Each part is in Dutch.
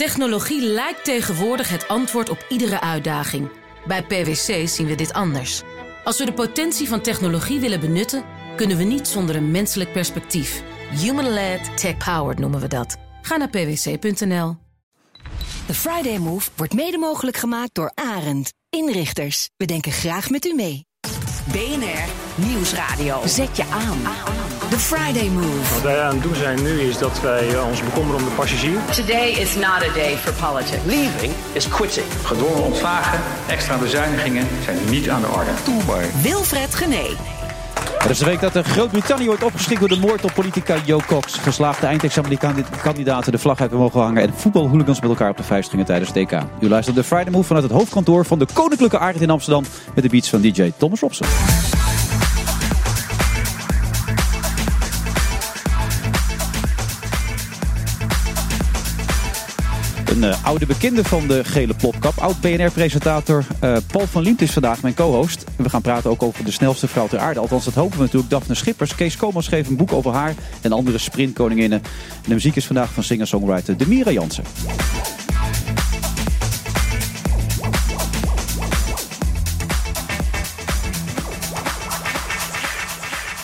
Technologie lijkt tegenwoordig het antwoord op iedere uitdaging. Bij PwC zien we dit anders. Als we de potentie van technologie willen benutten, kunnen we niet zonder een menselijk perspectief. Human-led, tech-powered noemen we dat. Ga naar pwc.nl. De Friday Move wordt mede mogelijk gemaakt door Arend. Inrichters, we denken graag met u mee. BNR Nieuwsradio. Zet je aan. The Friday Move. Wat wij aan het doen zijn nu is dat wij eh, ons bekommeren om de passagier. Today is not a day for politics. Leaving is quitting. Gedwongen ontslagen, extra bezuinigingen zijn niet aan de orde. Toelbaar. Wilfred Gené. Het is de week dat de Groot-Brittannië wordt opgeschikt door de moord op politica Jo Cox. Geslaagde eindexamenkandidaten de vlag uit mogen hangen en voetbalhooligans met elkaar op de vuist gingen tijdens het TK. U luistert de Friday Move vanuit het hoofdkantoor van de Koninklijke Aard in Amsterdam met de beats van DJ Thomas Robson. Een eh, oude bekende van de gele plopkap. Oud BNR-presentator eh, Paul van Liemt is vandaag mijn co-host. We gaan praten ook over de snelste vrouw ter aarde. Althans, dat hopen we natuurlijk. Daphne Schippers. Kees Komas schreef een boek over haar en andere sprintkoninginnen. En de muziek is vandaag van singer-songwriter Demira Jansen.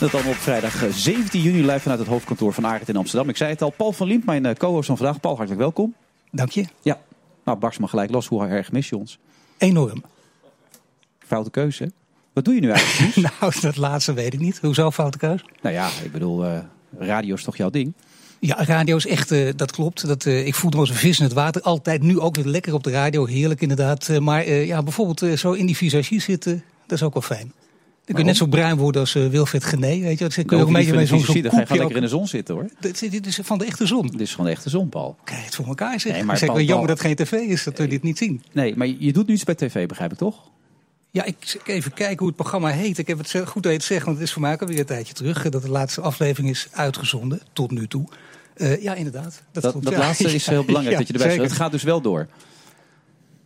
Dat allemaal op vrijdag eh, 17 juni live vanuit het hoofdkantoor van Arendt in Amsterdam. Ik zei het al, Paul van Liemt, mijn co-host van vandaag. Paul, hartelijk welkom. Dank je. Ja, nou barst maar gelijk los. Hoe erg mis je ons? Enorm. Foute keuze? Wat doe je nu eigenlijk? Nou, dat laatste weet ik niet. Hoezo foute keus? nou ja, ik bedoel, eh, radio is toch jouw ding? Ja, radio is echt, eh, dat klopt. Dat, eh, ik voel me als een vis in het water. Altijd nu ook weer lekker op de radio. Heerlijk inderdaad. Maar ja, bijvoorbeeld zo in die visagie zitten, dat is ook wel fijn. Je net zo bruin worden als eh, Wilfred Gené. Weet je? Dan kun je ook een beetje met zo'n zo'n Dan ga je lekker in de zon zitten hoor. Dit is- dit is van de echte zon. Dit is gewoon de echte zon, Paul. Kijk, het voor elkaar zeg. Nee, maar zeg Paul- jammer Paul- dat geen tv is, dat we dit niet zien. Nee, maar je doet nu iets bij tv, begrijp ik toch? Ja, ik even kijken hoe het programma heet. Ik heb het goed dat je het zegt, want het is voor mij ook alweer een tijdje terug. eh, Dat de laatste aflevering is uitgezonden, tot nu toe. Eh, ja, inderdaad. Dat, Dat, dat ja. laatste is heel belangrijk Ja, dat je erbij zit. Het gaat dus wel door.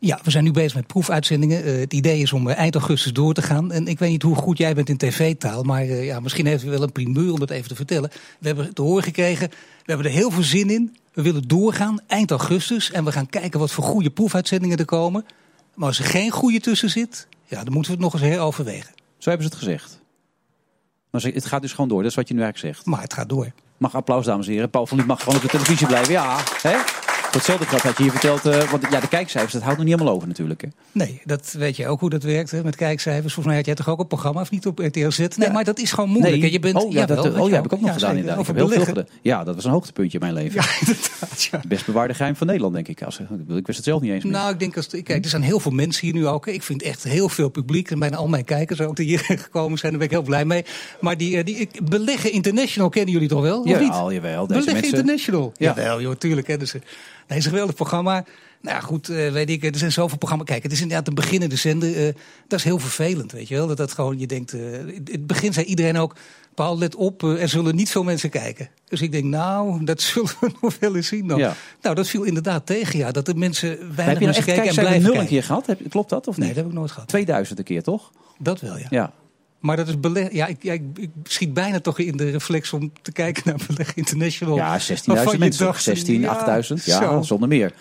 Ja, we zijn nu bezig met proefuitzendingen. Eh, het idee is om eh, eind augustus door te gaan. En ik weet niet hoe goed jij bent in tv-taal. Maar eh, ja, misschien heeft u wel een primeur om dat even te vertellen. We hebben te horen gekregen. We hebben er heel veel zin in. We willen doorgaan eind augustus. En we gaan kijken wat voor goede proefuitzendingen er komen. Maar als er geen goede tussen zit, ja, dan moeten we het nog eens heroverwegen. Zo hebben ze het gezegd. Maar het gaat dus gewoon door, dat is wat je nu eigenlijk zegt. Maar het gaat door. Mag applaus, dames en heren. Paul van Liet mag gewoon op de televisie blijven. Ja, hè? Voor hetzelfde geld had je hier verteld, eh, want ja, de kijkcijfers, dat houdt nog niet helemaal over natuurlijk. Hè? Nee, dat weet je ook hoe dat werkt hè, met kijkcijfers. Volgens mij had jij toch ook een programma of niet op RTL Z? Nee, Ja. maar dat is gewoon moeilijk. Nee. Je bent, oh, ja, dat, oh, ja, heb ik ook nog Ja, gedaan inderdaad. Ik Over heb heel veel gedaan. Ja, dat was een hoogtepuntje in mijn leven. Ja, inderdaad. Ja. Best bewaarde geheim van Nederland, denk ik. Als, ik wist het zelf niet eens meer. Nou, ik denk als kijk, er zijn heel veel mensen hier nu ook. Ik vind echt heel veel publiek en bijna al mijn kijkers ook die hier gekomen zijn. Daar ben ik heel blij mee. Maar die, eh, die Beleggen International kennen jullie toch wel? Of Ja, al, jawel. Deze Beleggen mensen- International. Ja. Ja. Jawel, joh, tuurlijk kennen ze. Nee, het is een geweldig programma. Nou ja, goed, eh, weet ik, er zijn zoveel programma's. Kijk, het is inderdaad een beginnende zender. eh, dat is heel vervelend, weet je wel. Dat dat gewoon, je denkt, eh, in het begin zei iedereen ook... Paul, let op, er zullen niet veel mensen kijken. Dus ik denk, nou, dat zullen we nog wel eens zien dan. Ja. Nou, dat viel inderdaad tegen, ja. Dat de mensen weinig Heb je nou mensen echt kijken en blijven nul een keer gehad? Heb, klopt dat of niet? Nee, dat heb ik nooit gehad. 2000 een keer, toch? Dat wel, ja. Ja. Maar dat is beleg. Ja, ik, ja, ik, ik schiet bijna toch in de reflex om te kijken naar Beleg International. Ja, Waarvan 16.000 je mensen. dacht, 16, ja, 8000. Ja, zo. zonder meer.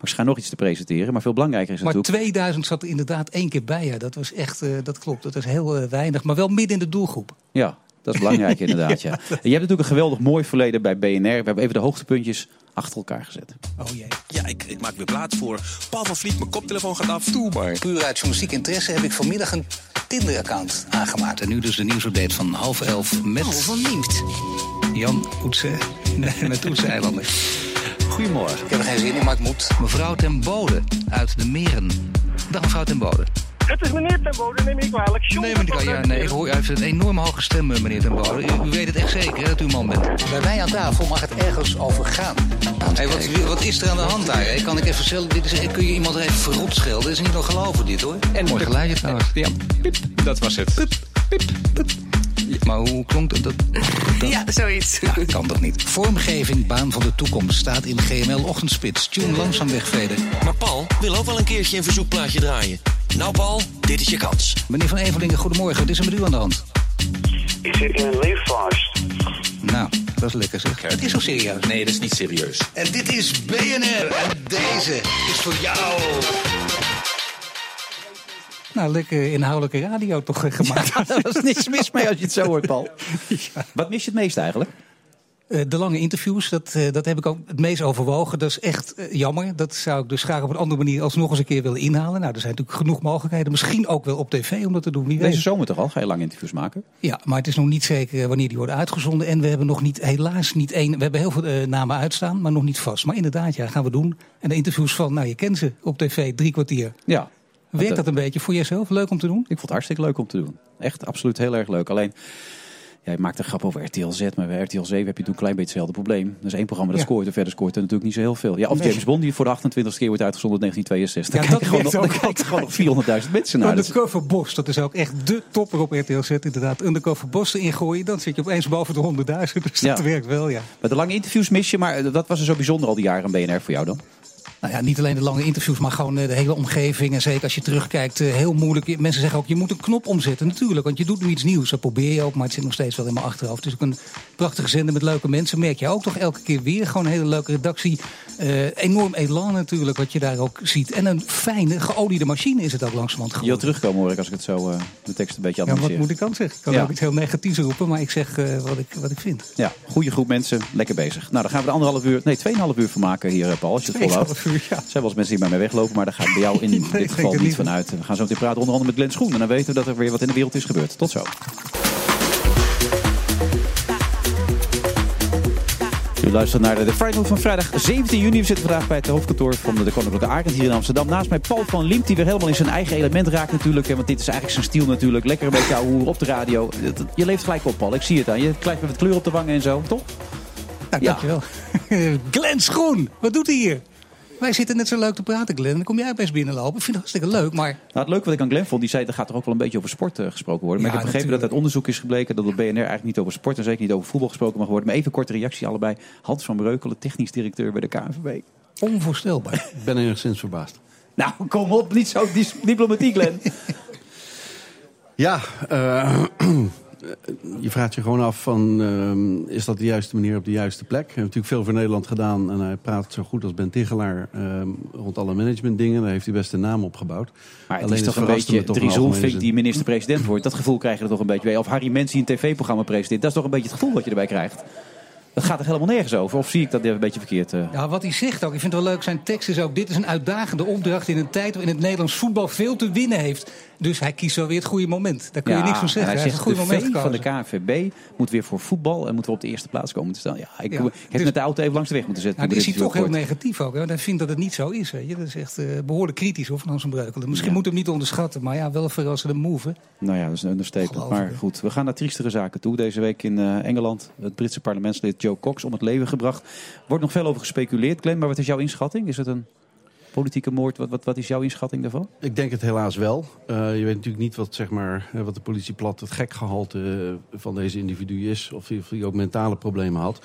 Maar ze gaan nog iets te presenteren. Maar veel belangrijker is Maar natuurlijk... 2000 zat er inderdaad één keer bij. Ja. Dat was echt, eh, dat klopt. Dat is heel eh, weinig. Maar wel midden in de doelgroep. Ja, dat is belangrijk inderdaad. Ja. En je hebt natuurlijk een geweldig mooi verleden bij BNR. We hebben even de hoogtepuntjes achter elkaar gezet. Oh jee. Ja, ik, ik maak weer plaats voor Paul van Vliet. Mijn koptelefoon gaat af. Toelbaar. Puur uit journalistiek interesse heb ik vanmiddag een Tinder-account aangemaakt. En nu dus de nieuwsupdate van half elf met Paul van Liemt. Jan Oetse met Oetse Eilanden. Goedemorgen. Ik heb er geen zin in, maar het moet. Mevrouw ten Bode uit de Meren. Dag mevrouw ten Bode. Het is meneer ten Bode, neem ik kwalijk. John, Nee, meneer, ja, nee, ik hoor, u heeft een enorm hoge stem, eh, meneer ten Bode. U, u weet het echt zeker, hè, dat u een man bent. Bij mij aan tafel mag het ergens over gaan. Hey, wat, wat is er aan de hand daar? hè? Kan ik even vertellen? Dit is, kun je iemand even verrot schelden? Dit is niet nog geloven, dit hoor. En mooi geluidje trouwens. Ja, piep, dat was het. Maar hoe klonk dat? dat, dat- Ja, zoiets. Ja, kan toch niet? Vormgeving, baan van de toekomst staat in GML Ochtendspits. Tune langzaam wegveden. Maar Paul wil ook wel een keertje een verzoekplaatje draaien. Nou Paul, dit is je kans. Meneer Van Evelingen, goedemorgen. Wat is er met u aan de hand? Ik zit in een leefvast. Nou, dat is lekker zeg. Het is zo serieus. Nee, dat is niet serieus. En dit is BNR. En Deze is voor jou. Nou, lekker inhoudelijke radio toch eh, gemaakt. Ja, daar was niks mis mee als je het zo hoort, Paul. Wat mis je het meest eigenlijk? Eh, de lange interviews, dat, eh, dat heb ik ook het meest overwogen. Dat is echt jammer. Dat zou ik dus graag op een andere manier alsnog eens een keer willen inhalen. Nou, er zijn natuurlijk genoeg mogelijkheden. Misschien ook wel op tv om dat te doen. Wie Deze weet. zomer toch al? Ga je lang interviews maken? Ja, maar het is nog niet zeker wanneer die worden uitgezonden. En we hebben nog niet, helaas niet één. We hebben heel veel namen uitstaan, maar nog niet vast. Maar inderdaad, ja, gaan we doen. En de interviews van, nou, je kent ze op tv, drie kwartier. Ja. Werkt dat een beetje voor jezelf? Leuk om te doen? Ik vond het hartstikke leuk om te doen. Echt absoluut heel erg leuk. Alleen, jij maakt een grap over RTL Z, maar bij RTL 7 heb je toen een klein beetje hetzelfde probleem. Er is één programma dat Ja. scoort en verder scoort er natuurlijk niet zo heel veel. Ja, of Nee. James Bond die voor de 28 keer wordt uitgezonden in 1962. Ja, Dan dat kijken gewoon nog, gewoon nog 400.000 mensen naar. Dat is- Undercover Bos, dat is ook echt de topper op RTL Z inderdaad. Undercover Bos erin gooien, dan zit je opeens boven de 100.000. Dus dat Ja. werkt wel, ja. Met de lange interviews mis je, maar wat was er zo bijzonder al die jaren aan BNR voor jou dan? Nou ja, niet alleen de lange interviews, maar gewoon eh, de hele omgeving. En zeker als je terugkijkt, eh, heel moeilijk. Mensen zeggen ook, je moet een knop omzetten. Natuurlijk, want je doet nu iets nieuws. Dat probeer je ook, maar het zit nog steeds wel in mijn achterhoofd. Het is ook een prachtige zender met leuke mensen. Merk je ook toch elke keer weer. Gewoon een hele leuke redactie. Eh, enorm elan natuurlijk, wat je daar ook ziet. En een fijne, geoliede machine is het ook langzamerhand Je wil geworden. terugkomen hoor ik als ik het zo de tekst een beetje Ja, wat analyseer. moet ik dan zeggen? Ik kan Ja. ook iets heel negatiefs roepen, maar ik zeg wat, ik, wat ik vind. Ja, goede groep mensen, lekker bezig. Nou, dan gaan we er anderhalf uur, nee, tweeënhalf uur van maken hier, Paul, als je het volhoudt. Ja. Er zijn wel eens mensen die bij mij weglopen, maar daar ga ik bij jou in Nee, dit geval niet van uit. We gaan zo meteen praten onder andere met Glenn Schoen. En dan weten we dat er weer wat in de wereld is gebeurd. Tot zo. U luistert naar de, Friday van vrijdag 17 juni. We zitten vandaag bij het hoofdkantoor van de Koninklijke Arend hier in Amsterdam. Naast mij Paul van Liemt, die weer helemaal in zijn eigen element raakt natuurlijk. Want dit is eigenlijk zijn stijl natuurlijk. Lekker een beetje ouwe op de radio. Je leeft gelijk op, Paul. Ik zie het aan je. Gelijk met wat kleur op de wangen en zo, toch? Nou, Ja. dankjewel. Glenn Schoen, wat doet hij hier? Wij zitten net zo leuk te praten, Glenn. Dan kom jij best binnenlopen. Ik vind het hartstikke leuk, maar... Nou, het leuke wat ik aan Glenn vond, die zei, er gaat toch ook wel een beetje over sport eh, gesproken worden. Maar Ja, ik heb begrepen dat uit onderzoek is gebleken dat op BNR eigenlijk niet over sport en zeker niet over voetbal gesproken mag worden. Maar even korte reactie allebei. Hans van Breukelen, technisch directeur bij de KNVB. Onvoorstelbaar. Ik ben enigszins verbaasd. Nou, kom op, niet zo diplomatiek, Glenn. Ja, eh, je vraagt je gewoon af van, ehm, is dat de juiste manier op de juiste plek? Hij heeft natuurlijk veel voor Nederland gedaan en hij praat zo goed als Ben Tichelaar ehm, rond alle managementdingen. Daar heeft hij best een naam opgebouwd. Maar het Alleen is toch een beetje Dries Roelvink die minister-president wordt. Dat gevoel krijg je er toch een beetje bij. Of Harry Mens die een tv-programma presenteert. Dat is toch een beetje het gevoel wat je erbij krijgt. Dat gaat er helemaal nergens over. Of zie ik dat een beetje verkeerd? eh? Ja, wat hij zegt ook. Ik vind het wel leuk. Zijn tekst is ook. Dit is een uitdagende opdracht in een tijd waarin het Nederlands voetbal veel te winnen heeft. Dus hij kiest zo weer het goede moment. Daar kun je Ja, niks van en zeggen. Hij Hij zegt, het goede de moment van de. KNVB moet weer voor voetbal en moet weer op de eerste plaats komen te staan. Ja, ik, Ja, heb dus- met de auto even langs de weg moeten zetten. Nou, is hij toch heel negatief ook. Hè? Want hij vindt dat het niet zo is. Weet je? Dat is echt eh, behoorlijk kritisch hoor, van Hans van Breukelen. Misschien Ja. moet hem niet onderschatten. Maar ja, wel een verrassende move. hè. Nou ja, dat is een understatement. Maar goed, we gaan naar triestere zaken toe. Deze week in eh, Engeland, het Britse parlementslid Joe Cox om het leven gebracht. Wordt nog veel over gespeculeerd, Glenn. Maar wat is jouw inschatting? Is het een politieke moord? Wat, wat, wat is jouw inschatting daarvan? Ik denk het helaas wel. Eh, je weet natuurlijk niet wat, zeg maar, wat de politie plat het gekgehalte eh, van deze individu is. Of hij, of hij ook mentale problemen had.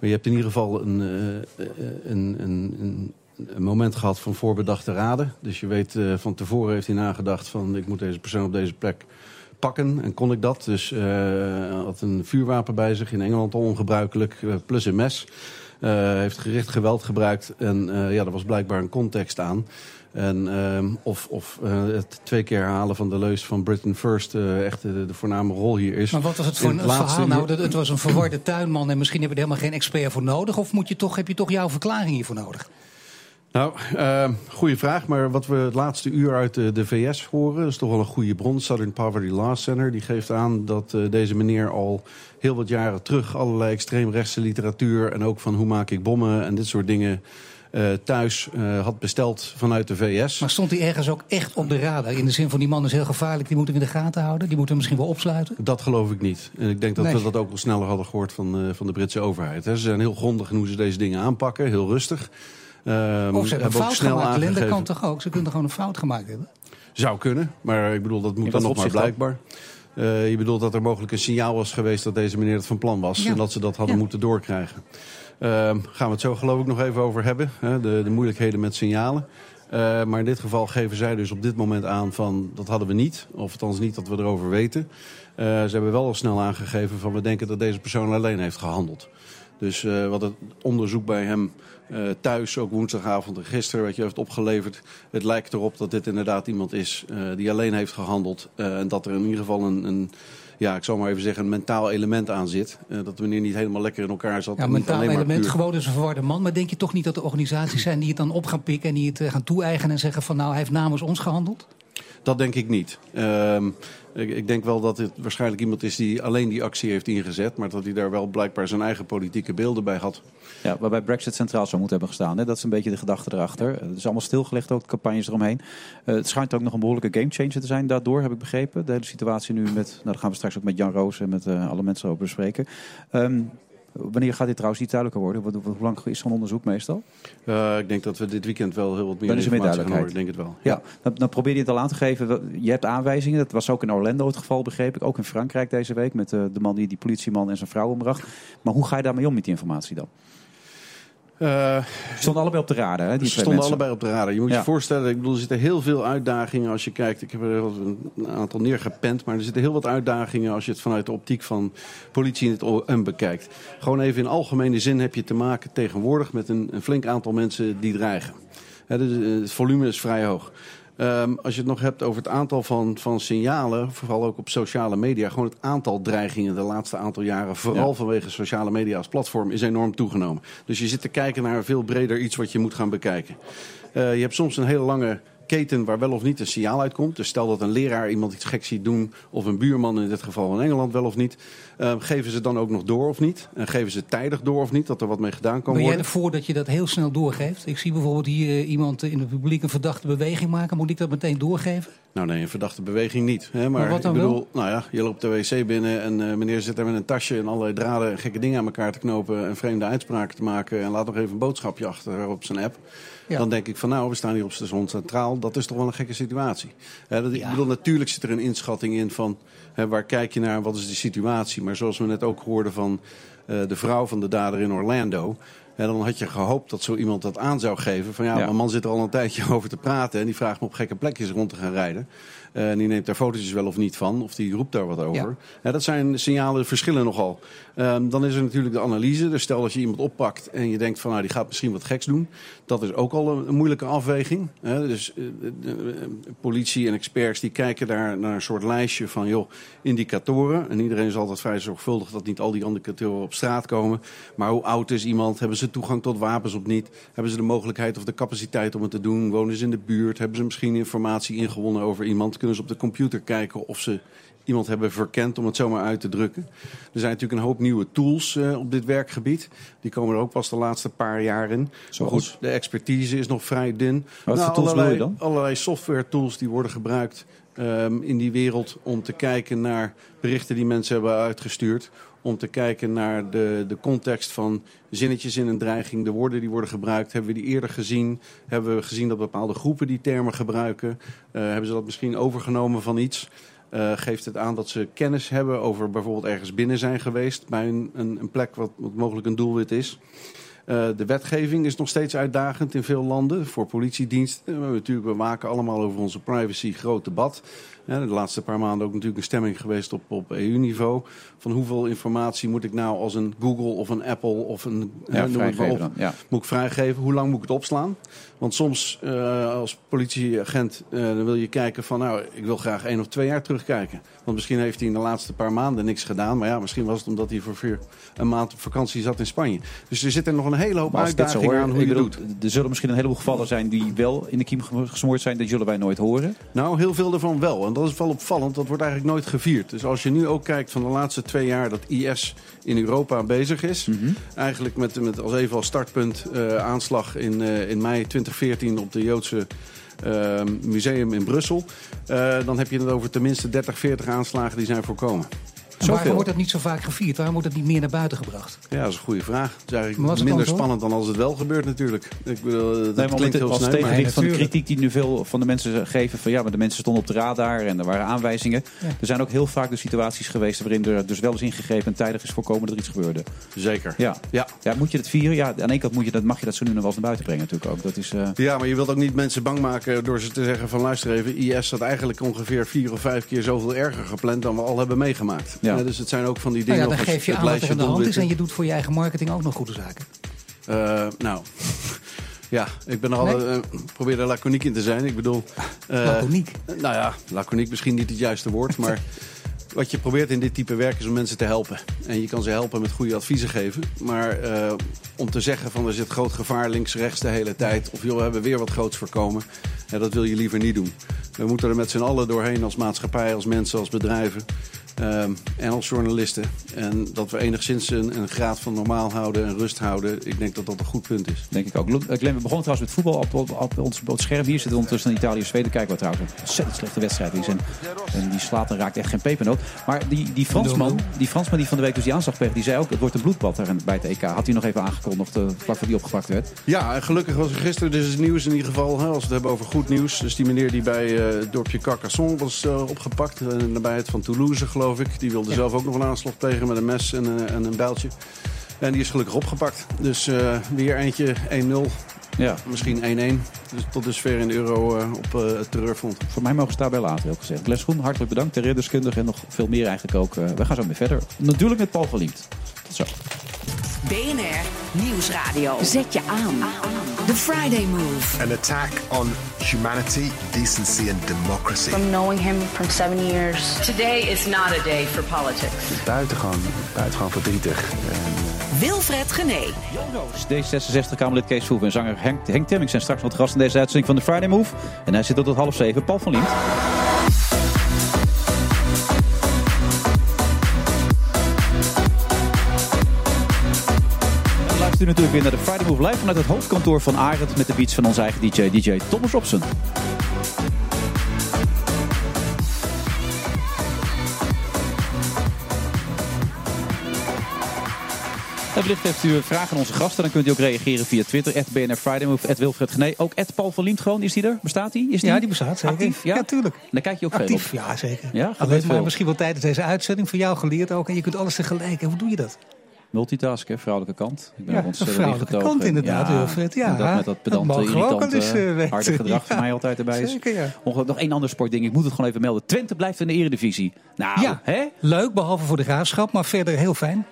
Maar je hebt in ieder geval een, eh, een, een, een, een moment gehad van voorbedachte raden. Dus je weet, van tevoren heeft hij nagedacht van ik moet deze persoon op deze plek pakken. En kon ik dat. Dus eh, had een vuurwapen bij zich. In Engeland al ongebruikelijk. eh, plus een mes. Eh, heeft gericht geweld gebruikt. En ja, er was blijkbaar een context aan. En, ehm, of of het twee keer herhalen van de leus van Britain First echt de, de voorname rol hier is. Maar wat was het voor een het laatste verhaal? Nou, dat, het was een verwarde tuinman en misschien heb je er helemaal geen expert voor nodig. Of moet je toch, heb je toch jouw verklaring hiervoor nodig? Nou, uh, goede vraag. Maar wat we het laatste uur uit de, de VS horen... dat is toch wel een goede bron. Southern Poverty Law Center. Die geeft aan dat eh, deze meneer al heel wat jaren terug... allerlei extreemrechtse literatuur... en ook van hoe maak ik bommen en dit soort dingen... eh, thuis eh, had besteld vanuit de VS. Maar stond hij ergens ook echt op de radar? In de zin van die man is heel gevaarlijk, die moeten we in de gaten houden. Die moeten we misschien wel opsluiten. Dat geloof ik niet. En ik denk dat Nee. we dat ook wel sneller hadden gehoord van, eh, van de Britse overheid. Hè. Ze zijn heel grondig in hoe ze deze dingen aanpakken. Heel rustig. Ehm, of ze hebben een fout snel gemaakt. Aangegeven- kan toch ook? Ze kunnen gewoon een fout gemaakt hebben. Zou kunnen, maar ik bedoel, dat moet dan nog maar blijkbaar. Eh, je bedoelt dat er mogelijk een signaal was geweest dat deze meneer het van plan was. Ja. En dat ze dat hadden Ja. moeten doorkrijgen. Ehm, gaan we het zo geloof ik nog even over hebben. Hè, de, de moeilijkheden met signalen. Eh, maar in dit geval geven zij dus op dit moment aan van dat hadden we niet. Of althans niet dat we erover weten. Eh, ze hebben wel al snel aangegeven van we denken dat deze persoon alleen heeft gehandeld. Dus uh, wat het onderzoek bij hem uh, thuis, ook woensdagavond en gisteren, wat je heeft opgeleverd. Het lijkt erop dat dit inderdaad iemand is uh, die alleen heeft gehandeld. en dat er in ieder geval een, een ja, ik zal maar even zeggen, een mentaal element aan zit. Dat de meneer niet helemaal lekker in elkaar zat. Ja, mentaal element, puur... gewoon dus een verwarde man. Maar denk je toch niet dat er organisaties zijn die het dan op gaan pikken... en die het gaan toe-eigenen en zeggen van nou, hij heeft namens ons gehandeld? Dat denk ik niet. Uh, ik, ik, denk wel dat het waarschijnlijk iemand is die alleen die actie heeft ingezet. Maar dat hij daar wel blijkbaar zijn eigen politieke beelden bij had. Ja, waarbij Brexit centraal zou moeten hebben gestaan. Hè? Dat is een beetje de gedachte erachter. Het is allemaal stilgelegd, ook de campagnes eromheen. Uh, het schijnt ook nog een behoorlijke gamechanger te zijn daardoor, heb ik begrepen. De hele situatie nu met, nou, daar gaan we straks ook met Jan Roos en met uh, alle mensen over bespreken. Um, Wanneer gaat dit trouwens iets duidelijker worden? Hoe lang is zo'n onderzoek meestal? Uh, ik denk dat we dit weekend wel heel wat meer informatie gaan horen. Denk het wel. Ja, dan, dan, probeer je het al aan te geven. Je hebt aanwijzingen. Dat was ook in Orlando het geval, begreep ik. Ook in Frankrijk deze week met de, de man die die politieman en zijn vrouw ombracht. Maar hoe ga je daarmee om met die informatie dan? Uh, stonden allebei op de radar, hè? Die ze stonden allebei op de radar. Je moet ja. je voorstellen, ik bedoel, er zitten heel veel uitdagingen als je kijkt. Ik heb er een aantal neergepend, maar er zitten heel wat uitdagingen als je het vanuit de optiek van politie in het OM bekijkt. Gewoon even in algemene zin heb je te maken tegenwoordig met een, een flink aantal mensen die dreigen. He, dus, het volume is vrij hoog. Um, als je het nog hebt over het aantal van, van signalen, vooral ook op sociale media, gewoon het aantal dreigingen de laatste aantal jaren, vooral ja. vanwege sociale media als platform, is enorm toegenomen. Dus je zit te kijken naar een veel breder iets wat je moet gaan bekijken. Uh, je hebt soms een hele lange keten waar wel of niet een signaal uitkomt. Dus stel dat een leraar iemand iets geks ziet doen, of een buurman in dit geval in Engeland wel of niet. Uh, geven ze dan ook nog door of niet? En geven ze tijdig door of niet, dat er wat mee gedaan kan ben worden? Ben jij ervoor dat je dat heel snel doorgeeft? Ik zie bijvoorbeeld hier uh, iemand in het publiek een verdachte beweging maken. Moet ik dat meteen doorgeven? Nou nee, een verdachte beweging niet. Hè? Maar, maar wat dan ik bedoel, wel? nou ja, je loopt de wc binnen en uh, meneer zit daar met een tasje en allerlei draden en gekke dingen aan elkaar te knopen en vreemde uitspraken te maken en laat nog even een boodschapje achter op zijn app. Ja. Dan denk ik van nou, we staan hier op station Centraal. Dat is toch wel een gekke situatie. He, dat, ja. Ik bedoel, natuurlijk zit er een inschatting in van he, waar kijk je naar, wat is de situatie. Maar zoals we net ook hoorden van uh, de vrouw van de dader in Orlando. En dan had je gehoopt dat zo iemand dat aan zou geven. Van ja, ja. mijn man zit er al een tijdje over te praten. En die vraagt me op gekke plekjes rond te gaan rijden. Uh, en die neemt daar fotootjes wel of niet van. Of die roept daar wat over. Ja. Dat zijn signalen, verschillen nogal. Um, dan is er natuurlijk de analyse. Dus stel dat je iemand oppakt en je denkt van nou die gaat misschien wat geks doen. Dat is ook al een, moeilijke afweging. Dus de, de, politie en experts die kijken daar naar een soort lijstje van joh, indicatoren. En iedereen is altijd vrij zorgvuldig dat niet al die indicatoren op straat komen. Maar hoe oud is iemand? Hebben ze toegang tot wapens of niet? Hebben ze de mogelijkheid of de capaciteit om het te doen? Wonen ze in de buurt? Hebben ze misschien informatie ingewonnen over iemand? Kunnen ze op de computer kijken of ze iemand hebben verkend, om het zomaar uit te drukken. Er zijn natuurlijk een hoop nieuwe tools uh, op dit werkgebied. Die komen er ook pas de laatste paar jaar in. Maar goed, de expertise is nog vrij dun. Wat nou, tools allerlei, dan? Allerlei software tools die worden gebruikt um, in die wereld om te kijken naar berichten die mensen hebben uitgestuurd. Om te kijken naar de, de context van zinnetjes in een dreiging, de woorden die worden gebruikt. Hebben we die eerder gezien? Hebben we gezien dat bepaalde groepen die termen gebruiken? Uh, hebben ze dat misschien overgenomen van iets? Uh, geeft het aan dat ze kennis hebben over bijvoorbeeld ergens binnen zijn geweest bij een, een, een plek wat, wat mogelijk een doelwit is. Uh, de wetgeving is nog steeds uitdagend in veel landen voor politiediensten. We natuurlijk, we allemaal over onze privacy, groot debat. Ja, de laatste paar maanden ook natuurlijk een stemming geweest op, op EU-niveau. Van hoeveel informatie moet ik nou als een Google of een Apple of een... Ja, op, dan, ja. Moet ik vrijgeven? Hoe lang moet ik het opslaan? Want soms uh, als politieagent uh, dan wil je kijken van... nou, ik wil graag één of twee jaar terugkijken. Want misschien heeft hij in de laatste paar maanden niks gedaan. Maar ja, misschien was het omdat hij voor vier, een maand op vakantie zat in Spanje. Dus er zit er nog een hele hoop uitdagingen aan hoe je bedoel, doet. Er zullen misschien een heleboel gevallen zijn die wel in de kiem gesmoord zijn. Dat zullen wij nooit horen. Nou, heel veel ervan wel. En dat is wel opvallend. Dat wordt eigenlijk nooit gevierd. Dus als je nu ook kijkt van de laatste twee jaar dat IS in Europa bezig is. Mhm. Mm -hmm. Eigenlijk met, met als even als startpunt uh, aanslag in, uh, in mei 2014 op de Joodse uh, museum in Brussel. Dan heb je het over tenminste 30, 40 aanslagen die zijn voorkomen. Waarom wordt dat niet zo vaak gevierd? Waarom wordt dat niet meer naar buiten gebracht? Ja, dat is een goede vraag. Het is eigenlijk minder spannend dan als het wel gebeurt natuurlijk. Ik bedoel, dat nee, maar klinkt heel snel. tegenwicht van de kritiek die nu veel van de mensen geven... van ja, maar de mensen stonden op de radar en er waren aanwijzingen. Ja. Er zijn ook heel vaak de situaties geweest waarin er dus wel eens ingegrepen... en tijdig is voorkomen dat er iets gebeurde. Zeker. Ja. Ja. ja moet je dat vieren? Ja, aan één kant moet je dat, mag je dat zo nu nog wel eens naar buiten brengen natuurlijk ook. Dat is, uh... Ja, maar je wilt ook niet mensen bang maken door ze te zeggen van... luister even, IS had eigenlijk ongeveer vier of vijf keer zoveel erger gepland... dan we al hebben meegemaakt. Ja. Ja, dus het zijn ook van die Nou dingen... ja, dan geef je aan wat er aan de hand is en je doet voor je eigen marketing ook nog goede zaken. Eh, nou, ja, ik ben er al, eh, probeer er laconiek in te zijn. Ik bedoel... eh, Laconiek? Nou ja, laconiek misschien niet het juiste woord, maar... Wat je probeert in dit type werk is om mensen te helpen. En je kan ze helpen met goede adviezen geven. Maar om te zeggen van er zit groot gevaar links, rechts de hele tijd. Of joh, we hebben weer wat groots voorkomen. Ja, dat wil je liever niet doen. We moeten er met z'n allen doorheen als maatschappij, als mensen, als bedrijven. Ehm, en als journalisten. En dat we enigszins een, een graad van normaal houden en rust houden. Ik denk dat dat een goed punt is. Denk ik ook. Eh, Glenn, we begonnen trouwens met voetbal op, op, op, ons, op het scherm. Hier zit ondertussen een Italië-Zweden. Kijken we trouwens een ontzettend slechte wedstrijd is. En, en die slaat en raakt echt geen pepernoot. Maar die, die, Fransman, die Fransman die van de week dus die aanslag kreeg, die zei ook... het wordt een bloedbad daar bij het EK. Had hij nog even aangekondigd, eh, vlak voor die opgepakt werd. Ja, en gelukkig was er gisteren dus het nieuws in ieder geval. Hè, als we het hebben over goed nieuws. Dus die meneer die bij eh, het dorpje Carcassonne was eh, opgepakt. In de nabijheid van Toulouse, geloof ik. Die wilde zelf ook nog een aanslag plegen met een mes en, eh, en een bijltje. En die is gelukkig opgepakt. Dus eh, weer eentje 1-0. Ja. Misschien 1-1. Dus tot dusver in de euro eh, op eh, het terreurfront. Voor mij mogen ze daarbij laten, heel gezegd. Glenn Schoen, hartelijk bedankt. Ter ridderskundige en nog veel meer eigenlijk ook. Eh, we gaan zo weer verder. Natuurlijk met Paul van Liemt. Tot zo. BNR Nieuwsradio. Zet je aan. The Friday Move. An attack on humanity, decency and democracy. From knowing him from seven years. Today is not a day for politics. Buitengewoon, buitengewoon verdrietig. Wilfred Genee. D66-Kamerlid Kees en zanger Henk, Henk Temming zijn straks wat gast in deze uitzending van de Friday Move. En hij zit tot half zeven. Paul van Liemt. U natuurlijk weer naar de Friday Move live vanuit het hoofdkantoor van Arend met de beats van onze eigen DJ, DJ Thomas Robson. En wellicht heeft u vragen aan onze gasten. Dan kunt u ook reageren via Twitter. BNR Friday Move. Wilfred Genee. Ook Paul van Liemt gewoon. Is die er? Bestaat die? Is die? Ja, die bestaat zeker. Actief? Ja, tuurlijk. Dan kijk je ook Actief, veel op. ja zeker. Ja, Alleen maar veel. misschien wel tijdens deze uitzending van jou geleerd ook. En je kunt alles tegelijk. En hoe doe je dat? Multitasken, vrouwelijke kant. Ik ben Ja, ontzettend de vrouwelijke kant inderdaad, Wilfred. Ja, dat met dat dat pedante, wel irritante, eens, eh, harde gedrag van Ja. mij altijd erbij is. Zeker, ja. Nog één ander sportding. Ik moet het gewoon even melden. Twente blijft in de eredivisie. Nou, ja, hè? leuk, behalve voor de graafschap, maar verder heel fijn.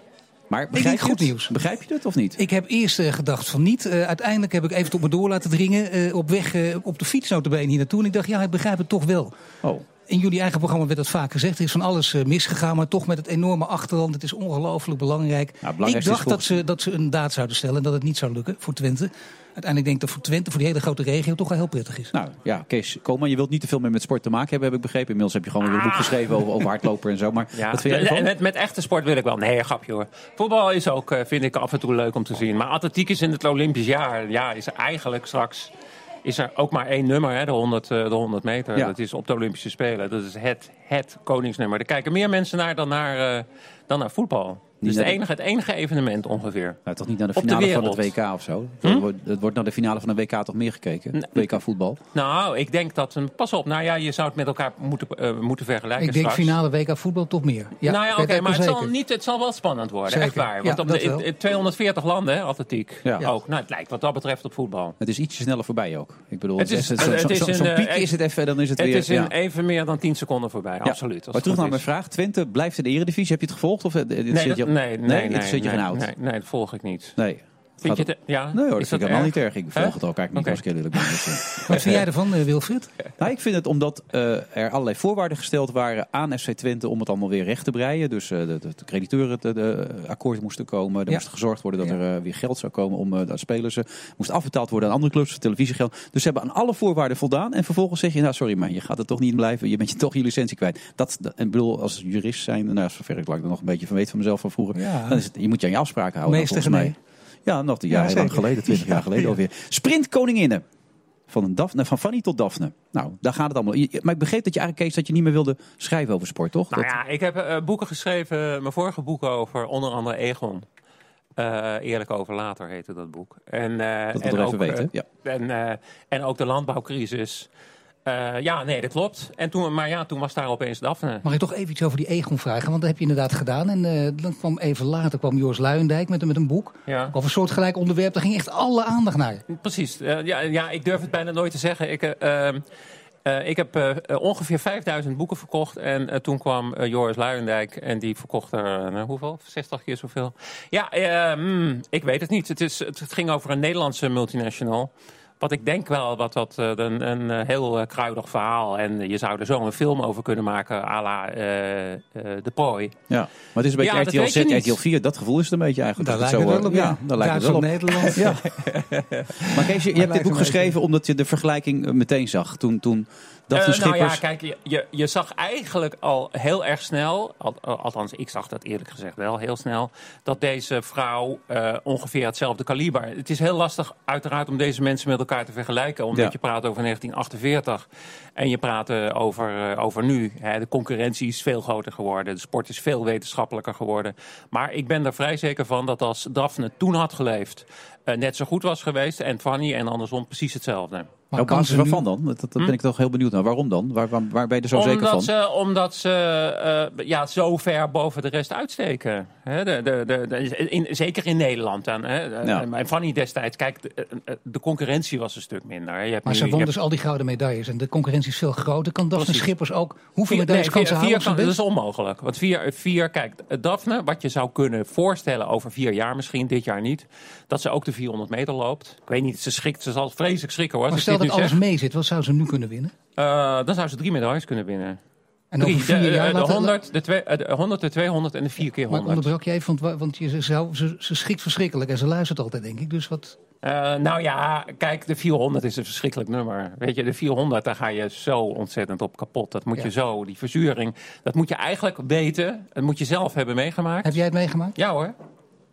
Maar Ik begrijp je goed het? nieuws. Begrijp je het of niet? Ik heb eerst eh, gedacht van niet. Eh, uiteindelijk heb ik even tot me door laten dringen. op weg op de fiets notabene hier naartoe. En ik dacht, ja, ik begrijp het toch wel. Oh. In jullie eigen programma werd dat vaak gezegd. Er is van alles eh, misgegaan, maar toch met het enorme achterland. Het is ongelooflijk belangrijk. ik belangrijkste dacht dat ze, dat ze een daad zouden stellen en dat het niet zou lukken voor Twente. Uiteindelijk denk ik dat voor Twente, voor die hele grote regio, toch wel heel prettig is. Nou ja, Kees, kom maar. Je wilt niet te veel meer met sport te maken hebben, heb ik begrepen. Inmiddels heb je gewoon weer een boek geschreven over, over hardlopen en zo. Maar Ja, wat vind jij met, met, met echte sport wil ik wel. Nee, grapje hoor. Voetbal is ook, eh, vind ik, af en toe leuk om te zien. Maar atletiek is in het Olympisch jaar. Ja, is eigenlijk straks is er ook maar één nummer, hè, de, 100, eh, de 100 meter. Ja. Dat is op de Olympische Spelen. Dat is het, het koningsnummer. Daar kijken meer mensen naar dan naar, eh, dan naar voetbal. Dus de enige, het enige evenement ongeveer. Nou, toch niet naar de finale van het. WK of zo? Hm? Het wordt- Het wordt naar de finale van de WK toch meer gekeken? WK voetbal. Nou, ik denk dat... een- Pas op, nou ja, je zou het met elkaar moeten, eh, moeten vergelijken ik denk straks. finale WK voetbal toch meer. Ja, nou ja, oké, maar het zal, niet, het zal wel spannend worden, Zeker. echt waar. Ja, Want op de, wel. in- in 240 landen, hè, atletiek. Ja. Ook. Nou, het lijkt wat dat betreft op voetbal. Het is ietsje sneller voorbij ook. Ik bedoel, Het is- het is zo- zo'n eh, piek is het even, dan is het, Het weer... is in ja. even meer dan 10 seconden voorbij, absoluut. als Maar het terug naar mijn is. vraag. Twente blijft in de Eredivisie. Heb je het gevolgd? Of, dit Nee, zit dat, je nee, op- nee, nee, dit zit je nee, nee, nee, dat volg ik niet. Nee. Vind je het, ja? Nee hoor, dat vind ik helemaal niet erg. Ik volg het ook eigenlijk niet als ik heel eerlijk ben. Dus, eh. Wat vind jij ervan, eh, Wilfried? Nou, ik vind het omdat eh, er allerlei voorwaarden gesteld waren aan FC Twente om het allemaal weer recht te breien. Dus eh, de, de, de crediteuren te- de, akkoord moesten komen. Er Ja. moest gezorgd worden dat er weer geld zou komen om eh de spelers. moest afbetaald worden aan andere clubs, televisiegeld. Dus ze hebben aan alle voorwaarden voldaan. En vervolgens zeg je, nou sorry, maar je gaat er toch niet in blijven. Je bent je toch je licentie kwijt. Dat, dat- en ik bedoel, als jurist zijn, nou, zover ik er nog een beetje van weet van mezelf van vroeger. Ja. Dan is het, je moet je aan je afspraken houden. Meester volgens mij. Ja, nog ja, Ja, heel lang geleden, 20 jaar Ja, geleden ja. alweer. Sprint Koninginnen. Van, een Daphne, van Fanny tot Daphne. Nou, daar gaat het allemaal. Maar ik begreep dat je eigenlijk, Kees, dat je niet meer wilde schrijven over sport, toch? Nou Dat- ja, ik heb eh, boeken geschreven, mijn vorige boeken over onder andere Egon. Eh, Eerlijk over later heette dat boek. En, eh, Dat en wil er ook, even weten, eh, ja. En, eh, en ook de landbouwcrisis. Eh, ja, nee, dat klopt. En toen, maar ja, toen was daar opeens Daphne. Mag ik toch even iets over die Egon vragen? Want dat heb je inderdaad gedaan. En eh, dan kwam even later kwam Joris Luijendijk met, met een boek. Ja. Over een soortgelijk onderwerp. Daar ging echt alle aandacht naar. Precies. Eh, ja, ja, ik durf het bijna nooit te zeggen. Ik, eh, ehm, ik heb ongeveer 5000 boeken verkocht. En toen kwam Joris Luijendijk en die verkocht er hoeveel? 60 keer zoveel. Ja, mm, ik weet het niet. Het, is, het, ging over een Nederlandse multinational. Wat ik denk wel, wat dat uh, een, een uh, heel uh, kruidig verhaal. En je zou er zo een film over kunnen maken, à la De Prooi. Ja, maar het is een beetje ja, RTL Z, RTL 4. Dat gevoel is het een beetje eigenlijk. Daar lijkt het wel op. Ja, daar lijkt het wel op. Nederland. ja. maar Kees, je, je hebt dit boek geschreven omdat je de vergelijking meteen zag. Toen, toen Uh, nou ja, kijk, je, je, je, zag eigenlijk al heel erg snel, al, althans ik zag dat eerlijk gezegd wel heel snel, dat deze vrouw uh, ongeveer hetzelfde kaliber. Het is heel lastig uiteraard om deze mensen met elkaar te vergelijken, omdat ja. je praat over 1948 en je praat uh, over, over nu. Hè. De concurrentie is veel groter geworden, de sport is veel wetenschappelijker geworden. Maar ik ben er vrij zeker van dat als Daphne toen had geleefd, net zo goed was geweest en Fanny en andersom precies hetzelfde. Maar op basis waarvan dan? Dat, dat ben hm? ik toch heel benieuwd naar. Waarom dan? Waar, waar, waar ben je er zo omdat zeker van? Ze, omdat ze uh, ja, zo ver boven de rest uitsteken. He, de, de, de, de in, zeker in Nederland. Dan, hè. Ja. En Fanny destijds, kijk, de, de, concurrentie was een stuk minder. Je hebt maar nu, ze won dus al die gouden medailles. En de concurrentie is veel groter. Kan Daphne Schippers ook... Hoeveel medailles nee, kan ze halen? Kan, dat is onmogelijk. Want vier, vier, kijk, Daphne, wat je zou kunnen voorstellen over vier jaar misschien, dit jaar niet. Dat ze ook de 400 meter loopt. Ik weet niet, ze schrikt, ze zal vreselijk schrikken hoor. Maar stel dat alles mee zit, wat zou ze nu kunnen winnen? Uh, dan zou ze drie medailles kunnen winnen. En drie, vier de, jaar de, 100, de, twee, de 100, de 200 en de 4 keer 100. Maar onderbrak jij, want, want je zou, ze, ze schikt verschrikkelijk en ze luistert altijd, denk ik. Dus wat... Uh, nou ja, kijk, de 400 is een verschrikkelijk nummer. Weet je, de 400, daar ga je zo ontzettend op kapot. Dat moet ja. je zo, die verzuring, dat moet je eigenlijk weten. Dat moet je zelf hebben meegemaakt. Heb jij het meegemaakt? Ja hoor.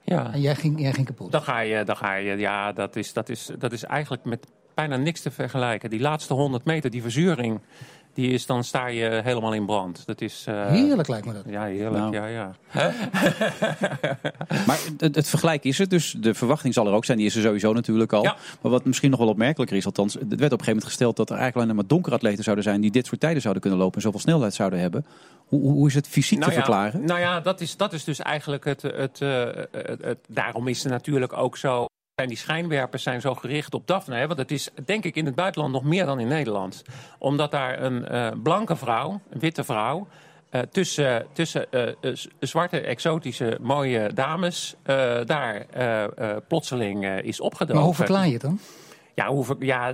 Ja. En jij ging, jij ging kapot? Dan ga je, dan ga je ja, dat is, dat, is, dat is eigenlijk met bijna niks te vergelijken. Die laatste 100 meter, die verzuring, die is, dan sta je helemaal in brand. Dat is, uh... Heerlijk lijkt me dat. Ja, heerlijk. Nou. Ja, ja. maar het, het, vergelijk is het, dus de verwachting zal er ook zijn. Die is er sowieso natuurlijk al. Ja. Maar wat misschien nog wel opmerkelijker is, althans, het werd op een gegeven moment gesteld dat er eigenlijk alleen maar donkere atleten zouden zijn die dit soort tijden zouden kunnen lopen en zoveel snelheid zouden hebben. Hoe, hoe is het fysiek nou te ja, verklaren? Nou ja, dat is, dat is dus eigenlijk het, het, het, het Daarom is het natuurlijk ook zo zijn die schijnwerpers zijn zo gericht op Daphne. Hè? Want het is denk ik in het buitenland nog meer dan in Nederland. Omdat daar een uh, blanke vrouw, een witte vrouw... Uh, tussen, tussen uh, zwarte, exotische, mooie dames daar plotseling is opgedoken. Maar hoe verklaar je het dan? Ja, hoe, ja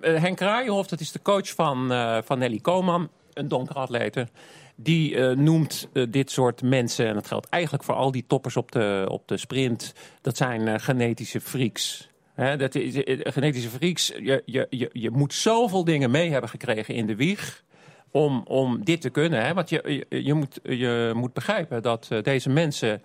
Henk Kraaienhof, dat is de coach van, van Nelly Koman, een donkere atlete die uh, noemt uh, dit soort mensen, en dat geldt eigenlijk voor al die toppers op de, op de sprint, dat zijn uh, genetische freaks. Dat is, genetische freaks, je, je, je, je moet zoveel dingen mee hebben gekregen in de wieg om, om dit te kunnen. Want je, je, je, moet, je moet begrijpen dat deze mensen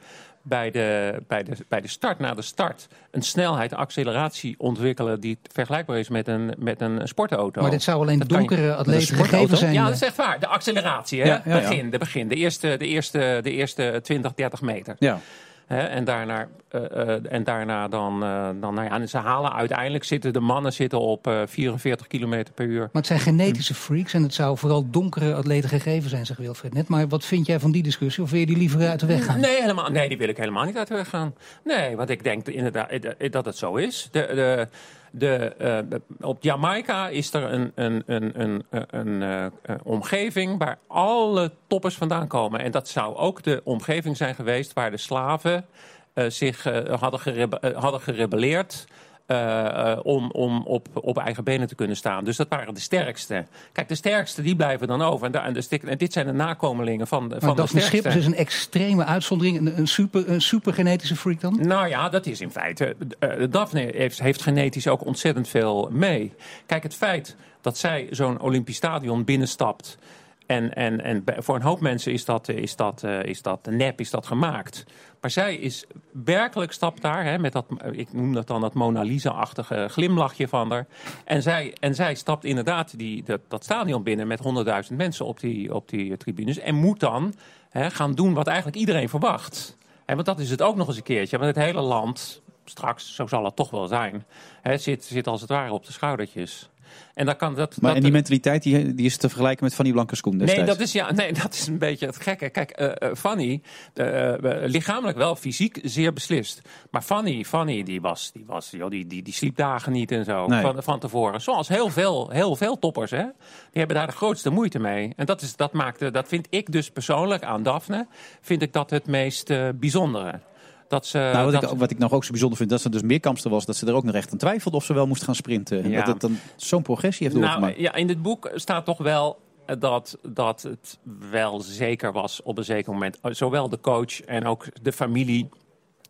bij de, bij, de, bij de start, na de start, een snelheid, acceleratie ontwikkelen die vergelijkbaar is met een, met een sportauto. Maar dit zou alleen dat donkere atleten gegeven zijn? Ja, dat is echt waar. De acceleratie, hè? Ja, ja, begin, ja. de begin, de eerste, de eerste, de eerste 20, 30 meter. Ja en, daarna, uh, uh, en daarna dan, uh, dan nou ja, ze halen uiteindelijk zitten de mannen zitten op 44 km per uur. Maar het zijn genetische freaks en het zou vooral donkere atleten gegeven zijn, zegt Wilfred net. Maar wat vind jij van die discussie? Of wil je die liever uit de weg gaan? Nee, helemaal, nee die wil ik helemaal niet uit de weg gaan. Nee, want ik denk inderdaad dat het zo is. De, de, de, uh, op Jamaica is er een, een, een, een, een uh, omgeving waar alle toppers vandaan komen. En dat zou ook de omgeving zijn geweest waar de slaven zich hadden, hadden gerebelleerd. Uh, om, om op, op eigen benen te kunnen staan. Dus dat waren de sterkste. Kijk, de sterkste die blijven dan over. En, da, en, de, en dit zijn de nakomelingen van, van de sterkste. Schippers is een extreme uitzondering. Een, een, super, een super genetische freak dan? Nou ja, dat is in feite... Uh, Daphne heeft, heeft genetisch ook ontzettend veel mee. Kijk, het feit dat zij zo'n Olympisch stadion binnenstapt... En, en, en voor een hoop mensen is dat, is dat, uh, is dat nep, is dat gemaakt. Maar zij is werkelijk stapt daar, hè, met dat, ik noem dat dan dat Mona Lisa-achtige glimlachje van haar. En zij, en zij stapt inderdaad die, dat, dat stadion binnen met honderdduizend mensen op die, op die tribunes. En moet dan hè, gaan doen wat eigenlijk iedereen verwacht. En want dat is het ook nog eens een keertje. Want het hele land, straks, zo zal het toch wel zijn, hè, zit, zit als het ware op de schoudertjes. En, kan, dat, Maar dat, en die mentaliteit die, die is te vergelijken met Fanny Blankers-Koen Nee dat, is, ja, nee, dat is een beetje het gekke. Kijk, eh, eh, Fanny, eh, lichamelijk wel, fysiek zeer beslist. Maar Fanny, Fanny die, was, die, was, joh, die, die, die sliep dagen niet en zo Nee. van, van tevoren. Zoals heel veel, heel veel toppers, hè? die hebben daar de grootste moeite mee. En dat, is, dat, maakte, dat vind ik dus persoonlijk aan Daphne, vind ik dat het meest bijzondere. Dat ze, nou, wat, dat, ik, wat ik nog ook zo bijzonder vind, dat ze dus meerkampster was, dat ze er ook nog echt aan twijfelde of ze wel moest gaan sprinten. Ja. Dat het dan zo'n progressie heeft doorgemaakt. Nou, ja, in dit boek staat toch wel dat, dat het wel zeker was op een zeker moment. Zowel de coach en ook de familie.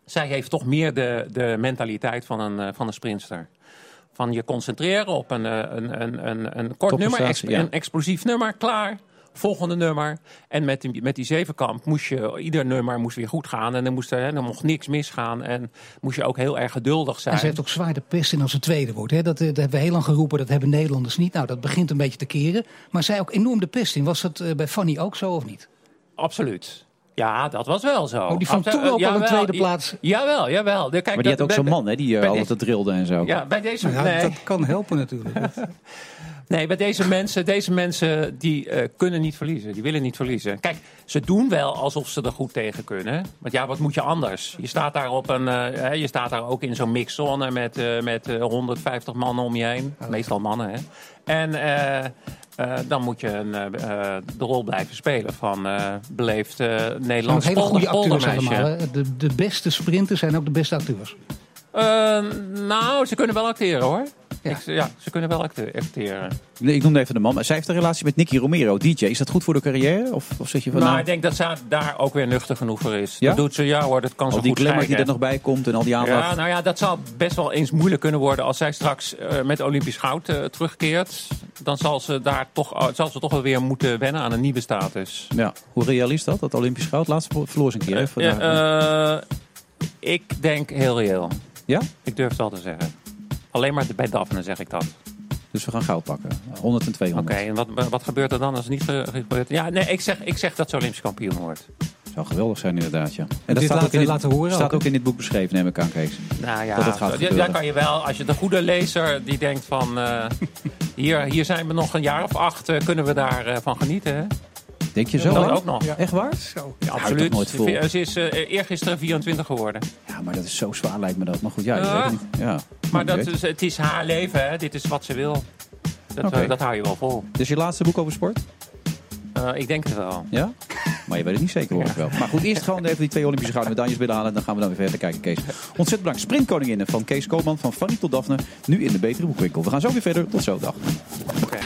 Zij heeft toch meer de, de mentaliteit van een, eh, van een sprinter. Van je concentreren op een, eh, een, een, een, een kort nummer, ja. een explosief nummer, klaar. Volgende nummer. En met die, met die zevenkamp moest je, ieder nummer moest weer goed gaan. En er, moest, er, hè, er mocht niks misgaan. En moest je ook heel erg geduldig zijn. En ze heeft ook zwaar de pest in als ze tweede wordt. Hè? Dat, eh, dat hebben we heel lang geroepen, dat hebben Nederlanders niet. Nou, dat begint een beetje te keren. Maar zij ook enorm de pest in. Was dat eh, bij Fanny ook zo of niet? Absoluut. Ja, dat was wel zo. Oh, die vond Absolu- toen ook al een jawel, tweede plaats. Jawel, jawel. De- Kijk, maar die had ook zo'n man hè, die bij altijd drilde en zo. Ja, bij deze, Nou ja, nee, Dat kan helpen natuurlijk. nee, bij deze mensen, deze mensen die eh, kunnen niet verliezen. Die willen niet verliezen. Kijk, ze doen wel alsof ze er goed tegen kunnen. Want ja, wat moet je anders? Je staat daar, op een, eh, je staat daar ook in zo'n mixzone met, eh, met eh, 150 mannen om je heen. Meestal mannen, hè. En dan moet je een, de rol blijven spelen van eh beleefd Nederlands hele goede acteurs allemaal. Hè? De, de beste sprinters zijn ook de beste acteurs. Eh, nou, ze kunnen wel acteren hoor. Ja, ik, ja ze kunnen wel acte- acteren. Nee, Ik noemde even de man, maar zij heeft een relatie met Nicky Romero, DJ. Is dat goed voor de carrière? Of, of zeg je van Nou, nou, ik denk dat ze daar ook weer nuchter genoeg voor is. Ja? Dat doet ze, ja hoor, dat kan al ze die goed glamour die er nog bij komt en al die aandacht. Ja, nou ja, dat zal best wel eens moeilijk kunnen worden als zij straks eh, met Olympisch goud eh, terugkeert. Dan zal ze daar toch, oh, zal ze toch wel weer moeten wennen aan een nieuwe status. Ja. Hoe reëel is dat, dat Olympisch goud? Laatst verloor ze een keer. hè, ik denk heel reëel. Ja? Ik durf het wel te zeggen. Alleen maar bij Daphne zeg ik dat. Dus we gaan goud pakken. 100 en 200. Oké, en wat, wat gebeurt er dan als het niet ge- gebeurt? Ja, nee, ik zeg, ik zeg dat ze Olympisch kampioen wordt. Zou geweldig zijn inderdaad, ja. En dat Dit staat, ook laten- in, dit, laten horen staat ook, ook in dit boek beschreven, neem ik aan, Kees. Nou ja, Dat het gaat ja, gebeuren. daar kan je wel, als je de goede lezer die denkt van... eh, hier, hier zijn we nog een jaar of acht, eh, kunnen we daarvan van genieten. Hè? Denk je zo? Dat ook nog. Echt waar? Zo. Ja, absoluut. nooit vol? Ze is eh, eergisteren 24 geworden. Ja, maar dat is zo zwaar lijkt me dat. Maar goed, ja, Ja. weet het niet. Ja. Maar dat is, het is haar leven, hè? dit is wat ze wil. Dat, eh, dat hou je wel vol. Dus je laatste boek over sport? Eh, ik denk het wel. Ja? Maar je weet het niet zeker hoor ik wel. Maar goed, eerst gewoon even die twee Olympische gouden medailles binnenhalen. Dan gaan we dan weer verder kijken, Kees. Ontzettend bedankt. Sprintkoninginnen van Kees Koopman, van Fanny tot Daphne. Nu in de betere boekwinkel. We gaan zo weer verder. Tot zo, dag. Oké.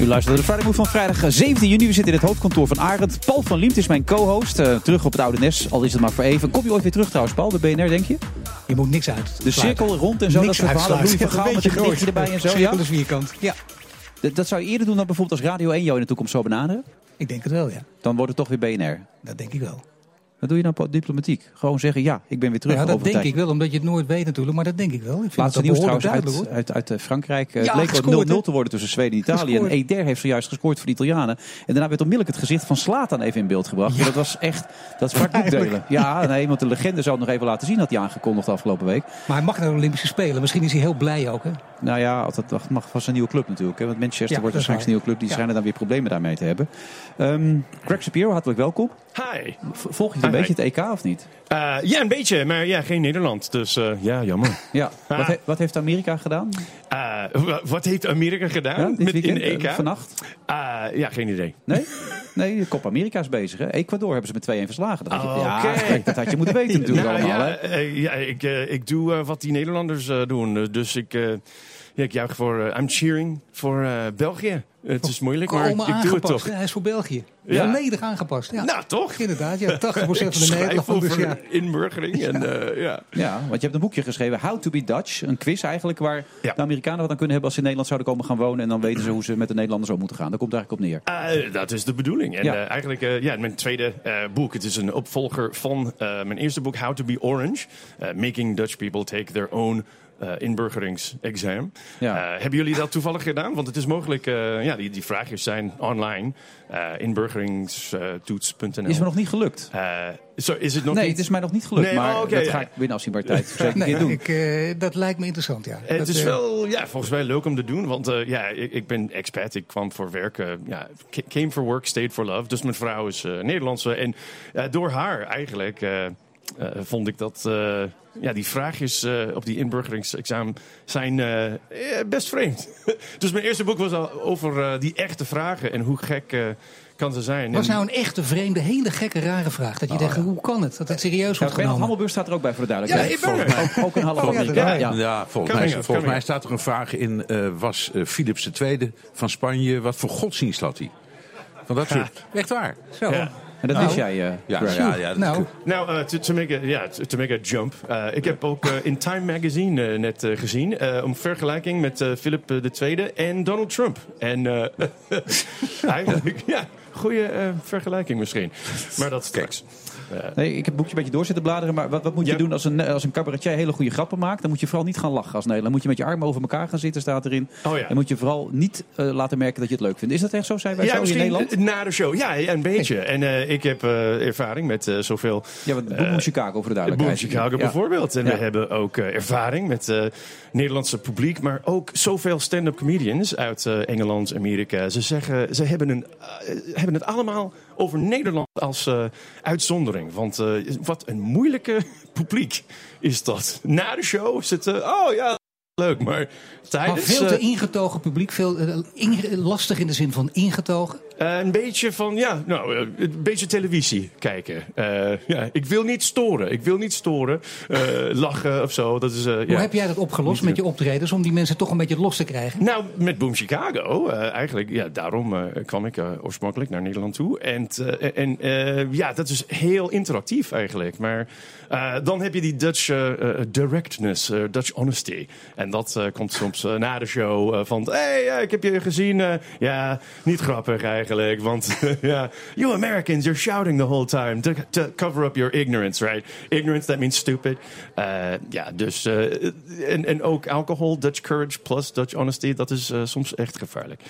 U luistert naar de Friday Move van vrijdag eh, 17 juni. We zitten in het hoofdkantoor van Arend. Paul van Liemt is mijn co-host. Eh, terug op het oude nest, al is het maar voor even. Kom je ooit weer terug trouwens, Paul, bij BNR, denk je? Je moet niks uit. De cirkel rond en zo, dat soort verhalen. Louis van Gaal met een gedichtje erbij en zo. Cirkel is vierkant. Ja, Dat, dat zou je eerder doen dan bijvoorbeeld als Radio 1 jou in de toekomst zou benaderen? ik denk het wel, ja. Dan wordt het toch weer BNR. Dat denk ik wel. Wat doe je nou diplomatiek? Gewoon zeggen, ja, ik ben weer terug Ja, dat over denk tijd. ik wel, omdat je het nooit weet natuurlijk. Maar dat denk ik wel. Ik vind Laatste nieuws trouwens uit, uit, uit eh, Frankrijk. Eh, Ja, het leek gescoord, wel 0-0 hè? te worden tussen Zweden en Italië. Gescoord. En Eder heeft zojuist gescoord voor de Italianen. En daarna werd onmiddellijk het gezicht van Slatan even in beeld gebracht. Ja. Dat was echt, dat sprak boekdelen. Ja, nee, want de legende zou het nog even laten zien, had hij aangekondigd afgelopen week. Maar hij mag naar de Olympische Spelen. Misschien is hij heel blij ook, hè? Nou ja, dat mag van zijn nieuwe club natuurlijk. Hè? Want Manchester Ja, wordt waarschijnlijk een nieuwe club. Die Ja. schijnen dan weer problemen daarmee te hebben. Ehm Greg Shapiro, hartelijk welkom. Hi. V- Volg je een beetje het EK of niet? Eh, ja, een beetje, maar ja, geen Nederland. Dus eh, ja, jammer. Ja. Wat, he- wat heeft Amerika gedaan? Eh, wa- wat heeft Amerika gedaan Ja, met, weekend, in EK? vannacht? Ja, geen idee. Nee? Nee, de Copa Amerika is bezig. Hè? Ecuador hebben ze met 2-1 verslagen. Dat had je, Oh, ja, oké. kijk, dat had je moeten weten natuurlijk Nou, allemaal. ja, Hè? ja, ik, ik doe wat die Nederlanders doen. Dus ik, ja, ik juich voor... I'm cheering voor België. Het is moeilijk, maar ik doe het toch. Ja, hij is voor België. Ja. Volledig aangepast. Ja. Nou, toch? Inderdaad, ja. 80% van de schrijf Nederlanders. over Ja. inburgering. En, eh, ja. Ja, want je hebt een boekje geschreven, How to be Dutch. Een quiz eigenlijk waar Ja. de Amerikanen wat aan kunnen hebben als ze in Nederland zouden komen gaan wonen. En dan weten ze hoe ze met de Nederlanders om moeten gaan. Daar komt het eigenlijk op neer. Eh, dat is de bedoeling. En Ja. eh, eigenlijk, eh, ja, mijn tweede eh, boek. Het is een opvolger van eh, mijn eerste boek, How to be Orange. Making Dutch People Take Their Own eh inburgeringsexam. Ja. Eh, hebben jullie dat toevallig gedaan? Want het is mogelijk, eh, ja, die, die vraagjes zijn online. Eh inburgeringstoets.nl. Is me nog niet gelukt. Uh, zo, is het nog nee, niet? het is mij nog niet gelukt. Nee, maar oh, okay, dat ja. ga ik binnen afzienbaar tijd zeker nee, doen. Ik, uh, dat lijkt me interessant, ja. Het dat, is uh, wel, ja, volgens mij leuk om te doen. Want uh, ja, ik, ik, ben expat. Ik kwam voor werk. Uh, ja, came for work, stayed for love. Dus mijn vrouw is Nederlandse. En door haar eigenlijk vond ik dat ja, die vraagjes uh, op die inburgeringsexamen zijn uh, best vreemd. dus mijn eerste boek was al over uh, die echte vragen en hoe gek kan ze zijn. Was nou een echte vreemde, hele gekke, rare vraag? Dat je Oh, denkt, hoe kan het? Dat het serieus wordt ja, genomen. Hammelburg staat er ook bij voor de duidelijkheid. Ja, ik ben ook, ook een half Volgens, Amerika. ja, ja, volgens, mij, up, volgens mij staat er een vraag in. eh, was eh, Philips II van Spanje, wat voor godsdienst had hij? Van dat soort. Echt waar. Zo. En dat Nou. wist jij, uh, Ja, Greg. ja, ja, dat- Nou, Nou, uh, to, to make a, yeah, to, to make a jump. Uh, ik heb ook uh, in Time Magazine uh, net uh, gezien. Uh, om vergelijking met uh, Philip II en Donald Trump. En uh, eigenlijk, ja, goede uh, vergelijking misschien. Maar dat straks. Nee, ik heb het boekje een beetje door zitten bladeren. Maar wat, wat moet je Ja. doen als een, als een cabaretier hele goede grappen maakt? Dan moet je vooral niet gaan lachen als Nederland. Dan moet je met je armen over elkaar gaan zitten, staat erin. Oh ja. En moet je vooral niet eh, laten merken dat je het leuk vindt. Is dat echt zo? Zijn wij Ja, zo in Nederland? na de show. Ja, een beetje. En uh, ik heb uh, ervaring met zoveel... Ja, want Boom Chicago voor de Boom duidelijkheid. Chicago Ja. bijvoorbeeld. En we hebben ook ervaring met Nederlandse publiek, maar ook zoveel stand-up comedians uit Engeland, Amerika. Ze zeggen, ze hebben, een, hebben het allemaal over Nederland als uh, uitzondering. Want uh, wat een moeilijke publiek is dat. Na de show uh, oh ja, leuk, maar maar tijdens... veel te uh, ingetogen publiek, veel, eh, lastig in de zin van ingetogen. Uh, een beetje van, ja, nou, uh, een beetje televisie kijken. Uh, ja, ik wil niet storen. Ik wil niet storen. Lachen of zo. Dat is, Hoe ja. heb jij dat opgelost met je optredens om die mensen toch een beetje los te krijgen? Nou, met Boom Chicago. Eigenlijk, ja, daarom kwam ik oorspronkelijk naar Nederland toe. En, en ja, dat is heel interactief eigenlijk. Maar uh, dan heb je die Dutch uh, uh, directness, Dutch honesty. En dat komt soms na de show van... Hey, ik heb je gezien. Ja, niet grappig eigenlijk. Want ja, you Americans, you're shouting the whole time to, to cover up your ignorance, right? Ignorance, that means stupid. Ja, dus... En, en ook alcohol, Dutch courage plus Dutch honesty. Dat is soms echt gevaarlijk.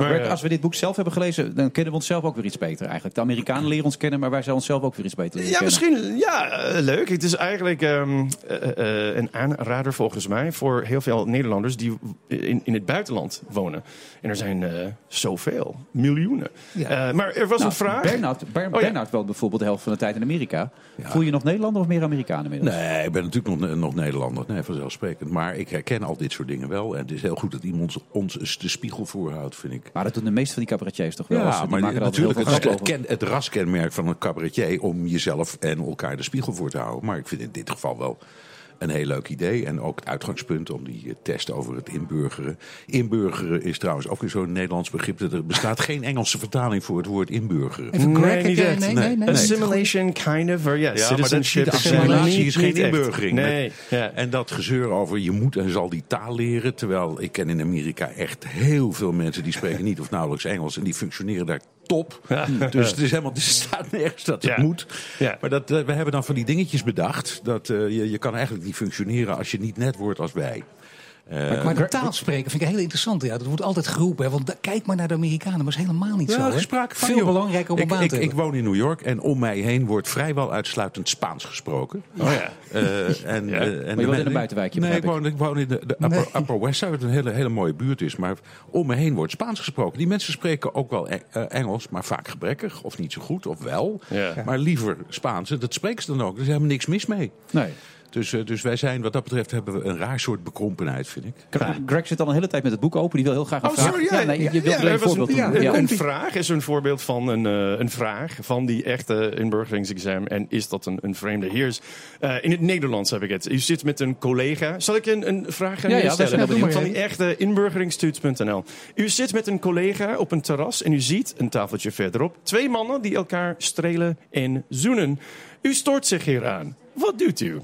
Maar, Greg, eh, als we dit boek zelf hebben gelezen, dan kennen we onszelf ook weer iets beter eigenlijk. De Amerikanen leren ons kennen, maar wij zijn onszelf ook weer iets beter leren Ja, kennen. misschien ja, eh, leuk. Het is eigenlijk um, uh, uh, een aanrader volgens mij voor heel veel Nederlanders die in, in het buitenland wonen. En er zijn uh, zoveel, miljoenen. Ja. Uh, maar er was Nou, een vraag. Bernard, Ber, Oh, woont bijvoorbeeld de helft van de tijd in Amerika. Voel je nog Nederlander of meer Amerikanen inmiddels? Nee, ik ben natuurlijk nog, nog Nederlander. Nee, vanzelfsprekend. Maar ik herken al dit soort dingen wel. En het is heel goed dat iemand ons de spiegel voorhoudt, vind ik. Maar dat doen de meeste van die cabaretiers toch wel? Als- Ja, die maar maken natuurlijk het, het, ken, het raskenmerk van een cabaretier om jezelf en elkaar de spiegel voor te houden. Maar ik vind in dit geval wel een heel leuk idee. En ook het uitgangspunt om die eh, test over het inburgeren. Inburgeren is trouwens ook weer zo'n Nederlands begrip. Er bestaat geen Engelse vertaling voor het woord inburgeren. Even Greg, Nee, nee, nee, nee. Assimilation, kind of. Or, yeah, Ja, maar dat is niet citizenship. assimilatie is geen inburgering. Nee, ja. En dat gezeur over je moet en zal die taal leren. Terwijl ik ken in Amerika echt heel veel mensen die spreken niet of nauwelijks Engels. En die functioneren daar top. Dus het is helemaal, er staat nergens dat het Ja. moet. Ja. Maar dat, eh, we hebben dan van die dingetjes bedacht. Dat eh, je, je kan eigenlijk niet functioneren als je niet net wordt als wij. Eh, Maar de taal spreken vind ik heel interessant. Ja, dat wordt altijd geroepen. Hè, want da- kijk maar naar de Amerikanen. Maar dat is helemaal niet zo. Ja, hè. sprake van, Veel belangrijker om een ik, baan ik, te ik woon in New York en om mij heen wordt vrijwel uitsluitend Spaans gesproken. Oh ja. Eh, en, Ja. eh, en je de woont in een buitenwijkje, Nee, ik woon, ik woon in de, de upper, Nee. upper West Side, wat een hele, hele mooie buurt is. Maar om me heen wordt Spaans gesproken. Die mensen spreken ook wel E- Engels, maar vaak gebrekkig. Of niet zo goed, of wel. Ja. Maar liever Spaans. Dat spreken ze dan ook. Er is helemaal niks mis mee. Nee. Dus, eh, dus wij zijn, wat dat betreft, hebben we een raar soort bekrompenheid, vind ik. Greg, Greg zit al een hele tijd met het boek open. Die wil heel graag een Oh, vraag. sorry, ja, nee, je ja, wilt ja, er een voorbeeld een, doen. ja, Ja. Een vraag is een voorbeeld van een, eh, een vraag van die echte inburgeringsexamen. En is dat een, een vreemde? Hier is, eh, in het Nederlands heb ik het. U zit met een collega. Zal ik een, een vraag aan Ja, ja, stellen? benieuwd. van die echte inburgeringstoets.nl. U zit met een collega op een terras en u ziet een tafeltje verderop twee mannen die elkaar strelen en zoenen. U stoort zich hier aan. Wat doet u?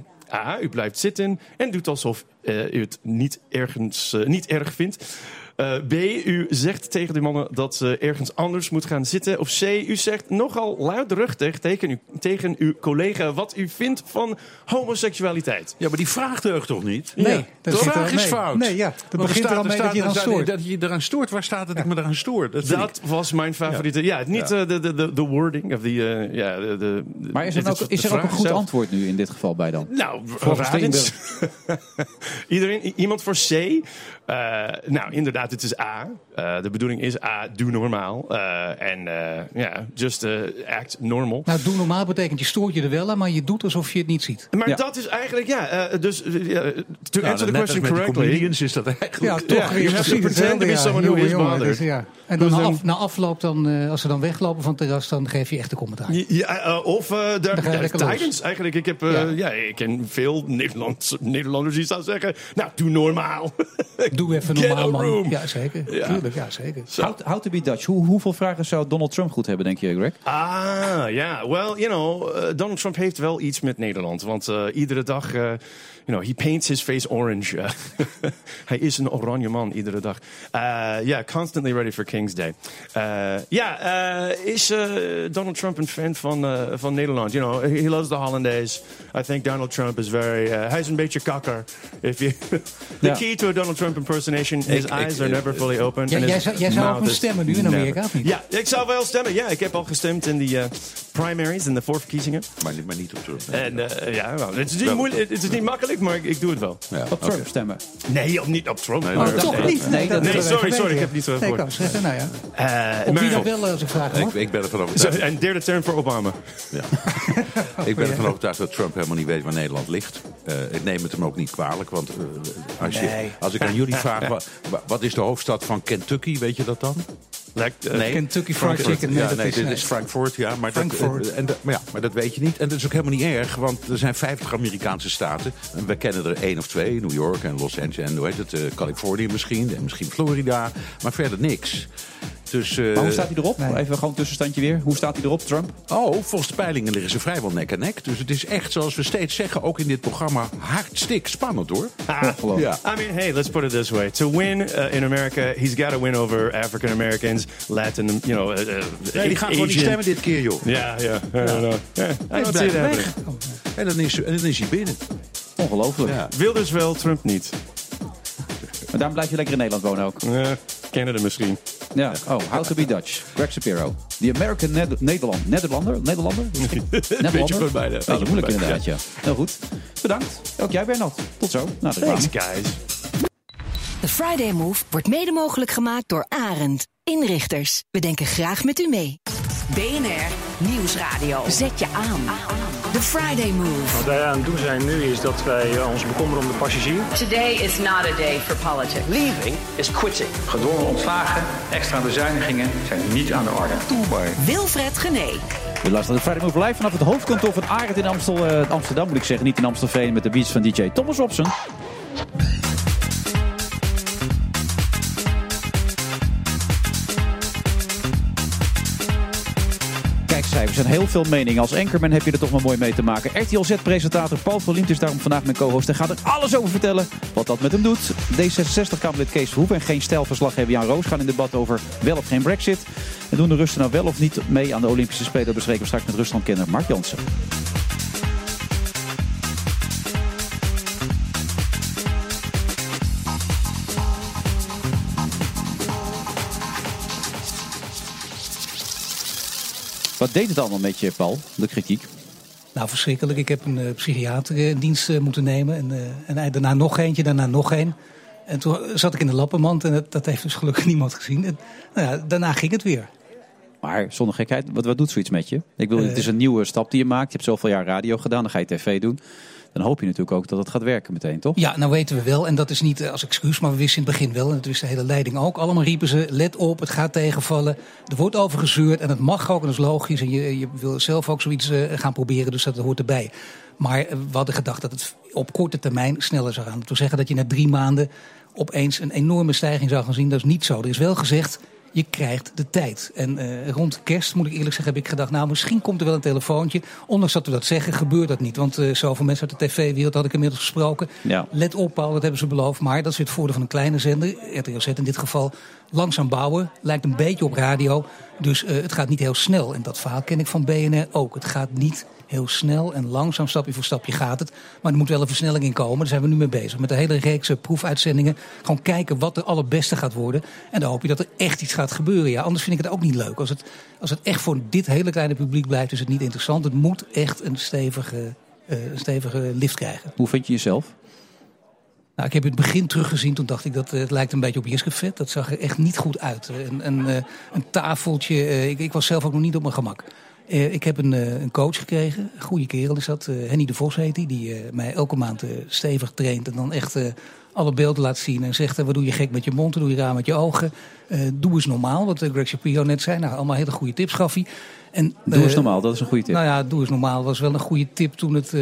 U blijft zitten en doet alsof eh, u het niet, ergens, eh, niet erg vindt. Eh, B, u zegt tegen die mannen dat ze ergens anders moet gaan zitten. Of C, u zegt nogal luidruchtig tegen, u, tegen uw collega wat u vindt van homoseksualiteit. Ja, maar die vraag deugt toch niet? Nee, de dat zit vraag er- is fout. Nee, ja, dat Want er begint er al staat- mee dat je staat- eraan stoort. Dat je eraan stoort. Waar staat dat ik me eraan stoor? Dat, Dat was mijn favoriete. Ja, niet Ja. eh, de, de, de, de wording of die. eh, ja, de, de, Maar is er, ook, is er ook een goed zelf. antwoord nu in dit geval bij dan? Nou. Iedereen, iemand voor C. Eh, nou, inderdaad, het is A. Eh, de bedoeling is A, doe normaal. Eh, en eh, ja, just act normal. Nou, doe normaal betekent je stoort je er wel aan, maar je doet alsof je het niet ziet. Maar dat is eigenlijk, ja, eh, dus ja, to Nou, answer the net als question met die correctly. comedians is dat eigenlijk... Ja, toch Ja, weer you have to precies pretend to hetzelfde, be ja. someone who is jongen, bothered. dus ja. En dan Dus na, dan- af, na afloop, dan, eh, als ze dan weglopen van het terras, dan geef je echt een commentaar. Ja, of eh, daar, je ja, tijdens eigenlijk. Ik, heb, ja. Ja. ik ken veel Nederlanders die zouden zeggen... Nou, doe normaal. Doe even normaal, man. room. Ja, zeker. Ja. Tuurlijk, ja, zeker. How, how to be Dutch. Hoe, hoeveel vragen zou Donald Trump goed hebben, denk je, Greg? Ah, ja. Well, you know, eh, Donald Trump heeft wel iets met Nederland. Want eh, iedere dag, eh, you know, he paints his face orange. Eh, Hij is een oranje man iedere dag. Ja, yeah, constantly ready for King's Day. Eh, Ja, eh, is eh, Donald Trump een fan van, eh, van Nederland? You know, he loves the Hollandaise. I think Donald Trump is very... eh, hij is een beetje kakker. If you, the key to a Donald Trump impersonation, his ik- eyes are never fully open. Ja, and jij his zou- jij zou stemmen nu in Amerika, of niet? Ja, ik zou wel stemmen. Ja, ik heb al gestemd in die eh, primaries, in de voorverkiezingen. Maar, niet- maar niet op Trump. En eh, ja, het, is niet Wel. moeilijk, het is niet makkelijk, maar ik, ik doe het wel. Ja, Op Trump stemmen. Nee, op, niet op Trump. Nee, Toch niet? Nee, dat- Nee, wil sorry, sorry, ik heb niet zo Nee, ik gehoord. zeggen, nou ja. Eh, Op wie dan wel, als ik vraag Ik, mag. ik ben ervan overtuigd. Een derde term voor Obama. Ja. ik ben ervan overtuigd dat Trump helemaal niet weet waar Nederland ligt. Eh, ik neem het hem ook niet kwalijk. Want eh, als, je, Nee. als ik aan jullie vraag, wa- wa- wat is de hoofdstad van Kentucky? Weet je dat dan? Like, eh, Nee. Kentucky Fried Frankfurt. Chicken. Nee, ja, dat nee, is, dit nee. is Frankfurt, ja. Maar dat, Frankfurt. eh, en dat- maar, ja, maar dat weet je niet. En dat is ook helemaal niet erg, want er zijn 50 Amerikaanse staten. En we kennen er één of twee, New York en Los Angeles en hoe heet het, eh, Californië misschien. En misschien Florida, maar verder niks. Dus, eh, Maar hoe staat hij erop? nee. Even gewoon een tussenstandje weer. Hoe staat hij erop, Trump? Oh, volgens de peilingen liggen ze vrijwel nek aan nek. Dus het is echt, zoals we steeds zeggen, ook in dit programma, hartstikke spannend hoor. Ah, Ongelooflijk. I mean, hey, let's put it this way: to win uh, in America, he's got to win over African Americans, Latin, you know, uh, uh, Nee, die gaan gewoon niet stemmen dit keer, joh. Ja, ja, I don't know. Yeah, I Hij is weg. En dan is, en dan is hij binnen. Ongelooflijk. Ja. Wilders wel, Trump niet. Maar daarom blijf je lekker in Nederland wonen ook. Eh, Canada misschien. Ja. Oh, How to be Dutch. Greg Shapiro. The American Ned- Nederland. Nederlander? Nederlander? Nederlander? van beide. Beetje Allebei, moeilijk ja. inderdaad, ja. Heel goed. Bedankt. Ook jij, Bernard. Tot zo. Nou, de Thanks, guys. De Friday Move wordt mede mogelijk gemaakt door Arend. Inrichters, we denken graag met u mee. BNR Nieuwsradio. Zet je aan. The Friday Move. Wat wij aan het doen zijn nu is dat wij eh, ons bekommeren om de passagier. Today is not a day for politics. Leaving is quitting. Gedwongen ontslagen, extra bezuinigingen zijn niet aan de orde. Toebaar. Wilfred Gené. We luisteren de Friday Move live vanaf het hoofdkantoor van Arend in Amstel, eh, Amsterdam, moet ik zeggen. Niet in Amstelveen met de beats van DJ Thomas Robson. Kijkcijfers en heel veel meningen. Als anchorman heb je er toch maar mooi mee te maken. RTL Z-presentator Paul van Liemt is daarom vandaag mijn co-host. En gaat er alles over vertellen wat dat met hem doet. D66-Kamerlid Kees Verhoeven en geen stijlverslaggever Jan Roos gaan in debat over wel of geen brexit. En doen de Russen nou wel of niet mee aan de Olympische Spelen. Bespreken we straks met Ruslandkenner Mark Jansen. Wat deed het allemaal met je, Paul, de kritiek? Nou, verschrikkelijk. Ik heb een eh, psychiater eh, in dienst eh, moeten nemen. En, eh, en daarna nog eentje, daarna nog één. En toen zat ik in de lappenmand en dat, dat heeft dus gelukkig niemand gezien. En, nou ja, daarna ging het weer. Maar zonder gekheid, wat, wat doet zoiets met je? Ik Eh. het is een nieuwe stap die je maakt. Je hebt zoveel jaar radio gedaan, dan ga je tv doen. Dan hoop je natuurlijk ook dat het gaat werken meteen, toch? Ja, nou weten we wel. En dat is niet eh, als excuus, maar we wisten in het begin wel. En dat wist de hele leiding ook. Allemaal riepen ze, let op, het gaat tegenvallen. Er wordt over gezeurd en het mag ook, en dat is logisch. En je, je wil zelf ook zoiets eh, gaan proberen, dus dat hoort erbij. Maar eh, we hadden gedacht dat het op korte termijn sneller zou gaan. Dat wil zeggen dat je na drie maanden opeens een enorme stijging zou gaan zien. Dat is niet zo. Er is wel gezegd, je krijgt de tijd. En eh, rond kerst, moet ik eerlijk zeggen, heb ik gedacht... nou, misschien komt er wel een telefoontje. Ondanks dat we dat zeggen, gebeurt dat niet. Want uh, zoveel mensen uit de tv-wereld had ik inmiddels gesproken. Ja. Let op, Paul, dat hebben ze beloofd. Maar dat is weer het voordeel van een kleine zender, RTL Z in dit geval. Langzaam bouwen, lijkt een beetje op radio. Dus uh, het gaat niet heel snel. En dat verhaal ken ik van BNR ook. Het gaat niet heel snel en langzaam, stapje voor stapje gaat het. Maar er moet wel een versnelling in komen. Daar zijn we nu mee bezig. Met de hele reeks proefuitzendingen. Gewoon kijken wat de allerbeste gaat worden. En dan hoop je dat er echt iets gaat gebeuren. Ja, anders vind ik het ook niet leuk. Als het, als het echt voor dit hele kleine publiek blijft, is het niet interessant. Het moet echt een stevige, uh, stevige lift krijgen. Hoe vind je jezelf? Nou, ik heb het begin teruggezien. Toen dacht ik dat uh, het lijkt een beetje op Jiskevet. Dat zag er echt niet goed uit. Een, een, uh, een tafeltje. Ik, ik, was zelf ook nog niet op mijn gemak. Uh, ik heb een, uh, een, coach gekregen, goede kerel is dat. Uh, Henny de Vos heet die, die mij elke maand stevig traint. En dan echt alle beelden laat zien. En zegt, wat doe je gek met je mond, wat doe je raar met je ogen. doe eens normaal, wat Greg Shapiro net zei. Nou, allemaal hele goede tips gaf hij. En, doe eens normaal, dat is een goede tip. Nou ja, doe eens normaal was wel een goede tip toen het,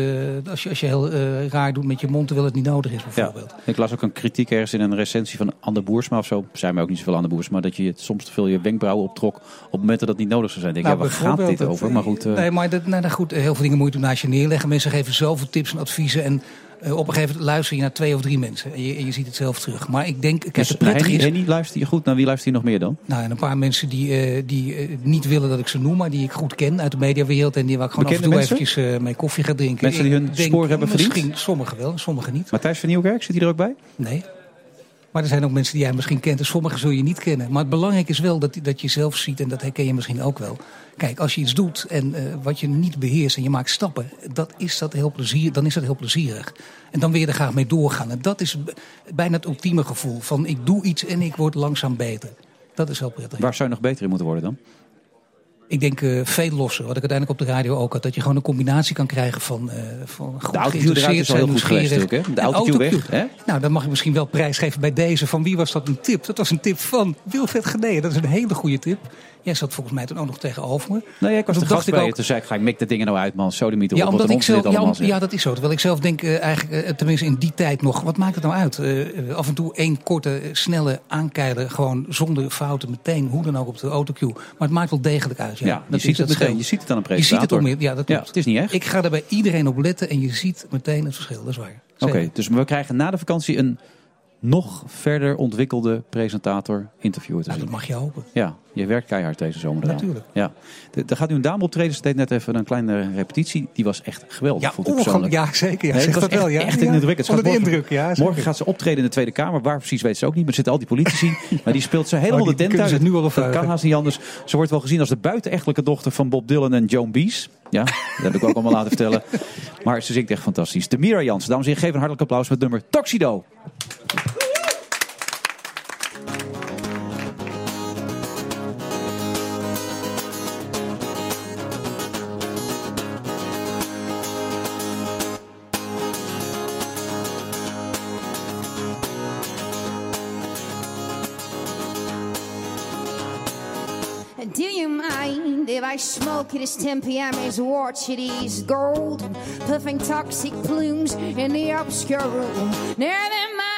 als, je, als je heel raar doet met je mond terwijl het niet nodig is bijvoorbeeld. Ja, ik las ook een kritiek ergens in een recensie van Anne Boersma of zo. Zijn mij ook niet zoveel Anne Boersma. Dat je soms te veel je wenkbrauwen optrok op momenten dat het niet nodig zou zijn. Denk, nou, ja, waar gaat dit over? Maar goed. Nee, maar dat, nou, goed, heel veel dingen moet je toen naast je neerleggen. Mensen geven zoveel tips en adviezen. En uh, op een gegeven moment luister je naar twee of drie mensen. En je, en je ziet het zelf terug. Maar ik denk... Kijk, dus het prettige Henny, is... Henny, luister je goed? Naar wie luister je nog meer dan? Nou, en een paar mensen die, uh, die uh, niet willen dat ik ze noem, maar die ik goed ken uit de mediawereld. En die waar ik gewoon Bekende af en toe mensen? eventjes mee koffie ga drinken. Mensen die hun Ik denk, spoor hebben verdiend? Misschien sommigen wel, sommigen niet. Matthijs van Nieuwkerk, zit hij er ook bij? Nee. Maar er zijn ook mensen die jij misschien kent en sommigen zul je niet kennen. Maar het belangrijk is wel dat, dat je zelf ziet, en dat herken je misschien ook wel. Kijk, als je iets doet en uh, wat je niet beheerst en je maakt stappen, dat is dat heel plezier, dan is dat heel plezierig. En dan wil je er graag mee doorgaan. En dat is bijna het ultieme gevoel van ik doe iets en ik word langzaam beter. Dat is heel prettig. Waar zou je nog beter in moeten worden dan? Ik denk uh, veel losser, wat ik uiteindelijk op de radio ook had. Dat je gewoon een combinatie kan krijgen van, uh, van goed De eruit is heel goed geweest ook, hè? De autocue weg, hè? Nou, dan mag ik misschien wel prijsgeven bij deze. Van wie was dat een tip? Dat was een tip van Wilfred Genee. Dat is een hele goede tip. Jij zat volgens mij toen ook nog tegenover me. Nee, ik was Toen de gast dacht ik ook- Toen zei ik, ga ik mik dat ding er nou uit, man. Sodemieter Ja, op, wat omdat ik zelf, ja, om- ja, dat is zo. Terwijl ik zelf denk, eh, eigenlijk, eh, tenminste in die tijd nog, wat maakt het nou uit? Eh, af en toe één korte, snelle aankeilen, gewoon zonder fouten meteen, hoe dan ook op de autocue. Maar het maakt wel degelijk uit. Ja, Ja, je Dat ziet is- het meteen. Je ziet het aan een Je ziet het presentator. ook meer, ja, dat Ja, klopt. het is niet echt. Ik ga er bij iedereen op letten en je ziet meteen het verschil, dat is waar. Oké, dus we krijgen na de vakantie een nog verder ontwikkelde presentator interviewer te Nou, zien. dat mag je hopen. Ja, je werkt keihard deze zomer. eraan. Natuurlijk. Ja. Er gaat nu een dame optreden. Ze deed net even een kleine repetitie. Die was echt geweldig. Ja, vond ik ongelooflijk. persoonlijk. Ja, zeker. Ja, Nee, zeg het dat wel, echt, ja. echt Ja, onder de morgen- indruk, ja, zeker. Morgen gaat ze optreden in de Tweede Kamer. Waar precies weet ze ook niet. Maar er zitten al die politici. maar die speelt ze helemaal Oh, de tent uit. zich nu al dat kan haast niet anders. Ze wordt wel gezien als de buitenechtelijke dochter van Bob Dylan en Joan Bies. Ja, dat heb ik ook allemaal laten vertellen. Maar ze zingt echt fantastisch. De Mira Jans. Dames en heren, geef een hartelijk applaus met nummer Toxido. Do you mind if I smoke this 10 p.m. as watch it is gold? Puffing toxic plumes in the obscure room. Never mind.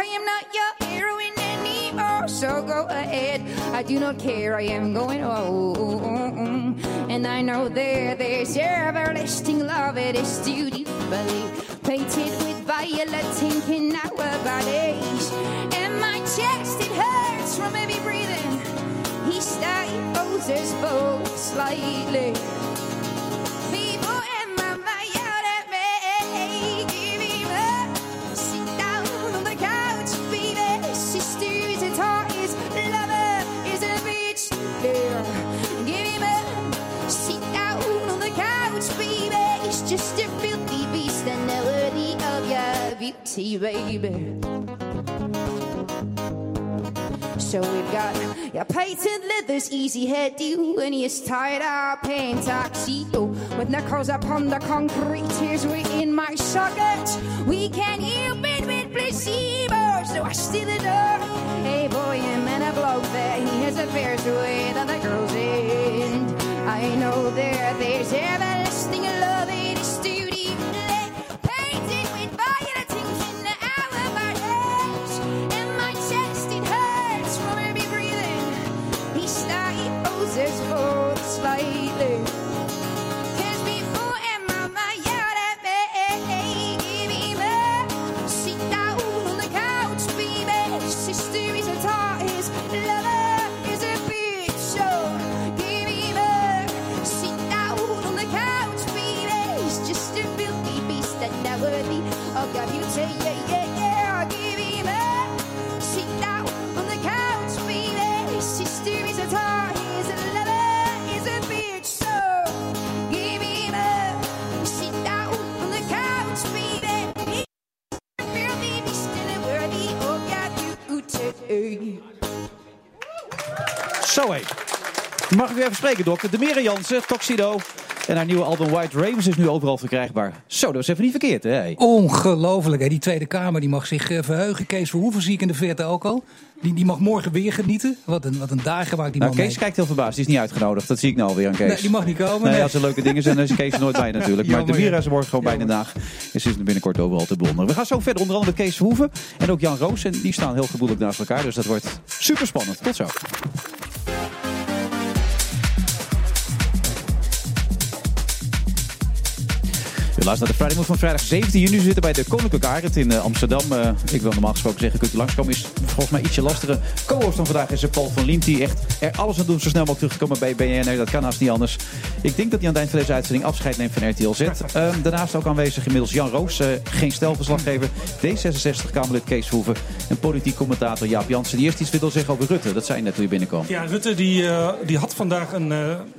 I am not your heroine anymore. So go ahead. I do not care. I am going home. And I know there there's everlasting love. It is dutifully painted with violet ink in our bodies. And my chest, it hurts from heavy breathing. He stifles his both slightly. Beauty, baby. So we've got your patent leathers, easy hairdo, and he's tied up in tuxedo with knuckles upon the concrete. Tears in my socket. We can it with placebo, so I steal the door. Hey boy, I'm in a bloke there. He has affairs with other girls, and I know there there's everlasting Mag ik u even spreken, dokter? Demira Jansen, Toxido. En haar nieuwe album White Ravens is nu overal verkrijgbaar. Zo, dat is even niet verkeerd, hè? Ongelooflijk, hè? Die Tweede Kamer die mag zich eh, verheugen. Kees Verhoeven zie ik in de verte ook al. Die, die mag morgen weer genieten. Wat een, wat een dagen maakt die Nou, man Kees mee. kijkt heel verbaasd. Die is niet uitgenodigd. Dat zie ik nou alweer aan Kees. Nee, die mag niet komen, Nee, nee. als er leuke dingen zijn, dan is Kees er nooit bij natuurlijk. Maar Demira ja. is morgen gewoon bij de dag. En ze is binnenkort overal te bewonderen. We gaan zo verder, onder andere Kees Verhoeven. En ook Jan Roos. En die staan heel gevoelig naast elkaar. Dus dat wordt super spannend. Tot zo. Luistert naar de Friday Move van vrijdag 17 juni. We zitten bij de Koninklijke Arend in eh, Amsterdam. Eh, ik wil normaal gesproken zeggen, kunt u langskomen. Is volgens mij ietsje lastiger. Co-host van vandaag is eh, Paul van Liem. Die echt er alles aan doet om zo snel mogelijk terug te komen bij BNR. Dat kan haast niet anders. Ik denk dat hij aan het eind van deze uitzending afscheid neemt van RTL Z. Ehm, daarnaast ook aanwezig inmiddels Jan Roos. geen stelverslaggever. D66-Kamerlid Kees Verhoeven. En politiek commentator Jaap Jansen. Die eerst iets wil zeggen over Rutte. Dat zei je net toen je binnenkwam. Ja, Rutte die, die had vandaag een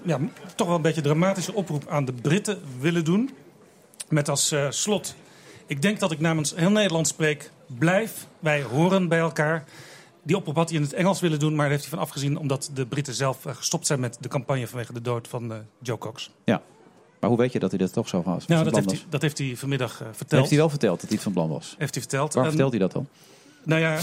ja, toch wel een beetje dramatische oproep aan de Britten willen doen. Met als eh, slot, ik denk dat ik namens heel Nederland spreek, blijf, wij horen bij elkaar. Die oproep had hij in het Engels willen doen, maar daar heeft hij van afgezien... omdat de Britten zelf eh, gestopt zijn met de campagne vanwege de dood van eh, Joe Cox. Ja. Maar hoe weet je dat hij dat toch zo was? Nou, van dat heeft, hij, dat heeft hij vanmiddag eh, verteld. Heeft hij wel verteld dat hij het van plan was? Heeft hij verteld. Waarom En- vertelt hij dat dan? Nou ja,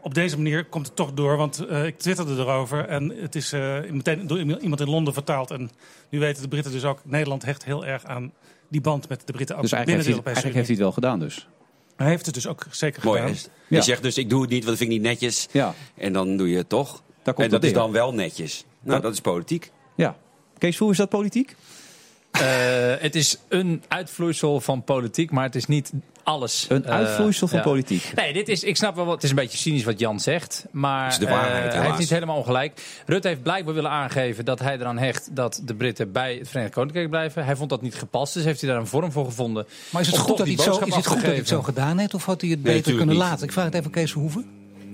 op deze manier komt het toch door, want eh, ik twitterde erover en het is eh, meteen door iemand in Londen vertaald. En nu weten de Britten dus ook, Nederland hecht heel erg aan die band met de Britten ook Dus binnen eigenlijk, de heeft hij, Europese eigenlijk heeft hij het wel gedaan dus. Hij heeft het dus ook zeker Mooi gedaan. het. Je zegt dus, ik doe het niet, want dat vind ik niet netjes. Ja. En dan doe je het toch. komt en het dat is dan wel netjes. Nou, Dat- dat is politiek. Ja. Kees, hoe is dat politiek? Eh, het is een uitvloeisel van politiek, maar het is niet alles. Een Eh, uitvloeisel van ja. politiek. Nee, dit is, ik snap wel, wat, het is een beetje cynisch wat Jan zegt. Maar Het is de eh, waarheid, hij helaas. heeft niet helemaal ongelijk. Rutte heeft blijkbaar willen aangeven dat hij eraan hecht dat de Britten bij het Verenigd Koninkrijk blijven. Hij vond dat niet gepast, dus heeft hij daar een vorm voor gevonden. Maar is het goed dat hij zo, is het goed dat hij het zo gedaan heeft? Of had hij het beter kunnen niet. laten? Ik vraag het even aan Kees Verhoeven.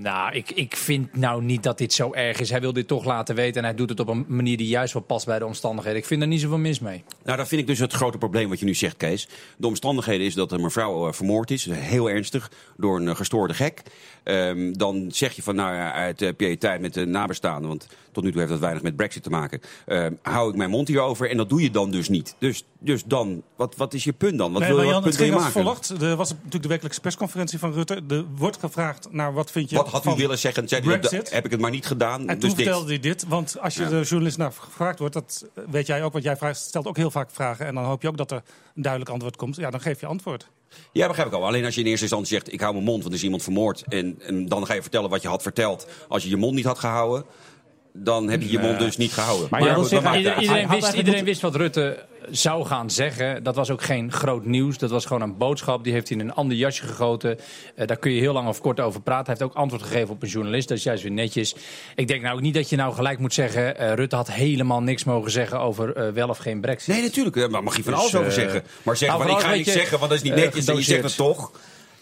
Nou, ik, ik vind nou niet dat dit zo erg is. Hij wil dit toch laten weten en hij doet het op een manier die juist wel past bij de omstandigheden. Ik vind er niet zoveel mis mee. Nou, dat vind ik dus het grote probleem wat je nu zegt, Kees. De omstandigheden is dat een mevrouw eh, vermoord is, heel ernstig, door een eh, gestoorde gek. Ehm, dan zeg je van, nou ja, uit uh, piëteit met de nabestaanden, want tot nu toe heeft dat weinig met brexit te maken, ehm, hou ik mijn mond hierover en dat doe je dan dus niet. Dus, dus dan, wat, wat is je punt dan? Wat nee, wil je, Jan, het punt wil ging als volgt. Er was natuurlijk de wekelijkse persconferentie van Rutte. Er wordt gevraagd naar wat vind je Wat had u willen zeggen? Zei Brexit. heb ik het maar niet gedaan. En dus toen dit. vertelde hij dit, want als je Ja. de journalist naar gevraagd wordt, dat weet jij ook, want jij vraagt, stelt ook heel vaak vragen. En dan hoop je ook dat er een duidelijk antwoord komt. Ja, dan geef je antwoord. Ja, begrijp ik al. Alleen als je in eerste instantie zegt, ik hou mijn mond, want er is iemand vermoord. En, en dan ga je vertellen wat je had verteld. Als je je mond niet had gehouden, dan heb je je mond dus niet gehouden. Maar, goed, het iedereen, wist, iedereen wist wat Rutte zou gaan zeggen. Dat was ook geen groot nieuws. Dat was gewoon een boodschap. Die heeft hij in een ander jasje gegoten. Eh, daar kun je heel lang of kort over praten. Hij heeft ook antwoord gegeven op een journalist. Dat is juist weer netjes. Ik denk nou ook niet dat je nou gelijk moet zeggen... eh, Rutte had helemaal niks mogen zeggen over eh, wel of geen brexit. Nee, natuurlijk. Daar mag je van Dus, alles over eh, zeggen. Maar zeggen nou, van, ik ga niks zeggen, want dat is niet netjes. en je zegt het toch.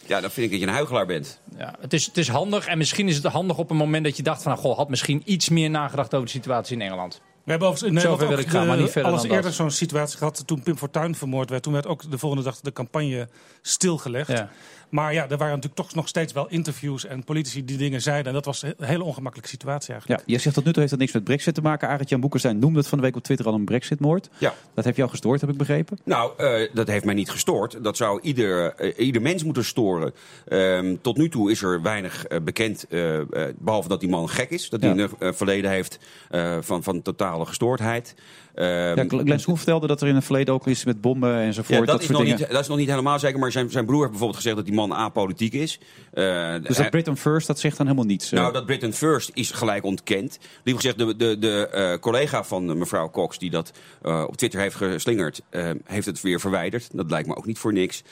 Ja, dan vind ik dat je een huigelaar bent. Ja, het, is, het is handig. En misschien is het handig op een moment dat je dacht van... Goh, had misschien iets meer nagedacht over de situatie in Engeland. We hebben overigens in Nederland ook ik gaan, maar de- niet verder alles dan dat. eerder zo'n situatie gehad toen Pim Fortuyn vermoord werd. Toen werd ook de volgende dag de campagne stilgelegd. Ja. Maar ja, er waren natuurlijk toch nog steeds wel interviews en politici die dingen zeiden. En dat was een hele ongemakkelijke situatie eigenlijk. Ja, je zegt tot nu toe heeft dat niks met brexit te maken. Arend Jan Boekenstein noemde het van de week op Twitter al een brexitmoord. Ja. Dat heb jou gestoord, heb ik begrepen. Nou, eh, dat heeft mij niet gestoord. Dat zou ieder, eh, ieder mens moeten storen. Ehm, tot nu toe is er weinig eh, bekend, eh, eh, behalve dat die man gek is. Dat hij Ja. een verleden heeft eh, van, van totale gestoordheid. Ehm, Ja, Glenn vertelde dat er in het verleden ook iets met bommen enzovoort. Ja, dat, dat is nog dingen. niet, dat is nog niet helemaal zeker. Maar zijn, zijn broer heeft bijvoorbeeld gezegd dat die man apolitiek is. Eh, Dus dat Britain First, dat zegt dan helemaal niets. eh. nou, dat Britain First is gelijk ontkend. Liever gezegd, de, de, de eh, collega van mevrouw Cox, die dat op Twitter heeft geslingerd, heeft het weer verwijderd. Dat lijkt me ook niet voor niks.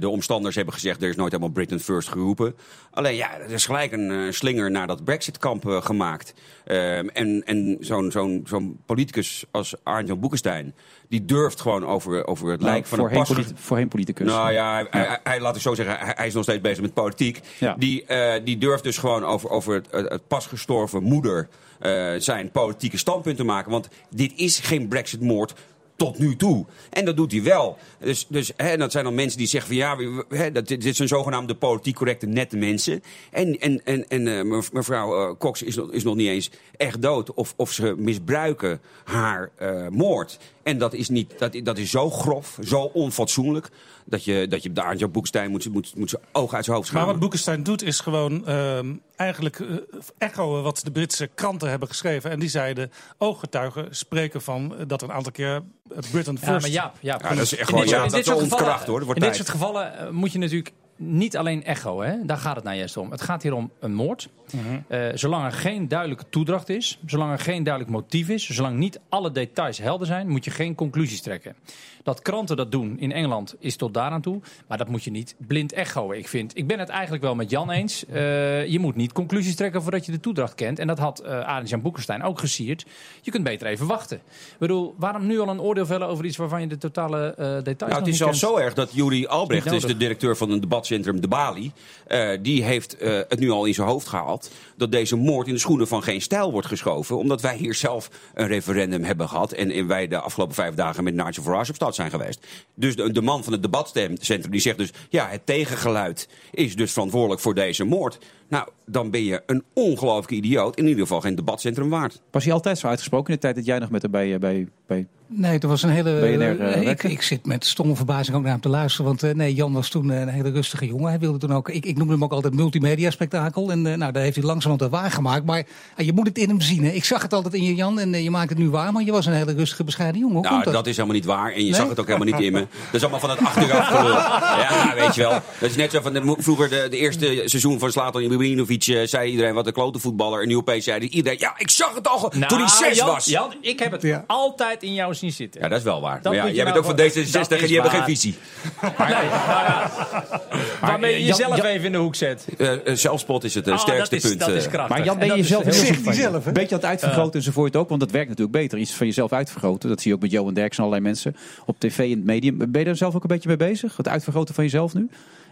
De omstanders hebben gezegd, er is nooit helemaal Britain First geroepen. Alleen ja, er is gelijk een slinger naar dat Brexit-kamp gemaakt. Ehm, en en zo'n zo'n zo'n politicus als Arjan Boekenstein. Die durft gewoon over, over het Nou, lijk van een voorheen, pas... politi- voorheen politicus. Nou ja, hij, hij, hij- laat ik zo zeggen, hij, hij is nog steeds bezig met politiek. Die, eh, die durft dus gewoon over, over het, het, het pas gestorven moeder eh, zijn politieke standpunt te maken. Want dit is geen Brexit-moord tot nu toe. En dat doet hij wel. Dus, dus hè, dat zijn dan mensen die zeggen van ja, hè, dat, dit zijn zogenaamde politiek correcte nette mensen. En, en, en, en eh, mev- mevrouw eh, Cox is, nog- is nog niet eens echt dood. Of, of ze misbruiken haar eh, moord. En dat is, niet, dat, dat is zo grof, zo onfatsoenlijk. Dat je, dat je daar Jan Boekstein moet, moet, moet zijn ogen uit zijn hoofd Maar schamen. wat Boekenstein doet is gewoon ehm, eigenlijk eh, echoen wat de Britse kranten hebben geschreven. En die zeiden, ooggetuigen spreken van eh, dat er een aantal keer Britain Ja, first... maar Jaap, Jaap. Ja, dat is echt In gewoon- dit ja, in dit soort ontkracht, hoor. Dat wordt In dit soort gevallen eh, moet je natuurlijk niet alleen echo, hè? daar gaat het nou juist om. Het gaat hier om een moord. Eh, zolang er geen duidelijke toedracht is, zolang er geen duidelijk motief is, zolang niet alle details helder zijn, moet je geen conclusies trekken. Dat kranten dat doen in Engeland is tot daaraan toe, maar dat moet je niet blind echoen. Ik, vind, ik ben het eigenlijk wel met Jan eens. Eh, je moet niet conclusies trekken voordat je de toedracht kent. En dat had eh Arend Jan Boekenstein ook gesierd. Je kunt beter even wachten. Ik bedoel, waarom nu al een oordeel vellen over iets waarvan je de totale details Nou, nog het niet is kent? zo erg dat Juri Albrecht, is de directeur van een debatcentrum De Bali, eh, die heeft eh, het nu al in zijn hoofd gehaald dat deze moord in de schoenen van geen stijl wordt geschoven, omdat wij hier zelf een referendum hebben gehad en, en wij de afgelopen vijf dagen met Nigel Farage op stad zijn geweest. Dus de, de man van het debatcentrum die zegt dus, ja, het tegengeluid is dus verantwoordelijk voor deze moord. Nou, dan ben je een ongelooflijke idioot, in ieder geval geen debatcentrum waard. Was hij altijd zo uitgesproken in de tijd dat jij nog met hem bij, eh, bij, bij Nee, het was een hele. BNR, eh, ik, ik zit met stomme verbazing ook naar hem te luisteren. Want eh, nee, Jan was toen eh, een hele rustige jongen. Hij wilde toen ook. Ik, ik noemde hem ook altijd multimedia spektakel. En eh, nou, daar heeft hij wel waargemaakt. Maar eh, je moet het in hem zien. Hè. Ik zag het altijd in je, Jan. En eh, je maakt het nu waar. Maar je was een hele rustige, bescheiden jongen. Hoe Nou, komt dat is helemaal niet waar. En je Nee? zag het ook helemaal niet in me. Dat is allemaal van het achteraf gelul. Ja, weet je wel. Dat is net zo van de, vroeger de, de eerste seizoen van Zlatan Ibrahimovic. eh, zei iedereen wat een klote voetballer. En nu opeens zei iedereen, ja, ik zag het al Nou, toen hij zes Jan, was. Jan, ik heb het altijd in jou zien zitten. Ja, dat is wel waar. Maar ja, jij bent nou ook van voor- D66 dat en die hebben waar. geen visie. Waarmee je jezelf even in de hoek zet. Eh, zelfspot is het Oh, sterkste is- punt. Dat is krachtig. Maar Jan, ben En je jezelf heel een beetje aan het uitvergroten enzovoort ook? Want dat werkt natuurlijk beter. Iets van jezelf uitvergroten. Dat zie je ook met Johan Derks en allerlei mensen op tv en het medium. Ben je daar zelf ook een beetje mee bezig? Het uitvergroten van jezelf nu?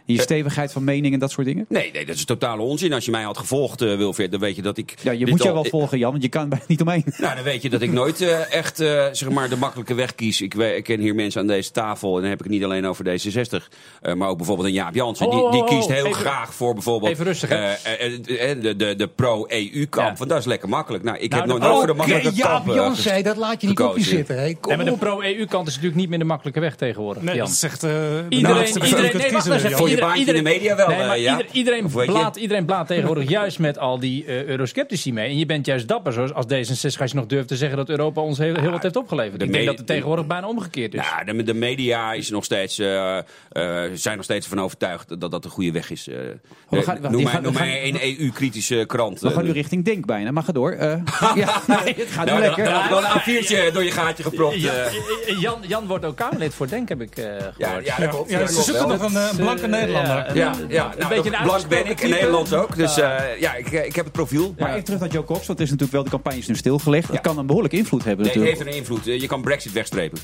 En je stevigheid van mening en dat soort dingen? Nee, nee, dat is totale onzin. Als je mij had gevolgd, eh, Wilfred, dan weet je dat ik... Ja, je moet je al- wel volgen, Jan, want je kan er niet omheen. Nou, dan weet je dat ik nooit eh, echt eh, zeg maar de makkelijke weg kies. Ik, ik ken hier mensen aan deze tafel. En dan heb ik het niet alleen over D66. eh, maar ook bijvoorbeeld een Jaap Jansen. Oh, Die, oh, die oh, kiest heel even- graag voor bijvoorbeeld... even rustig, hè? eh, eh, eh, de de, de pro-EU-kamp. Ja. Want dat is lekker makkelijk. Nou, ik Nou, heb nooit de- nooit voor de Oh, makkelijke Jaap kamp eh, Jan ges- zei, dat laat je niet op je zitten. Hè. Kom Nee, maar de pro-EU-kant is natuurlijk niet meer de makkelijke weg tegenwoordig. Nee, Jan. dat zegt eh, de Iedereen, iedereen, nee, wacht kiezen, eens even. Jan. Voor je Iedereen- baantje in de media wel, Nee, maar eh, ja. ieder- iedereen, blaat, iedereen blaat tegenwoordig juist met al die eh, eurosceptici mee. En je bent juist dapper zoals als D66 als je nog durft te zeggen dat Europa ons heel, heel wat heeft opgeleverd. de Ik denk dat het tegenwoordig bijna omgekeerd is. Nou, de, de media is nog steeds, eh, eh, zijn nog steeds van overtuigd dat dat de goede weg is. we gaan- we noem gaan- mij, noem we mij gaan- een EU-kritische krant. We gaan nu richting Denk bijna, maar ga door. Eh, ja, nee, het gaat nu Nou, lekker. Dan, dan, dan een A4'tje door je gaatje gepropt. Ja, Jan, Jan wordt ook Kamerlid voor Denk, heb ik eh gehoord. Ja, ja, dat klopt. Ja, ze zoeken nog een eh, blanke Nederlander. ja, Ja, een- ja een nou, beetje een blank ben ik, en type. Nederlands ook. Dus Ja. eh, ja, ik, ik heb het profiel. Maar even terug naar Joe Cox, want het is natuurlijk wel, de campagne is nu stilgelegd. Dat kan een behoorlijke invloed hebben Nee, het natuurlijk. heeft een invloed. Eh, Je kan Brexit wegstrepen.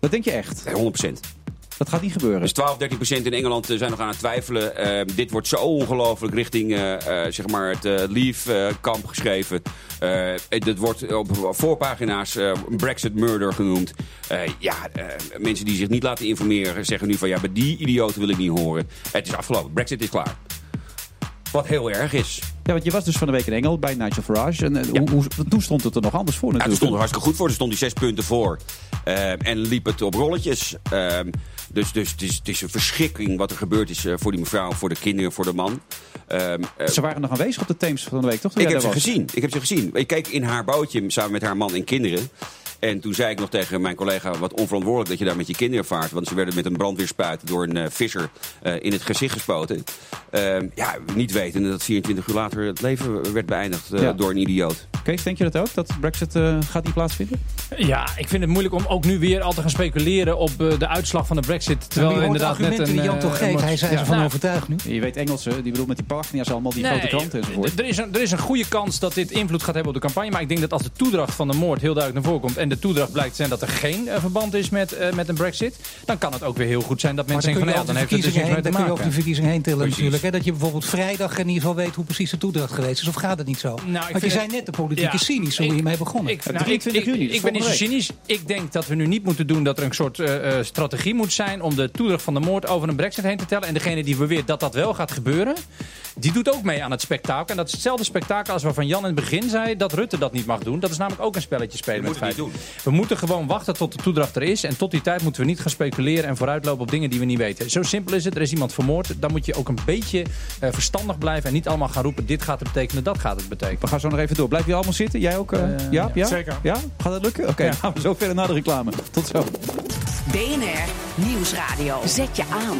Dat denk je echt? Nee, 100%. Dat gaat niet gebeuren. Dus 12, 13 procent in Engeland eh, zijn nog aan het twijfelen. Eh, dit wordt zo ongelooflijk richting eh, zeg maar het eh, Leave-kamp geschreven. Dit wordt op voorpagina's Brexit murder genoemd. Ja, mensen die zich niet laten informeren zeggen nu van... ja, bij die idioten wil ik niet horen. Het is afgelopen. Brexit is klaar. Wat heel erg is. Ja, want je was dus van de week in Engeland bij Nigel Farage. En hoe, hoe, toen stond het er nog anders voor Ja, toen natuurlijk. stond er hartstikke goed voor. Er stond hij zes punten voor. En liep het op rolletjes. Eh, dus dus het, is, het is een verschrikking wat er gebeurd is eh, voor die mevrouw, voor de kinderen, voor de man. Eh, eh, Ze waren nog aanwezig op de Thames van de week, toch? Ik heb ze was? gezien. Ik heb ze gezien. Ik keek in haar bootje samen met haar man en kinderen. En toen zei ik nog tegen mijn collega, wat onverantwoordelijk dat je daar met je kinderen vaart. Want ze werden met een brandweerspuit door een eh, visser eh, in het gezicht gespoten. Eh, ja, niet wetende dat 24 uur later het leven werd beëindigd eh, Ja. door een idioot. Kees, denk je dat ook? Dat Brexit eh, gaat niet plaatsvinden? Ja, ik vind het moeilijk om ook nu weer al te gaan speculeren op eh, de uitslag van de Brexit. Terwijl Maar je er hoort de inderdaad net een. die Jan toch geeft. een- Hij is er Ja. van Nou, overtuigd nu. Je weet Engelsen, die bedoelt met die pagina's allemaal die Nee, grote kranten enzovoort. Er is, een, er is een goede kans dat dit invloed gaat hebben op de campagne. Maar ik denk dat als de toedracht van de moord heel duidelijk naar voren komt. en de toedracht blijkt te zijn dat er geen eh, verband is met, eh, met een Brexit. dan kan het ook weer heel goed zijn dat mensen dan kun denken: je van ja, dan de heeft het dus niks mee dan kun je over maken. de verkiezingen heen tillen Precies. natuurlijk. Hè? Dat je bijvoorbeeld vrijdag in ieder geval weet hoe precies de toedracht geweest is. Of gaat het niet zo? Nou, ik Want je zei net de politieke Ja. cynisch, hoe je mee begonnen. Ik, nou, ik, ik, ik ben niet zo cynisch. Ik denk dat we nu niet moeten doen dat er een soort eh, eh, strategie moet zijn om de toedracht van de moord over een brexit heen te tellen. En degene die beweert dat dat wel gaat gebeuren, die doet ook mee aan het spektakel. En dat is hetzelfde spektakel als waarvan Jan in het begin zei dat Rutte dat niet mag doen. Dat is namelijk ook een spelletje spelen met moet het feiten. We moeten gewoon wachten tot de toedracht er is. En tot die tijd moeten we niet gaan speculeren en vooruitlopen op dingen die we niet weten. Zo simpel is het. Er is iemand vermoord. Dan moet je ook een beetje eh, verstandig blijven en niet allemaal gaan roepen dit gaat het betekenen, dat gaat het betekenen. We gaan zo nog even door. Blijf je allemaal zitten? Jij ook? eh, Eh, ja? ja? zeker. Ja? Gaat dat lukken? Oké, dan gaan we zo verder naar de reclame. Tot zo. BNR Nieuwsradio. Zet je aan.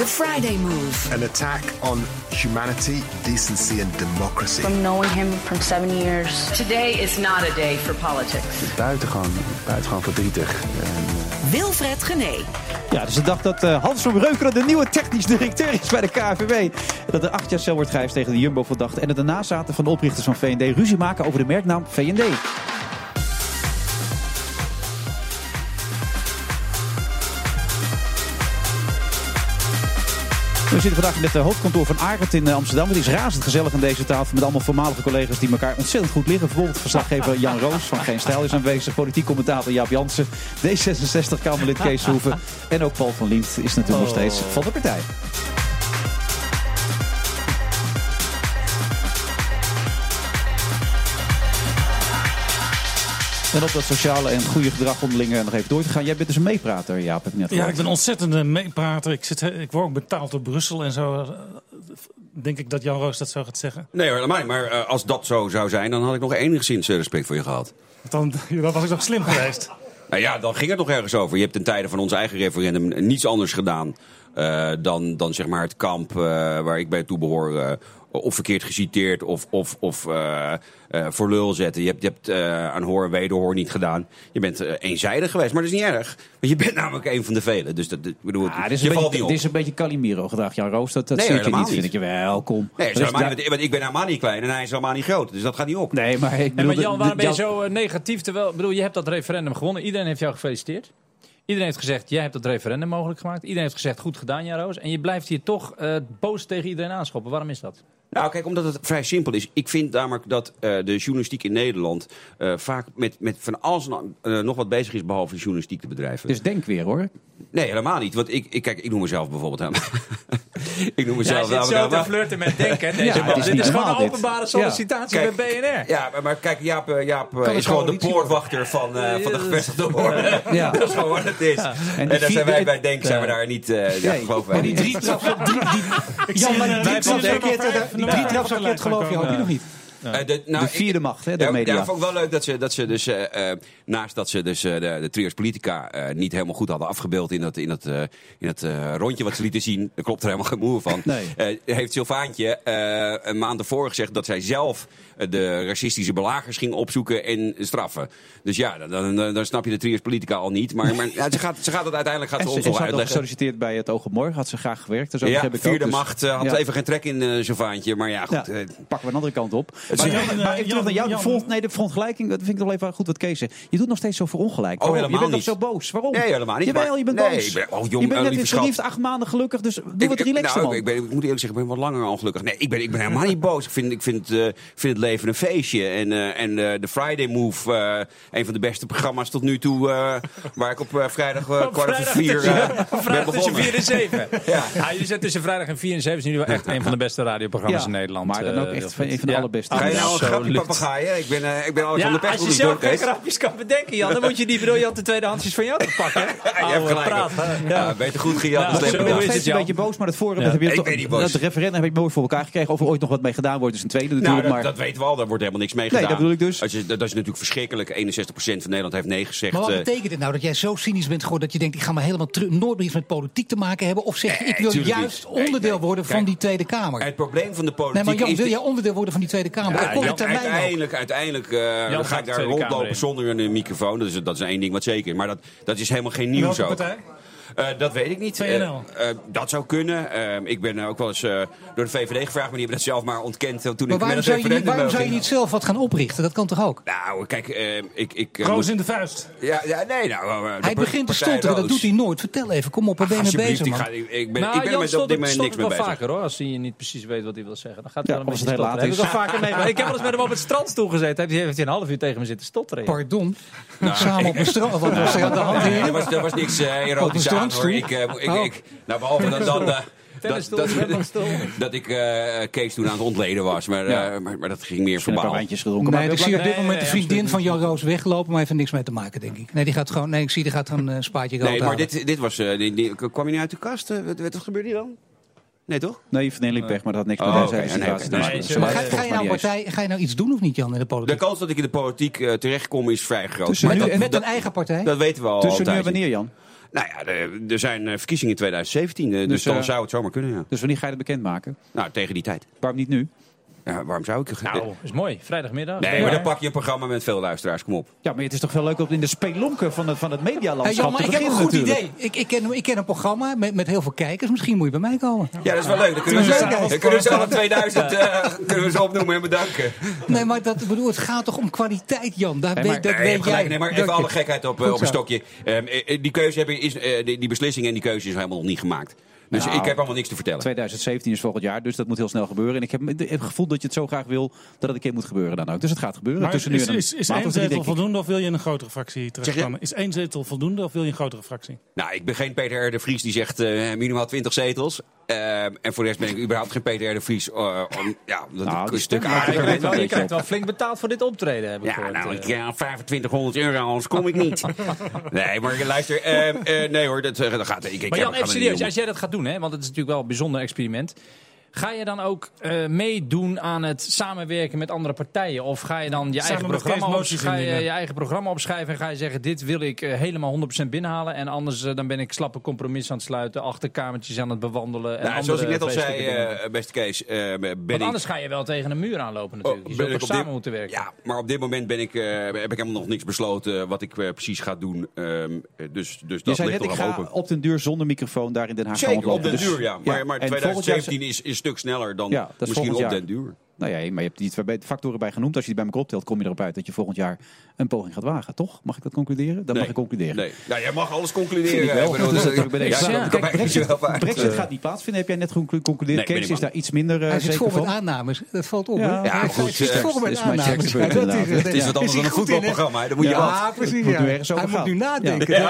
The Friday Move. An attack on humanity, decency and democracy. From knowing him from seven years. Today is not a day for politics. Buitengewoon, buitengewoon verdrietig. Wilfred Gené. Ja, dus de dag dat eh, Hans van Breukelen de nieuwe technisch directeur is bij de KNVB. Dat er acht jaar cel wordt geëist tegen de Jumbo verdachte. En dat de nazaten van de oprichters van V&D ruzie maken over de merknaam V&D. We zitten vandaag in het eh, hoofdkantoor van Arend in eh, Amsterdam. Het is razend gezellig aan deze tafel met allemaal voormalige collega's die elkaar ontzettend goed liggen. Bijvoorbeeld verslaggever Jan Roos van Geen Stijl is aanwezig. Politiek commentator Jaap Jansen. D66-Kamerlid Kees Hoeven. En ook Paul van Liemt is natuurlijk nog steeds van de partij. En op dat sociale en goede gedrag onderling eh, nog even door te gaan. Jij bent dus een meeprater, Jaap, heb ik net Ja, gehoord. ik ben een ontzettende meeprater. Ik, zit, ik word ook betaald door Brussel en zo. eh, Denk ik dat Jan Roos dat zo gaat zeggen. Nee, hoor, helemaal niet. Maar eh, als dat zo zou zijn, dan had ik nog enigszins eh, respect voor je gehad. Dan, dan was ik nog slim geweest. Nou ja, dan ging het nog ergens over. Je hebt ten tijde van ons eigen referendum niets anders gedaan eh, dan, dan zeg maar het kamp eh, waar ik bij toe behoor. Of verkeerd geciteerd of, of, of eh, eh, voor lul zetten. Je hebt, je hebt eh, aan hoor en wederhoor niet gedaan. Je bent eenzijdig geweest, maar dat is niet erg. Want je bent namelijk een van de velen. Dus dat, dat- ik bedoel, Ah, dit is je een valt beetje, niet op. dit is een beetje Calimero-gedrag, Jan Roos. Dat, dat Nee, zie ik je helemaal niet, niet. vind ik je welkom. Nee, helemaal niet, want ik ben helemaal niet klein en hij is helemaal niet groot. Dus dat gaat niet op. Nee, maar ik En maar Jan, waarom ben je zo negatief? Terwijl, bedoel, je hebt dat referendum gewonnen. Iedereen heeft jou gefeliciteerd. Iedereen heeft gezegd, jij hebt dat referendum mogelijk gemaakt. Iedereen heeft gezegd, goed gedaan, Jan Roos. En je blijft hier toch eh, boos tegen iedereen aanschoppen. Waarom is dat? Nou, kijk, omdat het vrij simpel is. Ik vind namelijk dat eh, de journalistiek in Nederland eh, vaak met, met van alles en, eh, nog wat bezig is behalve journalistiek te bedrijven. Dus denk weer hoor. Nee, helemaal niet. Want ik, ik, kijk, ik noem mezelf bijvoorbeeld ik noem mezelf zit zo te flirten met denken, deze Ja, man. het is Dit is gewoon een openbare Ja. sollicitatie Kijk, bij BNR. Ja, maar, maar kijk, Jaap, Jaap Kan is gewoon de poortwachter van, van de gevestigde orde. Ja. Dat is gewoon wat het is. Ja. En, daar zijn wij bij Denk, zijn we Ja. daar niet, eh ja, Nee, geloven wij Maar die drie. Die, die, Jan, maar die drie traps raket, die drie traps raket geloof je ook nog niet. Eh, de, nou, de vierde macht, hè, de ja, media. Ja, vond ik wel leuk dat ze, dat ze dus, eh, eh, naast dat ze dus, de, de trios politica niet helemaal goed hadden afgebeeld in dat, in dat, in dat rondje wat ze lieten zien, daar klopt er helemaal geen moer van. Nee. Heeft Sylvaantje eh, een maand ervoor gezegd dat zij zelf de racistische belagers ging opzoeken en straffen. Dus ja, dan, dan, dan snap je de trios politica al niet. Maar, maar ja, ze, gaat, ze gaat het uiteindelijk gaat ze ons en nog ze had uitleggen. gesolliciteerd bij het Oog op Morgen. Had ze graag gewerkt. Dus Ja, heb ik vierde ook, dus- macht had even geen trek in Sylvaantje. Maar ja, goed. Pakken we een andere kant op. Maar, is- maar Jan, even terug naar jou. De, Jan- front, nee, de frontgelijking, dat vind ik nog even goed wat Kees zegt. Je doet nog steeds zo verongelijk. Oh, Waarom? helemaal je bent niet. nog zo boos. Waarom? Nee, helemaal niet, Jawel, je bent nee, boos. ik ben- oh, jong, je bent net lieve weer verliefd, acht maanden gelukkig. Dus doe Ik- wat relaxer, nou, man. Ik, ben, ik moet eerlijk zeggen, ik ben wat langer ongelukkig. Nee, ik ben, ik ben helemaal niet boos. Ik vind, ik vind, eh, vind het leven een feestje. En, eh, en eh, de Friday Move, eh, een van de beste programma's tot nu toe. eh, waar ik op vrijdag kwart over vier eh, ben Vrijdag tussen begonnen. 4 en 7. Ja. ja. jullie zijn tussen vrijdag en 4 en 7 zijn jullie wel echt een van de beste radioprogramma's Ja, in Nederland. maar dan ook echt een van de allerbeste. Ga je nou een grapje papegaaien? Ik ben, eh, ik ben Ja, Alexander als Pechtel je niet zelf geen grapjes kan bedenken, Jan, dan moet je die briljante tweedehandsjes van jou te pakken. Je hebt gelijk. praat, hè? Ja, beter goed gejat Ja, dan slecht Ik ben een Jan. beetje boos, maar het vorige Ja. heb je Ik toch- ben niet boos. Het referendum heb je mooi voor elkaar gekregen. Of er ooit nog wat mee gedaan wordt, is een tweede Nou, natuurlijk. dat, maar dat weten we al, daar wordt helemaal niks mee Nee, gedaan. dat bedoel ik dus. Als je, dat is natuurlijk verschrikkelijk. 61% van Nederland heeft nee gezegd. Maar wat eh, betekent het nou dat jij zo cynisch bent geworden dat je denkt: ik ga maar helemaal nooit meer iets met politiek te maken hebben? Of zeg je: ik wil juist. Nee, onderdeel nee. worden van die Tweede Kamer? het probleem van de Nee, politiek maar Jan, wil jij onderdeel worden van die Tweede Kamer? Uiteindelijk, uiteindelijk eh, ga ik daar rondlopen zonder een microfoon. Dat is, dat is één ding wat zeker. Maar dat, dat is helemaal geen nieuws ook. Eh, dat weet ik niet. Eh, eh, dat zou kunnen. Ehm, ik ben ook wel eens door de VVD gevraagd, maar die hebben dat zelf maar ontkend toen maar ik waarom zou, je niet, waarom zou je niet zelf wat gaan oprichten? Dat kan toch ook? Nou, kijk, ik... ik Roos in de vuist. Ja, ja nee, nou... hij begint te stotteren, dat doet hij nooit. Vertel even, kom op, waar ben je mee bezig. Ga, ik, ben, nou, ik ben met z'n dit niks mee bezig. vaker, hoor. Als hij niet precies weet wat hij wil zeggen, dan gaat hij wel een beetje stotteren. Heb ik heb wel eens met hem op het strand toegezeten. Hij heeft een half uur tegen me zitten stotteren. Pardon? Nou. Samen op de strand? Dat was niks erotisch ik, eh, oh. ik, oh. ik, nou, behalve dat dan... Eh, dat, dat, ik uh, Kees toen aan het ontleden was. Maar, ja. uh, maar, maar, dat ging meer verbaal. Nee, ik zie op dit moment de vriendin van Jan Roos weglopen, maar heeft er niks mee te maken, denk ik. Nee, die gaat gewoon, nee ik zie, die gaat gewoon een spaatje Nee, maar dit, dit was, uh, die, kwam je niet uit de kast? wat, wat gebeurde hier dan? Nee, toch? Nee, Van Eerlijk Pech, maar dat had niks oh, met oh, deze ga, je nou partij, ga je nou iets doen of niet, Jan, in de politiek? De kans dat ik in de politiek uh, terechtkom is vrij groot. Maar nu, met een eigen partij? Dat weten we al Tussen nu en wanneer, Jan? Nou ja, er zijn eh, verkiezingen in 2017, eh, dus, dus, dan eh, zou het zomaar kunnen. Ja. Dus wanneer ga je dat bekendmaken? Nou, tegen die tijd. Waarom niet nu? Ja, waarom zou ik... Nou, is mooi. Vrijdagmiddag. Nee, maar dan pak je een programma met veel luisteraars. Kom op. Ja, maar het is toch wel leuk om in de spelonken van het, van het medialandschap hey, ik heb een goed idee. Ik, ik, ken, ik ken een programma met, met heel veel kijkers. Misschien moet je bij mij komen. Ja, dat is wel leuk. Dan kunnen we, ze, dan kunnen we ze 2000 eh, kunnen we ze opnoemen en bedanken. Nee, maar dat, bedoel, het gaat toch om kwaliteit, Jan? Daar maar, weet, dat weet jij. Nee, maar even alle gekheid op, eh, op een stokje. Ehm, eh, die, keuze hebben, is, die, die beslissing en die keuze is helemaal nog niet gemaakt. Dus ik nou, heb allemaal niks te vertellen. 2017 is volgend jaar, dus dat moet heel snel gebeuren. En ik heb, het gevoel dat je het zo graag wil dat het een keer moet gebeuren dan ook. Dus het gaat gebeuren. Tussen is, nu en is, is, is één zetel voldoende of wil je een grotere fractie terechtkomen? Is één zetel voldoende of wil je een grotere fractie? Nou, ik ben geen Peter R. de Vries die zegt eh, minimaal 20 zetels. Ehm, en voor de rest ben ik überhaupt geen Peter de Vries. Eh, om, ja, nou, dat een stuk aan. Je, krijgt wel, wel flink betaald voor dit optreden. Heb ik ja, nou, ik, ja, 2500 euro, anders kom ik niet. nee, maar luister. Uh, nee hoor, dat, gaat. Ik, ik maar Jan, even serieus. Als jij dat gaat doen, hè, want het is natuurlijk wel een bijzonder experiment. Ga je dan ook eh, meedoen aan het samenwerken met andere partijen? Of ga je dan je, eigen programma, ga je, je, eigen programma opschrijven en ga je zeggen: Dit wil ik eh, helemaal 100% binnenhalen. En anders eh, dan ben ik slappe compromis aan het sluiten, achterkamertjes aan het bewandelen. En nou, zoals ik net al zei, beste Kees. ben Want anders ga je wel tegen een muur aanlopen oh, natuurlijk. Oh, je zult samen moeten werken. Ja, maar op dit moment ben ik, heb ik helemaal nog niks besloten wat ik precies ga doen. Ehm, dus, dus dat je ligt net, ik ga open. op den duur zonder microfoon daar in Den Haag Zeker, op den dus duur, ja. Maar, maar 2017 is stuk sneller dan ja, misschien op den duur. Nou ja, maar je hebt die twee factoren bij genoemd. Als je die bij elkaar optelt, kom je erop uit dat je volgend jaar een poging gaat wagen. Toch? Mag ik dat concluderen? Dat mag ik concluderen. Nee. Nou, jij mag alles concluderen. Ik dus dat, ik ja, kijk, Brexit, eh. gaat niet plaatsvinden. Heb jij net geconcludeerd. Nee, Kees is daar iets minder uh, Hij zit met aannames. Dat valt op. Ja, goed. Met aannames. Ja, dat is, het is wat anders dan een voetbalprogramma. Dan moet je ja, precies. Hij moet nu nadenken.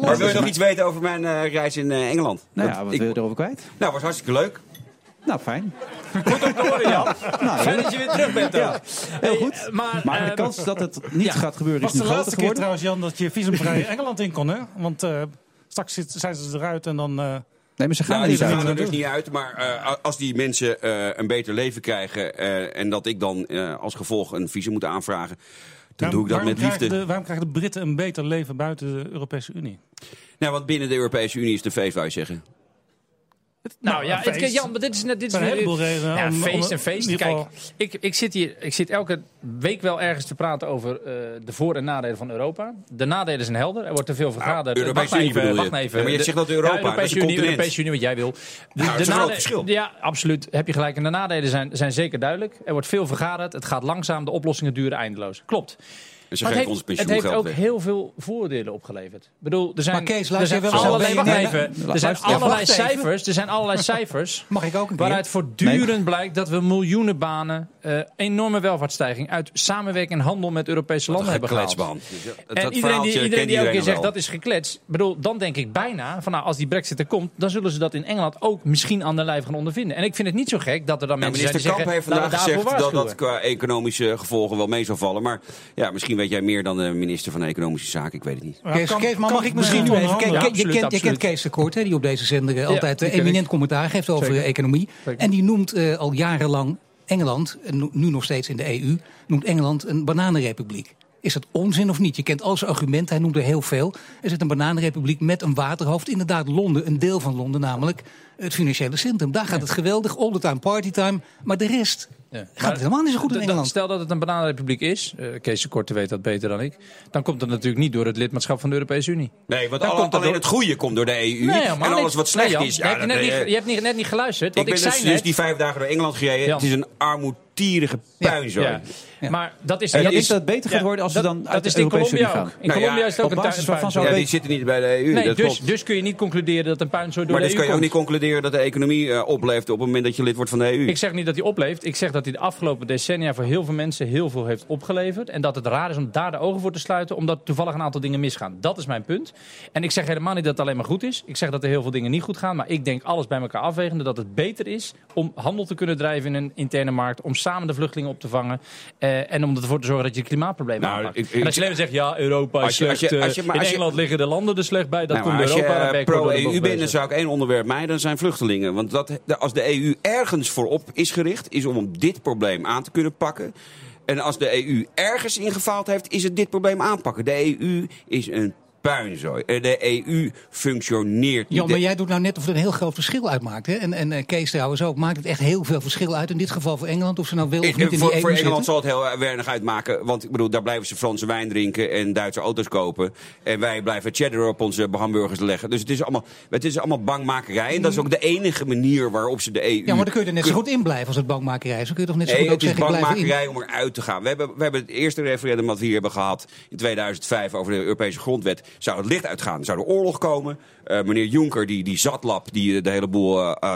Maar wil je nog iets weten over mijn eh, reis in Engeland? Nou ja, wat wil je erover kwijt? Nou, was hartstikke leuk. Nou, fijn. Goed om te horen, Jan. Nou, fijn dat je weer terug bent. Ja, heel goed. Eh, maar, de eh, kans dat het niet gaat gebeuren is nu groter de laatste keer trouwens, Jan, dat je visumvrij Engeland in kon, hè? Want eh, straks zijn ze eruit en dan... Uh, Nee, maar ze gaan, niet uit. Gaan er dus niet uit. Maar als die mensen een beter leven krijgen en dat ik dan als gevolg een visum moet aanvragen, dan waarom, doe ik dat met liefde. Waarom krijgen de Britten een beter leven buiten de Europese Unie? Nou, want binnen de Europese Unie is de feest, zeggen. Nou, nou, ja, het, maar dit is net dit is een heleboel redenen. Ja, feest en feest. Kijk, ik, ik, zit hier, ik zit elke week wel ergens te praten over eh, de voor- en nadelen van Europa. De nadelen zijn helder. Er wordt te veel nou, vergaderd. Ja, Europese Unie wacht even. Maar je zegt dat Europa. Ja, Europese, Unie, Europese Unie, wat jij wil. De, nou, nadelen, verschil. Ja, absoluut. Heb je gelijk. En de nadelen zijn, zijn zeker duidelijk. Er wordt veel vergaderd. Het gaat langzaam. De oplossingen duren eindeloos. Klopt. Dus het heeft, het heeft ook heel veel voordelen opgeleverd. Ik bedoel, er zijn, Kees, er zijn allerlei, even, er zijn allerlei cijfers. Er zijn allerlei cijfers. Mag ik ook een keer? Waaruit voortdurend blijkt dat we miljoenen banen, eh, enorme welvaartsstijging uit samenwerking en handel met Europese landen hebben gehaald. En iedereen die, iedereen die ook weer zegt dat is geklets, bedoel, dan denk ik bijna van nou, als die brexit er komt, dan zullen ze dat in Engeland ook misschien aan de lijf gaan ondervinden. En ik vind het niet zo gek dat er dan mensen. Minister Kamp heeft vandaag gezegd dat dat qua economische gevolgen wel mee zou vallen. Maar ja, misschien weet jij meer dan de minister van Economische Zaken. Ik weet het niet. Kees, maar mag ik misschien nu even... Je, kent, je kent Kees de Kort, hè, die op deze zender eh, altijd de eh, eminent commentaar geeft over economie. En die noemt eh, al jarenlang Engeland, nu nog steeds in de EU... noemt Engeland een bananenrepubliek. Is dat onzin of niet? Je kent al zijn argumenten, hij noemde heel veel. Er zit een bananenrepubliek met een waterhoofd. Inderdaad, Londen, een deel van Londen, namelijk het financiële centrum. Daar gaat het geweldig, all the time, party time. Maar de rest Gaat het helemaal niet zo goed in Engeland. Stel dat het een bananenrepubliek is, eh Kees de Korte weet dat beter dan ik, dan komt het natuurlijk niet door het lidmaatschap van de Europese Unie. Nee, want Dan alle- komt dat alleen door- het goede komt door de EU. Nee, en alles wat slecht Nee, is... je hebt, dat- net eh, niet, je hebt niet, net niet geluisterd. ik Want ben ik, dus, zei dus net, die vijf dagen door Engeland gereden. Het is een armoedtierige puinzooi. Ja. Maar dat is... Het dat is- is dat het beter gaat worden als we dat- dan Dat uit de Europese Unie gaan. In Nou Colombia ja, is het ook op een basis puinzooi. zou Ja, die zitten niet bij de EU, Nee, dat dus, klopt. dus kun je niet concluderen dat een puinzooi door Maar de dus EU kan je ook komt. niet concluderen dat de economie eh, opleeft op het moment dat je lid wordt van de EU. Ik zeg niet dat hij opleeft. Ik zeg dat hij de afgelopen decennia voor heel veel mensen heel veel heeft opgeleverd. En dat het raar is om daar de ogen voor te sluiten, omdat toevallig een aantal dingen misgaan. Dat is mijn punt. En ik zeg helemaal niet dat het alleen maar goed is. Ik zeg dat er heel veel dingen niet goed gaan. Maar ik denk alles bij elkaar afwegende dat het beter is om handel te kunnen drijven in een interne markt. Om samen de vluchtelingen op te vangen. eh, en om ervoor te zorgen dat je klimaatproblemen Nou, aanpakt. ik- ik- en als je alleen maar zegt, ja, Europa is Als je- als slecht. je- eh, als je- maar in Engeland liggen de landen er slecht bij. Dat Nou, komt als Europa. je de pro-EU bocht bent, dan bezig. zou ik één onderwerp mijden, dan zijn vluchtelingen. Want dat, als de EU ergens voorop is gericht, is om dit probleem aan te kunnen pakken. En als de EU ergens ingefaald heeft, is het dit probleem aanpakken. De EU is een puinzooi. Eh, De EU functioneert niet. Jan, maar jij doet nou net of er een heel groot verschil uitmaakt. Hè? En, en eh, Kees trouwens ook. Maakt het echt heel veel verschil uit? In dit geval voor Engeland, of ze nou wil of niet in voor, die voor EU Engeland zitten? zal het heel weinig uitmaken. Want ik bedoel, daar blijven ze Franse wijn drinken en Duitse auto's kopen. En wij blijven cheddar op onze hamburgers leggen. Dus het is allemaal, het is allemaal bangmakerij. En dat is ook de enige manier waarop ze de EU... Ja, maar dan kun je er net zo goed in blijven als het bankmakerij is. Dan kun je toch net zo Nee, goed ook het is zeggen, ik blijf erin. bankmakerij om eruit te gaan. We hebben, we hebben het eerste referendum wat we hier hebben gehad in 2005 over de Europese grondwet. Zou het licht uitgaan? Zou er oorlog komen? Eh, meneer Juncker, die, die zatlap, die eh, de hele boel eh,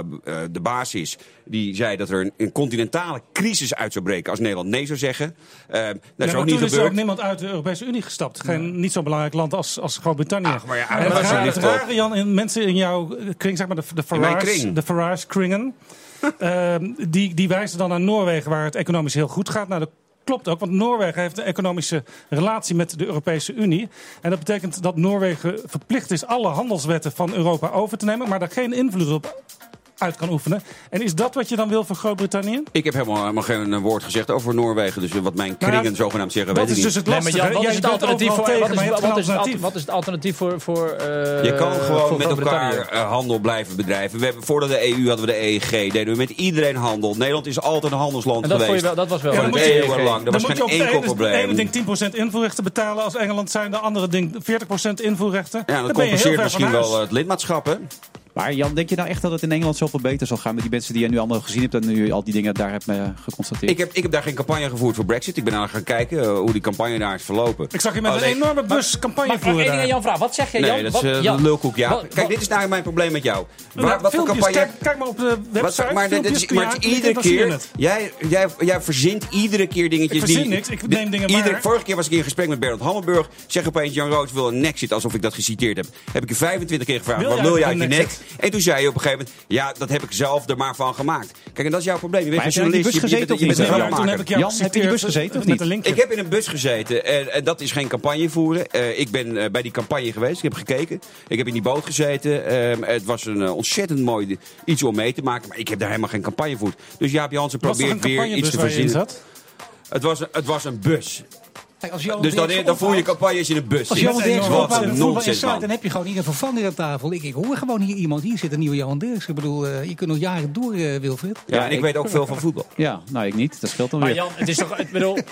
de baas is, die zei dat er een, een continentale crisis uit zou breken als Nederland nee zou zeggen. Dat Ja, is ook niet is er ook gebeurd. niemand uit de Europese Unie gestapt. Geen niet zo belangrijk land als, als Groot-Brittannië. maar ja, en het, Jan, mensen in jouw kring, zeg maar de, de Farage, de Farage kringen, ehm, die, die wijzen dan naar Noorwegen waar het economisch heel goed gaat. Nou, dat klopt ook, want Noorwegen heeft een economische relatie met de Europese Unie. En dat betekent dat Noorwegen verplicht is alle handelswetten van Europa over te nemen, maar daar geen invloed op uit kan oefenen. En is dat wat je dan wil voor Groot-Brittannië? Ik heb helemaal, helemaal geen eh, woord gezegd over Noorwegen. Dus wat mijn Nou ja, kringen zogenaamd zeggen, weet ik is dus het Nee, lastige. Jan, wat is het alternatief voor, tegen, wat, is, wat, het, al- alternatief. wat is het alternatief voor, voor eh, Je kan gewoon met elkaar eh, handel blijven bedrijven. We hebben, voordat de EU hadden we de EEG. Deden we met iedereen handel. Nederland is altijd een handelsland En dat vond geweest. je wel- dat was wel het EEG. eeuwenlang. Dat Dan was moet je geen op enkel de ene, probleem. ding 10% invoerrechten betalen als Engeland zijn. De andere ding 40% invoerrechten. Ja, Dan dat compenseert misschien wel het lidmaatschap, hè? Maar Jan, denk je nou echt dat het in Engeland zoveel beter zal gaan met die mensen die je nu allemaal gezien hebt en nu al die dingen daar hebt eh, geconstateerd? Ik heb, ik heb daar geen campagne gevoerd voor Brexit. Ik ben aan gaan kijken eh, hoe die campagne daar is verlopen. Ik zag je met Alleen- een enorme bus campagne ik één voeren ding aan daar. Jan vragen? Wat zeg je, Jan? Nee, dat is een lulkoek. Ja. wat- Kijk, wat- dit is nou mijn probleem met jou. Waar, Nou, wat voor filmpjes, campagne... kijk, kijk maar op de website. Wat, maar dit is, maar het iedere keer. het. Jij, jij, jij verzint iedere keer dingetjes Ik verzin die. niks, ik neem dingen iedere, waar. Vorige keer was ik in gesprek met Bernard Hammelburg. Zeg opeens: Jan Roos wil een nexit, alsof ik dat geciteerd heb. Heb ik je 25 keer gevraagd: Wil wat jij wil je een uit je nek? nexit? En toen zei je op een gegeven moment: Ja, dat heb ik zelf er maar van gemaakt. Kijk, en dat is jouw probleem. Je bent een journalist. bus je- je je bent niet? een heb ik jou Jan, heb je in die bus gezeten of niet? een. Ik heb in een bus gezeten en, en dat is geen campagne voeren. Eh, ik ben eh, bij die campagne geweest, ik heb gekeken. Ik heb in die boot gezeten. Ehm, het was een eh, ontzettend mooi iets om mee te maken. Maar ik heb daar helemaal geen campagne voor. Dus Jaap Jansen een probeert weer iets te je verzinnen. zat? Het was, een- het was een bus. Kijk, als Johan Dus dan, dan voer je campagne als je in een bus Als zit. Johan Derksen voetbal man. dan heb je gewoon hier een vervanger aan tafel. Ik, ik hoor gewoon hier iemand. Hier zit een nieuwe Johan Derksen. Ik bedoel, eh, je kunt nog jaren door, eh, Wilfried. Ja, en ik weet ook veel van voetbal. Ja, nou ik niet. Dat scheelt dan Maar weer. Jan, het is toch... Ik bedoel...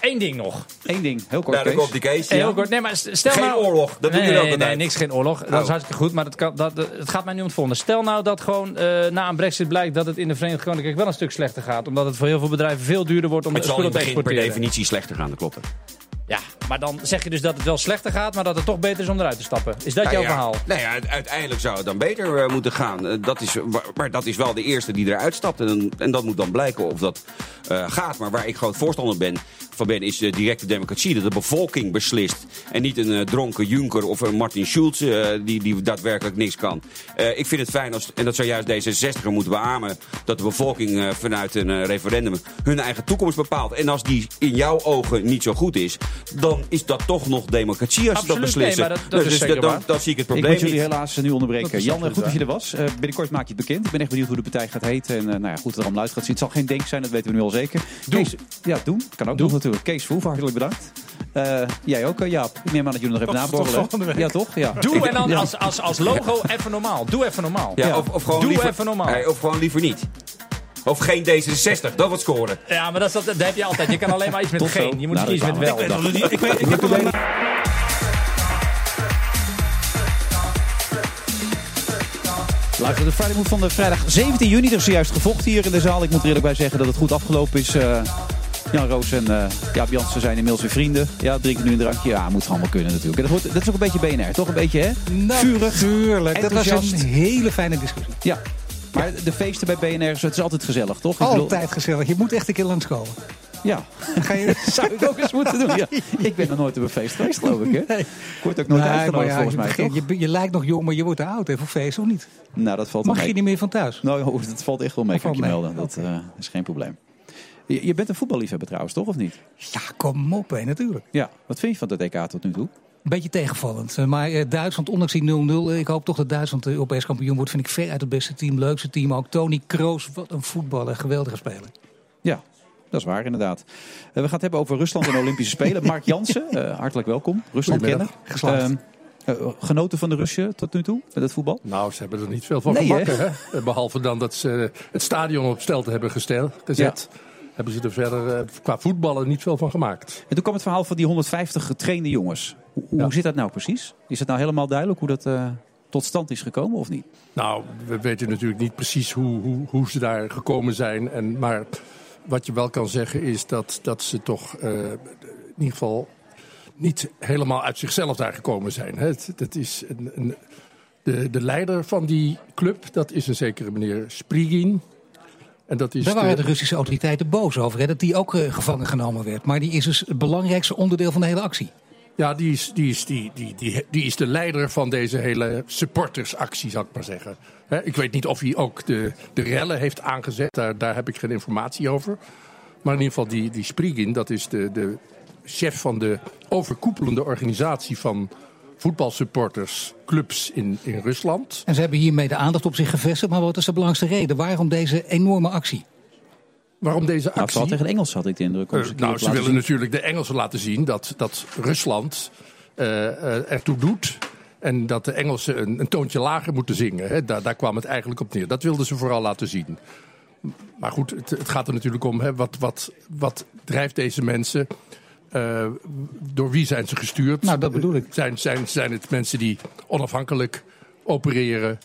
Eén ding nog. Eén ding, heel kort Ja, dan Kees. komt die Kees. Heel kort. Nee, maar st- stel Geen nou... oorlog, dat nee, doe je ook nee, nee, niks, geen oorlog. Dat is Oh. hartstikke goed, maar dat kan, dat, het gaat mij nu om het volgende. Stel nou dat gewoon eh, na een brexit blijkt dat het in de Verenigd Koninkrijk wel een stuk slechter gaat. Omdat het voor heel veel bedrijven veel duurder wordt om Het de zal in spullen het te begin per exporteren. definitie slechter gaan, dat klopt. Ja, maar dan zeg je dus dat het wel slechter gaat, maar dat het toch beter is om eruit te stappen. Is dat Nou jouw ja, verhaal? Nou ja, uite- uiteindelijk zou het dan beter eh, moeten gaan. Eh, dat is, maar dat is wel de eerste die eruit stapt. En, dan- en dat moet dan blijken of dat eh, gaat. Maar waar ik groot voorstander ben, van ben, is eh, directe democratie. Dat de bevolking beslist. En niet een eh, dronken Juncker of een Martin Schulz eh, die, die daadwerkelijk niks kan. Eh, ik vind het fijn, als, en dat zou juist D66 moeten beamen... dat de bevolking vanuit een eh, referendum hun eigen toekomst bepaalt. En als die in jouw ogen niet zo goed is... dan is dat toch nog democratie als je dat Absoluut, nee, beslissen. maar dat- dat is dus zeker dan, waar. dan zie ik het Ik probleem moet jullie niet. helaas nu onderbreken. Dat Jan, goed dat je er was. Eh, binnenkort maak je het bekend. Ik ben echt benieuwd hoe de partij gaat heten. En eh, nou ja, goed, dat er allemaal uit gaat zien. Het zal geen denk zijn, dat weten we nu al zeker. Doe. Ja, doen. Kan ook nog natuurlijk. Kees Verhoeven, hartelijk bedankt. Eh, jij ook, eh, Jaap. Ik neem aan dat jullie nog even naborrelen. Ja, toch? Ja. Doe en dan Ja. als, als, als logo even normaal. Doe even normaal. Ja, Of, of gewoon Doe liever, even normaal. Of gewoon liever niet. Of geen D66, dat wordt scoren. Ja, maar dat, is, dat, dat heb je altijd. Je kan alleen maar iets met zo. geen. Je moet Nou, kiezen met wel. Ik weet nog niet- ik weet- ik heb Moet alleen- Luister, de Friday Move van de vrijdag 17 juni. Er is zojuist gevochten hier in de zaal. Ik moet er eerlijk bij zeggen dat het goed afgelopen is. Eh, Jan Roos en uh, Jaap Jansen zijn inmiddels weer vrienden. Ja, drinken nu een drankje. Ja, moet allemaal kunnen natuurlijk. En dat, dat is ook een beetje BNR, toch? Een beetje, hè? Vurig, Tuurlijk, dat was een hele fijne discussie. Ja, maar de feesten bij BNR, het is altijd gezellig, toch? Ik bedoel- Altijd gezellig. Je moet echt een keer langskomen. Ja. Ga je... Zou ik ook eens moeten doen, ja. Ik ben nog nooit op een feest geweest, geloof ik, hè? Ik word ook nooit Nee, uitgenodigd, ja, volgens je, mij, begint- je, je lijkt nog jong, maar je wordt te oud hè, voor feest, of niet? Nou, dat valt Mag je mee. niet meer van thuis? Nou, dat valt echt wel mee, Dat kan ik je melden. Dat eh, is geen probleem. Je, je bent een voetballiefhebber trouwens, toch? Of niet? Ja, kom op, hè, natuurlijk. Ja. Wat vind je van het EK tot nu toe? Een beetje tegenvallend. Eh, Maar eh, Duitsland, ondanks die 0-0, eh, ik hoop toch dat Duitsland eh, Europees kampioen wordt. Vind ik veruit het beste team, leukste team. Ook Tony Kroos, wat een voetballer, geweldige speler. Ja, dat is waar inderdaad. We gaan het hebben over Rusland en de Olympische Spelen. Mark Jansen, hartelijk welkom. Rusland kennen. Geslaagd. Ehm, eh, genoten van de Russen tot nu toe met het voetbal? Nou, ze hebben er niet veel van Nee, gemakken. hè? Eh, Behalve dan dat ze het stadion op stelte hebben gestel, gezet. Hebben ze er verder eh, qua voetballen niet veel van gemaakt. En toen kwam het verhaal van die 150 getrainde jongens. Hoe, hoe zit dat nou precies? Is het nou helemaal duidelijk hoe dat eh, tot stand is gekomen of niet? Nou, we weten natuurlijk niet precies hoe, hoe, hoe ze daar gekomen zijn. En, maar wat je wel kan zeggen is dat, dat ze toch eh, in ieder geval niet helemaal uit zichzelf daar gekomen zijn. Hè. Het, het is een, een, de, de leider van die club, dat is een zekere meneer Sprigin. En dat is Daar waren de- Russische autoriteiten boos over, hè, dat die ook eh, gevangen genomen werd. Maar die is dus het belangrijkste onderdeel van de hele actie. Ja, die is, die, is, die, die, die, die is de leider van deze hele supportersactie, zou ik maar zeggen. Hè, ik weet niet of hij ook de, de rellen heeft aangezet, daar, daar heb ik geen informatie over. Maar in ieder geval, die, die Sprigin, dat is de, de chef van de overkoepelende organisatie van voetbalsupporters, clubs in, in Rusland. En ze hebben hiermee de aandacht op zich gevestigd. Maar wat is de belangrijkste reden? Waarom deze enorme actie? Waarom deze Nou, actie? vooral tegen de Engelsen had ik de indruk. keer nou, ze willen zien. natuurlijk de Engelsen laten zien dat, dat Rusland eh, eh, ertoe doet. En dat de Engelsen een, een toontje lager moeten zingen. Hè. Daar, daar kwam het eigenlijk op neer. Dat wilden ze vooral laten zien. Maar goed, het, het gaat er natuurlijk om. Hè, wat, wat, wat drijft deze mensen? Eh, door wie zijn ze gestuurd? Nou, dat bedoel ik. Zijn, zijn, zijn het mensen die onafhankelijk opereren?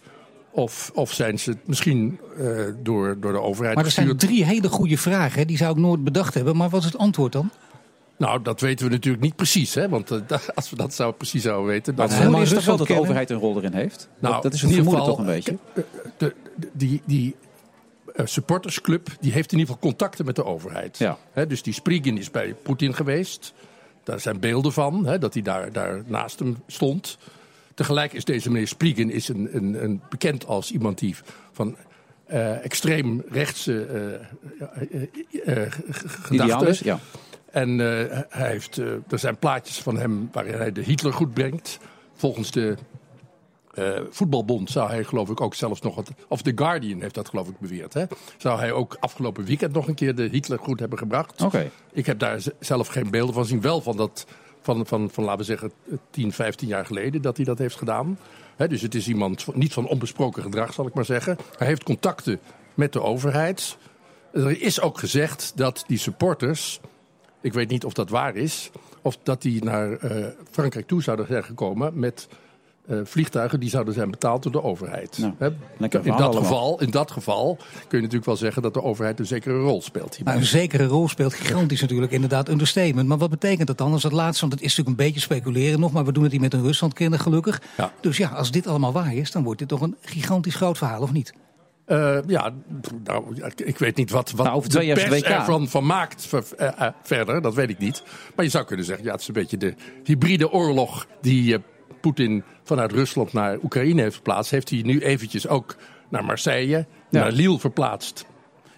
Of, of zijn ze het misschien eh, door, door de overheid Maar er zijn drie hele goede vragen. Hè? Die zou ik nooit bedacht hebben. Maar wat is het antwoord dan? Nou, dat weten we natuurlijk niet precies. Hè? Want eh, als we dat zou, precies zouden weten... Maar Dan het vermoeden is toch wel dat de overheid een rol erin heeft? Nou, dat, dat is in een ieder vermoeden geval, toch een beetje? De, de- die die supportersclub die heeft in ieder geval contacten met de overheid. Ja. Dus die Sprigin is bij Poetin geweest. Daar zijn beelden van, dat hij daar, daar naast hem stond. Tegelijk is deze meneer Sprigin is een, een, een bekend als iemand die van eh, extreem rechtse eh, eh, eh, g- Ideaal gedachten. is, ja. En eh, hij heeft, eh, er zijn plaatjes van hem waarin hij de Hitler goed brengt. Volgens de eh, voetbalbond zou hij geloof ik ook zelfs nog... Het, of The Guardian heeft dat geloof ik beweerd. Hè? Zou hij ook afgelopen weekend nog een keer de Hitler goed hebben gebracht. Oké. Ik heb daar zelf geen beelden van zien. Wel van dat, van, van, van laten we zeggen, 10, 15 jaar geleden dat hij dat heeft gedaan. Hè, dus het is iemand niet van onbesproken gedrag, zal ik maar zeggen. Hij heeft contacten met de overheid. Er is ook gezegd dat die supporters, ik weet niet of dat waar is, of dat die naar eh, Frankrijk toe zouden zijn gekomen met eh, vliegtuigen die zouden zijn betaald door de overheid. Nou, in, dat allemaal. geval, in dat geval kun je natuurlijk wel zeggen dat de overheid een zekere rol speelt. hierbij. Nou, een zekere rol speelt gigantisch natuurlijk inderdaad understatement. Maar wat betekent dat dan als het laatste? Want het is natuurlijk een beetje speculeren nog. Maar we doen het hier met een Ruslandkenner gelukkig. Ja. Dus ja, als dit allemaal waar is, dan wordt dit toch een gigantisch groot verhaal, of niet? Eh, ja, nou, ik- weet niet wat, wat Nou, over de twee jaar is pers ervan van maakt ver- eh, verder. Dat weet ik niet. Maar je zou kunnen zeggen, ja, het is een beetje de hybride oorlog die eh, Poetin vanuit Rusland naar Oekraïne heeft verplaatst. Heeft hij nu eventjes ook naar Marseille, naar Lille verplaatst.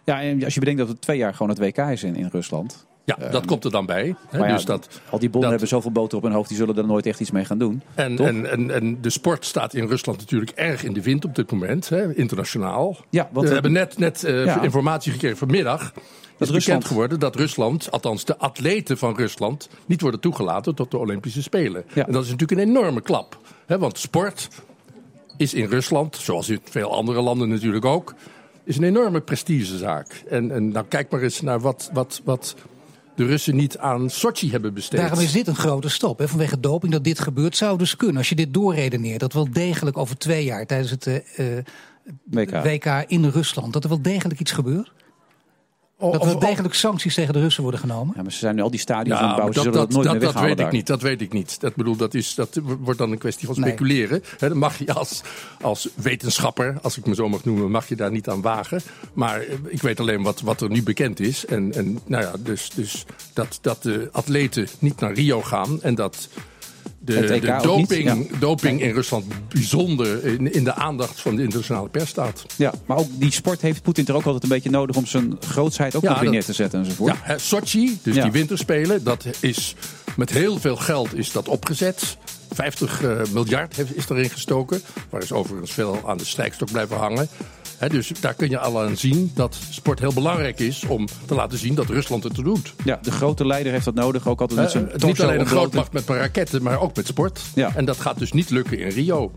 Ja, en als je bedenkt dat het twee jaar gewoon het WK is in, in Rusland. Ja, dat komt er dan bij. Hè? Ja, dus dat, al die bonden dat- hebben zoveel boter op hun hoofd, die zullen er nooit echt iets mee gaan doen. En, en, en, en de sport staat in Rusland natuurlijk erg in de wind op dit moment, hè, internationaal. Ja, want we hebben net, net eh, Ja. informatie gekregen vanmiddag. Het is Rusland- bekend geworden dat Rusland, althans de atleten van Rusland, niet worden toegelaten tot de Olympische Spelen. Ja. En dat is natuurlijk een enorme klap. Hè, want sport is in Rusland, zoals in veel andere landen natuurlijk ook, is een enorme prestigezaak. En, en nou, kijk maar eens naar wat, wat, wat de Russen niet aan Sochi hebben besteed. Daarom is dit een grote stap. Hè? Vanwege doping dat dit gebeurt, zou dus kunnen. Als je dit doorredeneert, dat wel degelijk over twee jaar tijdens het eh, eh, WK. WK in Rusland, dat er wel degelijk iets gebeurt. Oh, dat er degelijk sancties tegen de Russen worden genomen. Ja, maar ze zijn nu al die stadions Ja, aan het maar bouwen. Ze dat, dat, dat, nooit dat, meer dat weghalen weet ik niet. Dat weet ik niet. Dat, bedoel, dat, is, dat wordt dan een kwestie van Nee. speculeren. Hè, dan mag je als, als wetenschapper, als ik me zo mag noemen, mag je daar niet aan wagen. Maar eh, ik weet alleen wat, wat er nu bekend is. En, en nou ja, dus, dus dat, dat de atleten niet naar Rio gaan en dat de, doping, ja. doping in Rusland bijzonder in, in de aandacht van de internationale pers staat. Ja, maar ook die sport heeft Poetin er ook altijd een beetje nodig om zijn grootsheid ook Ja, nog weer dat- neer te zetten enzovoort. Ja, Sochi, dus Ja. die winterspelen, dat is met heel veel geld is dat opgezet. 50 eh, miljard is erin gestoken. Waar is overigens veel aan de strijkstok blijven hangen. Dus daar kun je al aan zien dat sport heel belangrijk is om te laten zien dat Rusland het doet. Ja, de grote leider heeft dat nodig. Ook altijd met Hè, zijn niet alleen een grootmacht met raketten, maar ook met sport. Ja. En dat gaat dus niet lukken in Rio.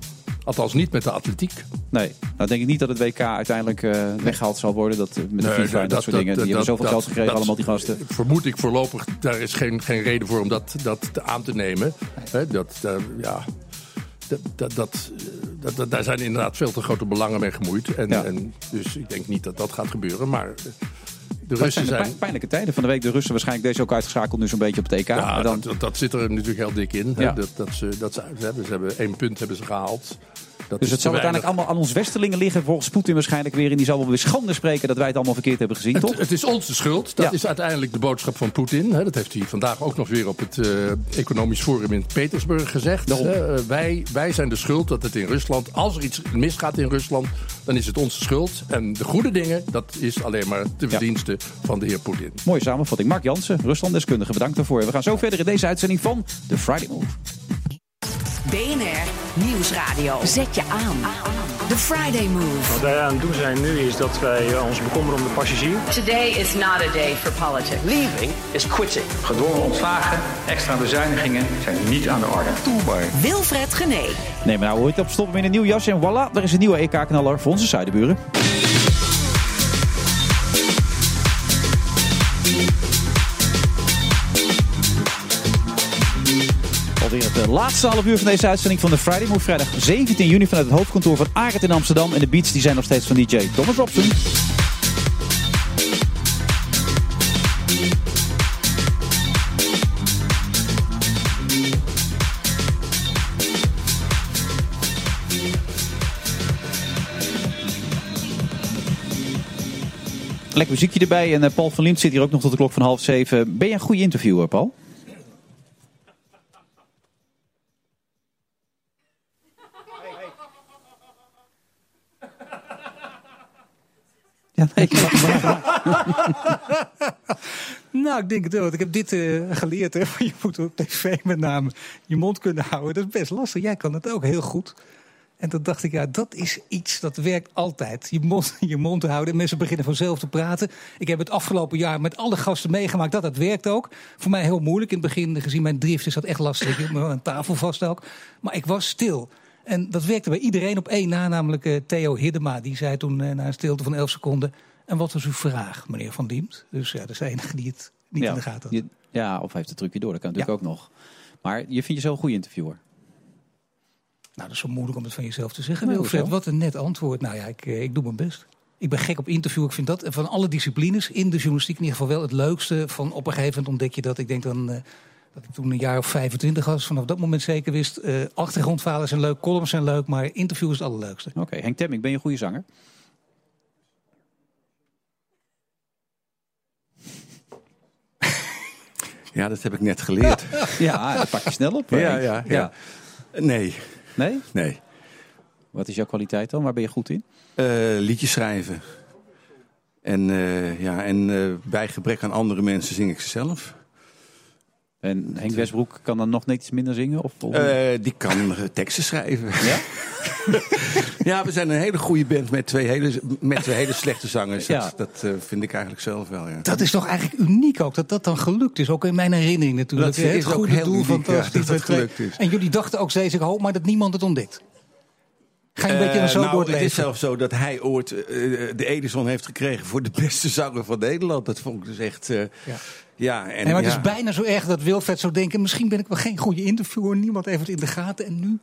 Althans niet met de atletiek. Nee, nou denk ik niet dat het WK uiteindelijk eh, weggehaald zal worden. Dat, eh, met de Nee, FIFA en dat, soort dingen. Die hebben zoveel geld gekregen, dat- allemaal die gasten. Vermoed ik voorlopig, daar is geen, geen reden voor om dat, dat aan te nemen. Dat, eh, ja, dat, dat, dat, eh, dat, dat- daar zijn inderdaad veel te grote belangen mee gemoeid. En, Ja. en dus ik denk niet dat dat gaat gebeuren. Maar eh, de Russen zijn de zijn... pijn- pijnlijke tijden van de week. De Russen waarschijnlijk deze ook uitgeschakeld nu zo'n beetje op het EK. Ja, dan, dat, dat, dat zit er natuurlijk heel dik in. Ja. Dat, dat ze, dat ze, ze, hebben, ze hebben één punt hebben ze gehaald. Dat dus het zal te uiteindelijk allemaal aan ons westerlingen liggen. Volgens Poetin waarschijnlijk weer. En die zal wel weer schande spreken dat wij het allemaal verkeerd hebben gezien, Het, toch? het is onze schuld. Dat Ja. is uiteindelijk de boodschap van Poetin. hè. Dat heeft hij vandaag ook nog weer op het eh, economisch forum in Petersburg gezegd. Eh, wij, wij zijn de schuld dat het in Rusland, als er iets misgaat in Rusland, dan is het onze schuld. En de goede dingen, dat is alleen maar de verdienste van de heer Poetin. Mooie samenvatting. Mark Jansen, Ruslanddeskundige, bedankt daarvoor. We gaan zo verder in deze uitzending van The Friday Move. BNR Nieuwsradio. Zet je aan. The Friday Move. Wat wij aan het doen zijn nu is dat wij eh, ons bekommeren om de passagier. Today is not a day for politics. Leaving is quitting. Gedwongen ontslagen, extra bezuinigingen zijn niet aan de orde. Toebaar. Wilfred Gené. Nee, maar nou hoort op stoppen in een nieuw jas. En voilà, daar is een nieuwe EK-knaller voor onze zuidenburen. Laatste half uur van deze uitzending van de Friday Move. Vrijdag 17 juni vanuit het hoofdkantoor van Arend in Amsterdam. En de beats die zijn nog steeds van DJ Thomas Robson. Lekker muziekje erbij. En eh, Paul van Liemt zit hier ook nog tot de klok van half zeven. Ben je een goede interviewer, Paul? Ik Nou, ik denk het wel. Ik heb dit eh, geleerd. Hè. Je moet op tv met name je mond kunnen houden. Dat is best lastig. Jij kan het ook heel goed. En toen dacht ik, ja, dat is iets dat werkt altijd. Je mond, je mond houden. Mensen beginnen vanzelf te praten. Ik heb het afgelopen jaar met alle gasten meegemaakt dat dat werkt ook. Voor mij heel moeilijk. In het begin, gezien mijn drift, is dat echt lastig. Ik me aan tafel vast ook. Maar ik was stil. En dat werkte bij iedereen op één na, namelijk eh, Theo Hiddema. Die zei toen eh, na een stilte van 11 seconden... En wat was uw vraag, meneer Van Diemt? Dus ja, dat is de enige die het niet in de gaten had. je- ja, of hij heeft het trucje door. Dat kan natuurlijk ook nog. Maar je vindt jezelf een goede interviewer. Nou, dat is zo moeilijk om het van jezelf te zeggen, Nou? Wat een net antwoord. Nou ja, ik, eh, ik doe mijn best. Ik ben gek op interview. Ik vind dat van alle disciplines in de journalistiek in ieder geval wel het leukste. Van op een gegeven moment ontdek je dat. Ik denk dan dat ik toen een jaar of 25 was. Vanaf dat moment zeker wist. eh achtergrondverhalen zijn leuk, columns zijn leuk. Maar interview is het allerleukste. Oké, Henk Temming, ben je een goede zanger? Ja, dat heb ik net geleerd. Ja, dat pak je snel op. Ja, ja, ja. Nee. Nee? Nee. Wat is jouw kwaliteit dan? Waar ben je goed in? Eh, liedjes schrijven. En, eh, ja, en eh, bij gebrek aan andere mensen zing ik ze zelf. En Henk Westbroek kan dan nog net iets minder zingen? Of, of- Eh, die kan eh, teksten schrijven. Ja? ja, we zijn een hele goede band met twee hele, met twee hele slechte zangers. Ja. Dat, dat eh, vind ik eigenlijk zelf wel, ja. Dat is toch eigenlijk uniek ook, dat dat dan gelukt is. Ook in mijn herinnering natuurlijk. Dat is het goede heel doel, uniek, ja, dat twee- gelukt is. En jullie dachten ook steeds, ik hoop maar dat niemand het ontdekt. Ga je een beetje dan zo nou, het Het is zelfs zo dat hij ooit eh, de Edison heeft gekregen voor de beste zanger van Nederland. Dat vond ik dus echt. eh, ja. Ja, en, Nee, maar het ja. is bijna zo erg dat Wilfred zou denken... misschien ben ik wel geen goede interviewer. Niemand heeft het in de gaten. En nu?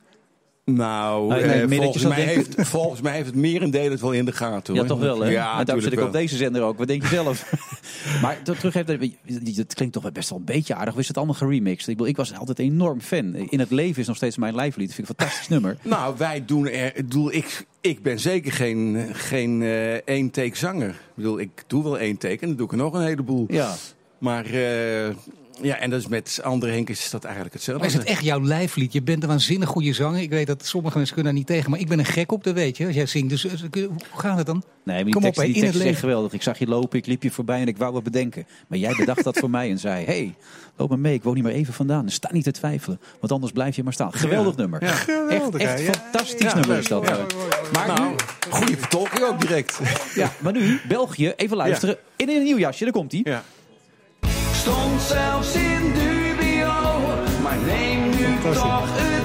Nou, Nee, eh, nee, dat volgens, mij heeft, volgens mij heeft het merendeel het wel in de gaten. Ja, hoor. toch wel, hè? Ja, en daarom zit ik natuurlijk op wel. deze zender ook. Wat denk je zelf? maar terug even, het klinkt toch wel best wel een beetje aardig. Of is het allemaal geremixed? Ik, bedoel, ik was altijd een enorm fan. In het leven is nog steeds mijn lijflied. Vind ik een fantastisch nummer. Nou, wij doen er. Ik, bedoel, ik, ik ben zeker geen, geen eh één take zanger. Ik bedoel, ik doe wel één take en dan doe ik er nog een heleboel. Ja. Maar eh, ja, en dat is met andere Henk is dat eigenlijk hetzelfde. Maar is het echt jouw lijflied? Je bent een waanzinnig goede zanger. Ik weet dat sommige mensen kunnen daar niet tegen. Maar ik ben een gek op, dat weet je. Als jij zingt. Dus eh, hoe gaat het dan? Nee, maar die Kom tekst, op, die in tekst het is echt geweldig. Ik zag je lopen, ik liep je voorbij en ik wou wat bedenken. Maar jij bedacht dat voor mij en zei... hey, loop maar mee, ik woon hier maar even vandaan. Sta niet te twijfelen, want anders blijf je maar staan. Geweldig nummer. Ja. Echt, echt ja. fantastisch Ja, nummer is dat. Ja. Maar Nou, nu, goede vertolking ook direct. ja, maar nu, België, even luisteren. In een nieuw jasje, daar komt hij. Stond zelfs in dubio, maar neem nu toch het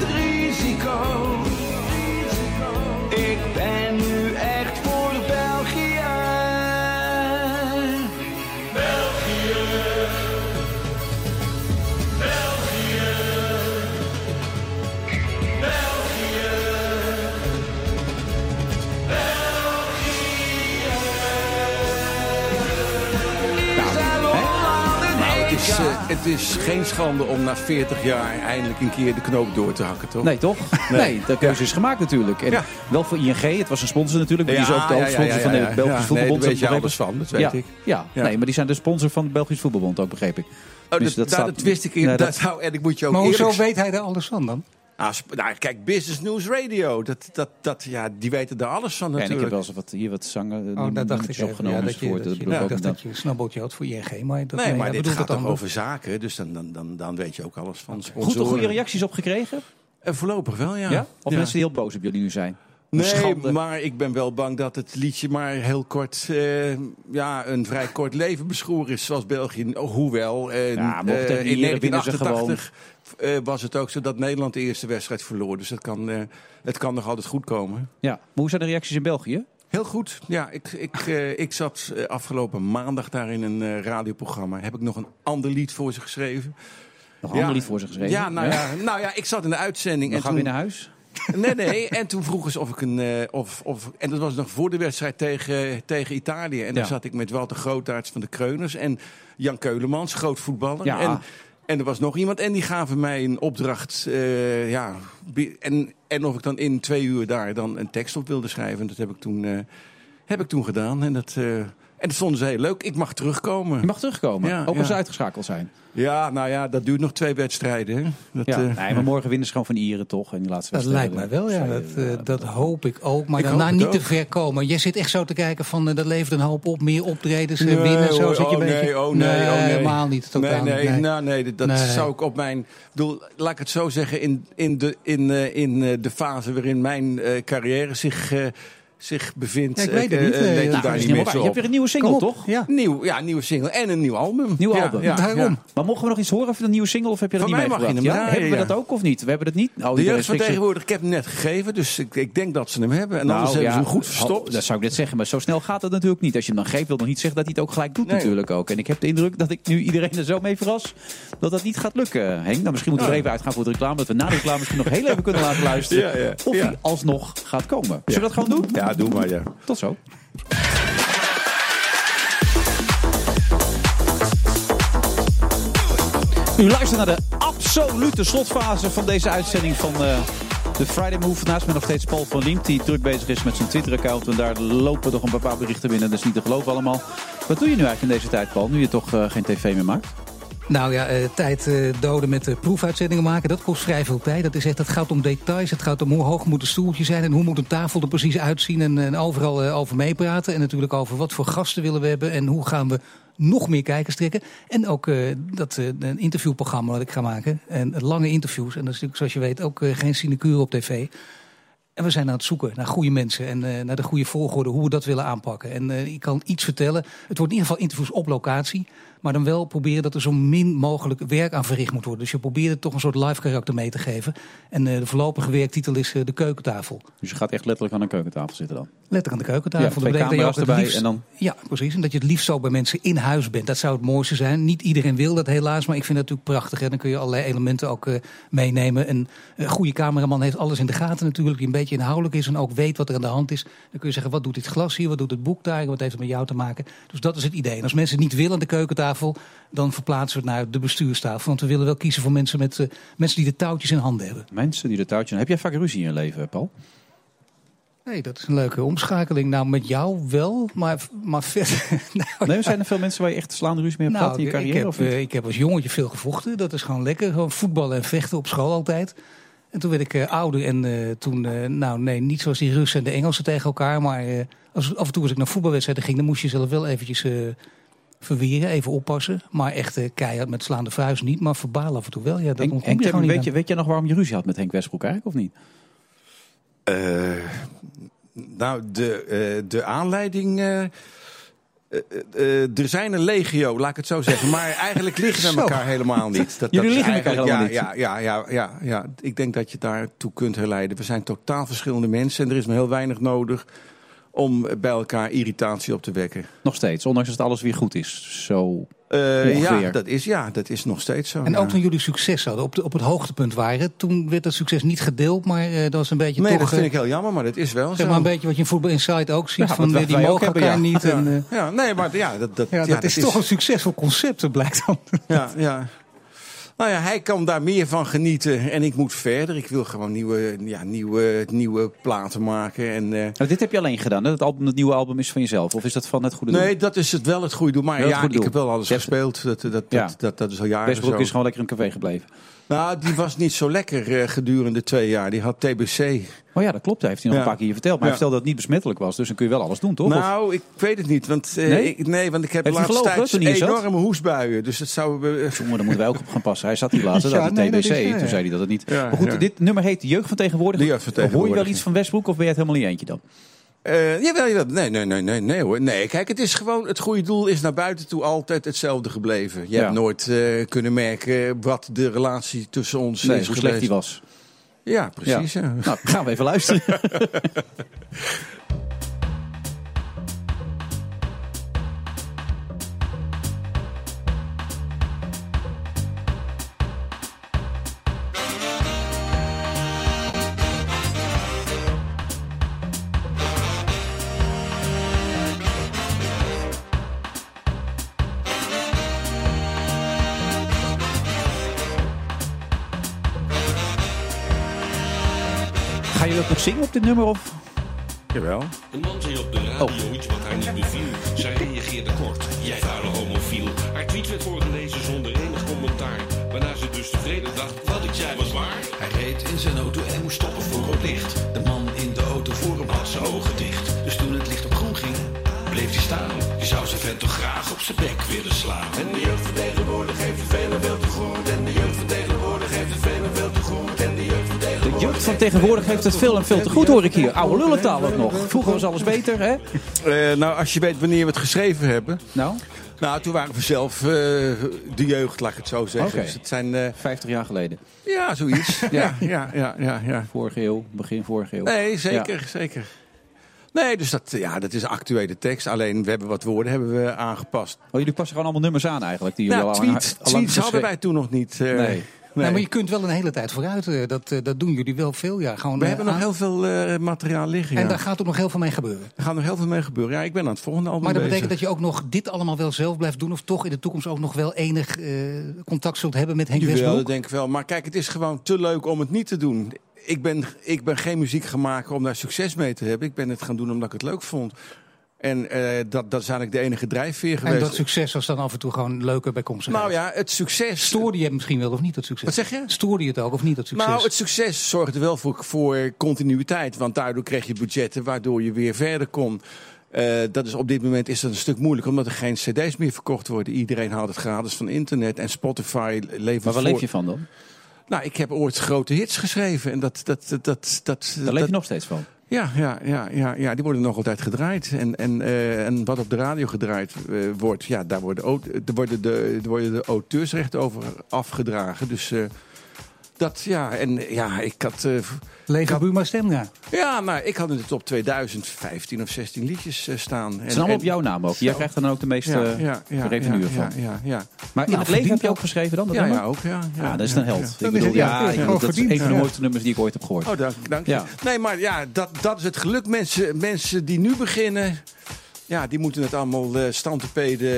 het is geen schande om na 40 jaar eindelijk een keer de knoop door te hakken, toch? Nee, toch? Nee, de keuze is gemaakt natuurlijk. En Ja. wel voor ING, het was een sponsor natuurlijk. Maar die is ook de ja, hoofdsponsor ja, van de. Belgische Ja, Voetbalbond. nee, daar weet je van, dat weet ja. ik. Ja, Ja. nee, maar die zijn de sponsor van de Belgische Voetbalbond ook, begreep ik. Oh, Dus dat, dat nou, staat- dat wist ik Nee, inderdaad. dat- Nou, en ik moet je ook Maar hoezo eerlijk weet hij daar alles van dan? Ah, sp- nou, kijk, Business News Radio, dat, dat, dat, ja, die weten er alles van Ja, en natuurlijk. ik heb wel eens wat, hier wat zangen Oh, dat dacht ik opgenomen Ja, dat je, dat je, dan- dat je een snabbeltje had voor ING. Maar dat, nee, maar dit bedoelt gaat toch over zaken, dus dan, dan, dan, dan weet je ook alles van Goed sponsoren. toch goede reacties op gekregen? Eh, voorlopig wel, ja. Ja? Of Ja. mensen die heel boos op jullie nu zijn? Nee, schande. maar ik ben wel bang dat het liedje maar heel kort, eh, ja, een vrij kort leven beschoren is, zoals België. Hoewel, eh, Ja, eh, in Ieren winnen ze 1988 eh, was het ook zo dat Nederland de eerste wedstrijd verloor. Dus het kan, het kan nog altijd goed komen. Ja, maar hoe zijn de reacties in België? Heel goed. Ja, ik, ik, ik zat afgelopen maandag daar in een radioprogramma. Heb ik nog een ander lied voor ze geschreven. Nog een ander lied voor ze geschreven? Ja, nou ja, Ja. nou ja ik zat in de uitzending. Dan en gaan we toen, weer naar huis? Nee, nee. En toen vroegen ze of ik een. eh, of, of, en dat was nog voor de wedstrijd tegen, tegen Italië. En dan zat ik met Walter Grootaerts van de Kreuners. En Jan Keulemans, groot voetballer. Ja. En, en er was nog iemand. En die gaven mij een opdracht. eh, ja, en, en of ik dan in twee uur daar dan een tekst op wilde schrijven. En dat heb ik toen, eh, heb ik toen gedaan. En dat, en dat vonden ze heel leuk. Ik mag terugkomen. Je mag terugkomen, Ja, ook als ze uitgeschakeld zijn. Ja, nou ja, dat duurt nog twee wedstrijden. hè. Dat, Ja, eh, nee, maar morgen winnen ze gewoon van Ieren toch? En die laatste Dat lijkt mij wel, ja. Dat, eh, dat hoop ik ook. Maar Ik daarna het niet te ver komen. Jij zit echt zo te kijken van, dat levert een hoop op. Meer optredens, eh, Nee, winnen. Zo zit je oh, een beetje... nee, oh, nee, oh, nee. helemaal niet. Totaal nee, nee, niet. Nou, nee, dat, Nee. zou ik op mijn. Ik bedoel, laat ik het zo zeggen, in, in, de, in, eh, in eh, de fase waarin mijn eh, carrière zich, eh, zich bevindt. Ja, ik weet het eh, niet, eh, eh, let ja. u Nou, daar dat is niet niet meer waar. Je zo hebt weer een nieuwe single, toch? Ja. Nieuw, ja, nieuwe single en een nieuw album. Nieuw Ja, album. Ja, Daarom. ja. Maar mogen we nog iets horen van een nieuwe single? Of heb je dat Van niet mij mag je hem ja? Hebben we dat ook of niet? We hebben het niet. Oh, De jeugd van tegenwoordig, ik heb hem net gegeven, dus ik, ik denk dat ze hem hebben. En Nou, anders hebben ze hem goed verstopt. dat zou ik net zeggen, maar zo snel gaat het natuurlijk niet. Als je hem dan geeft, wil nog niet zeggen dat hij het ook gelijk doet Nee. natuurlijk ook. En ik heb de indruk dat ik nu iedereen er zo mee verras dat dat niet gaat lukken, Henk. Nou, misschien moeten we er even uitgaan voor de reclame. Dat we na de reclame misschien nog heel even kunnen laten luisteren. Of hij alsnog gaat komen. Zullen we dat gewoon doen? Ja, doe maar. Tot zo. U luistert naar de absolute slotfase van deze uitzending van eh, de Friday Move. Naast mij nog steeds Paul van Liem, die druk bezig is met zijn Twitter-account. En daar lopen toch een paar berichten binnen. Dat is niet te geloven allemaal. Wat doe je nu eigenlijk in deze tijd, Paul? Nu je toch eh, geen tv meer maakt? Nou ja, eh, tijd eh, doden met eh, proefuitzendingen maken, dat kost vrij veel tijd. Dat is echt, het gaat om details, het gaat om hoe hoog moet een stoeltje zijn... en hoe moet een tafel er precies uitzien en, en overal over meepraten. En natuurlijk over wat voor gasten willen we hebben en hoe gaan we nog meer kijkers trekken. En ook dat een interviewprogramma dat ik ga maken. En lange interviews, en dat is natuurlijk zoals je weet ook geen sinecure op tv... En we zijn aan het zoeken naar goede mensen en naar de goede volgorde, hoe we dat willen aanpakken. En ik kan iets vertellen. Het wordt in ieder geval interviews op locatie. Maar dan wel proberen dat er zo min mogelijk werk aan verricht moet worden. Dus je probeert er toch een soort live karakter mee te geven. En eh, de voorlopige werktitel is eh, De Keukentafel. Dus je gaat echt letterlijk aan een keukentafel zitten dan? Letterlijk aan de keukentafel. Ja, Dat dat je ook het erbij liefst- en dan... Ja, precies. En dat je het liefst zo bij mensen in huis bent. Dat zou het mooiste zijn. Niet iedereen wil dat helaas, maar ik vind dat natuurlijk prachtig. Hè. Dan kun je allerlei elementen ook eh, meenemen. Een goede cameraman heeft alles in de gaten natuurlijk. Die een beetje inhoudelijk is en ook weet wat er aan de hand is. Dan kun je zeggen, wat doet dit glas hier? Wat doet het boek daar? Wat heeft het met jou te maken? Dus dat is het idee. En als mensen het niet willen aan de keukentafel, dan verplaatsen we het naar de bestuurstafel. Want we willen wel kiezen voor mensen, met, eh, mensen die de touwtjes in handen hebben. Mensen die de touwtjes... Heb jij vaak ruzie in je leven, Paul? Nee, dat is een leuke omschakeling. Nou, met jou wel, maar, maar verder... Nou, Nee, zijn er veel mensen waar je echt slaande ruzie mee hebt gehad in je carrière? Ik of heb, niet? eh, ik heb als jongetje veel gevochten. Dat is gewoon lekker. Gewoon voetballen en vechten op school altijd. En toen werd ik eh, ouder en eh, toen, eh, nou nee, niet zoals die Russen en de Engelsen tegen elkaar. Maar eh, als, af en toe als ik naar voetbalwedstrijden ging, dan moest je zelf wel eventjes eh, verweren, even oppassen. Maar echt eh, keihard met slaande vuist niet, maar verbaal af en toe wel. Ja, dat Henk je gewoon niet weet, je, weet je nog waarom je ruzie had met Henk Westbroek eigenlijk, of niet? Eh, nou, de, eh, de aanleiding. eh, eh, eh, er zijn een legio, laat ik het zo zeggen. Maar eigenlijk liggen ze elkaar helemaal niet. Dat, Jullie is liggen elkaar eigenlijk- helemaal ja, Ja, ja, ja, ja, ja. Ik denk dat je daartoe kunt herleiden. We zijn totaal verschillende mensen. En er is maar heel weinig nodig om bij elkaar irritatie op te wekken. Nog steeds, ondanks dat alles weer goed is. Zo Eh, ja, dat is, ja, dat is nog steeds zo. En ja. ook toen jullie succes hadden, op, de, op het hoogtepunt waren, toen werd dat succes niet gedeeld, maar eh, dat was een beetje Nee, toch... dat vind eh, ik heel jammer, maar dat is wel Zeg zo. maar een beetje wat je in Voetbal Insight ook ziet, Ja, van wat die mogen hebben, elkaar ja. niet. Ja, En, ja, nee, maar ja, dat, dat, ja, dat is toch een succesvol concept, dat blijkt dan. Ja, ja. Nou ja, hij kan daar meer van genieten en ik moet verder. Ik wil gewoon nieuwe, ja, nieuwe, nieuwe platen maken. En, eh, Nou, dit heb je alleen gedaan, hè? Het, album, het nieuwe album is van jezelf. Of is dat van het goede doel? nee, dat is het wel het goede doel. Maar Wel ja, ik doel. heb wel alles gespeeld. Dat, dat, dat, Ja. dat, dat, is al jaren Westbroek zo. is gewoon lekker in een café gebleven. Nou, die was niet zo lekker eh, gedurende twee jaar. Die had TBC. Oh ja, dat klopt. Dat heeft hij nog Ja. een paar keer verteld. Maar Ja. hij vertelde dat het niet besmettelijk was. Dus dan kun je wel alles doen, toch? Of- Nou, ik weet het niet. Want, eh, Nee? ik, nee, want ik heb Heeft hij laatst gelogen tijd zat? enorme hoesbuien. Dus dat zou... eh, Jongen, daar moeten wij ook op gaan passen. Hij zat hier laatst, Ja, dat had nee, de TBC. Toen zei hij dat het niet... Maar goed, dit nummer heet de Jeugd van Tegenwoordig. De Jeugd van Tegenwoordig, Hoor je wel iets van Westbroek of ben je het helemaal niet eentje dan? Eh, jawel, jawel. Nee, nee, nee, nee, nee hoor. Nee, kijk, het is gewoon, het goede doel is naar buiten toe altijd hetzelfde gebleven. Je Ja. hebt nooit eh, kunnen merken wat de relatie tussen ons Nee, is hoe slecht die was. Ja, precies. Ja. Nou, gaan we even luisteren. Ga je dat nog zingen op dit nummer? Of? Jawel. Een man zei op de radio iets wat haar niet beviel. Zij reageerde kort, jij vuile homofiel. Haar tweet werd voorgelezen zonder enig commentaar. Waarna ze dus tevreden dacht, wat ik zei was waar. Hij reed in zijn auto en moest stoppen voor rood licht. De man in de auto voor hem had zijn ogen dicht. Dus toen het licht op groen ging, bleef hij staan. Je zou zijn vent toch graag op zijn bek willen slaan. En de jeugd van tegenwoordig heeft het velen veel te goed. En de jeugd van tegenwoordig heeft het velen veel te goed. De jeugd van tegenwoordig... heeft het veel en veel te goed, hoor ik hier. Oude lullentaal ook nog. Vroeger was alles beter, hè? Eh, nou, als je weet wanneer we het geschreven hebben. Nou? Nou, toen waren we zelf eh, de jeugd, laat ik het zo zeggen. Oké. Dus het zijn, eh, 50 jaar geleden. ja, zoiets. ja, ja, ja, ja, ja. Vorige eeuw, begin vorige eeuw. Nee, zeker, zeker. Nee, dus dat, ja, dat is een actuele tekst. Alleen, we hebben wat woorden hebben we aangepast. Oh, jullie passen gewoon allemaal nummers aan eigenlijk? Die jullie Nou, al tweets, al tweets hadden wij toen nog niet. Nee. Nee, maar je kunt wel een hele tijd vooruit. eh, Dat, eh, dat doen jullie wel veel. Ja, gewoon, We eh, hebben nog aan- heel veel eh, materiaal liggen. En ja. daar gaat ook nog heel veel mee gebeuren. Er gaat nog heel veel mee gebeuren. Ja, ik ben aan het volgende album Maar dat bezig. betekent dat je ook nog dit allemaal wel zelf blijft doen... of toch in de toekomst ook nog wel enig eh, contact zult hebben met Henk Jawel, Westbroek? dat denk ik wel. Maar kijk, het is gewoon te leuk om het niet te doen. Ik ben, ik ben geen muziek gaan maken om daar succes mee te hebben. Ik ben het gaan doen omdat ik het leuk vond. En eh, dat, dat is eigenlijk de enige drijfveer geweest. En dat succes was dan af en toe gewoon leuker bij komst. nou ja, het succes... Stoorde je het misschien wel of niet, dat succes? Wat zeg je? Stoorde je het ook of niet, dat succes? Nou, het succes zorgde wel voor, voor continuïteit. Want daardoor kreeg je budgetten waardoor je weer verder kon. Eh, dat is, op dit moment is dat een stuk moeilijk, omdat er geen cd's meer verkocht worden. Iedereen haalt het gratis van internet en Spotify levert Maar waar voor- leef je van dan? Nou, ik heb ooit grote hits geschreven. En dat, dat, dat, dat, dat, Daar leef je nog steeds van. Ja, ja, ja, ja, ja, die worden nog altijd gedraaid. En, en, eh, en wat op de radio gedraaid eh, wordt, ja, daar worden, er worden, de, worden de auteursrechten over afgedragen. Dus eh, dat, ja, en ja, ik had... eh, Lege Buma Stemga. ja, nou, ik had in de top 2015 of 16 liedjes eh, staan. Het is allemaal op jouw naam ook. Jij Zo. krijgt er dan ook de meeste Ja, eh, ja, ja, revenue ja, van. Ja, ja, ja. Maar in Nou, het leven heb je ook geschreven dan? dat Ja, ja, ook, ja. Ja, dat is ja, een held. ja. Ik Dat bedoel, is- ja, dat is een van de ja. mooiste nummers die ik ooit heb gehoord. Oh, dank, dank je. Ja. Nee, maar ja, dat, dat is het geluk. Mensen, mensen die nu beginnen, ja, die moeten het allemaal eh standtepeden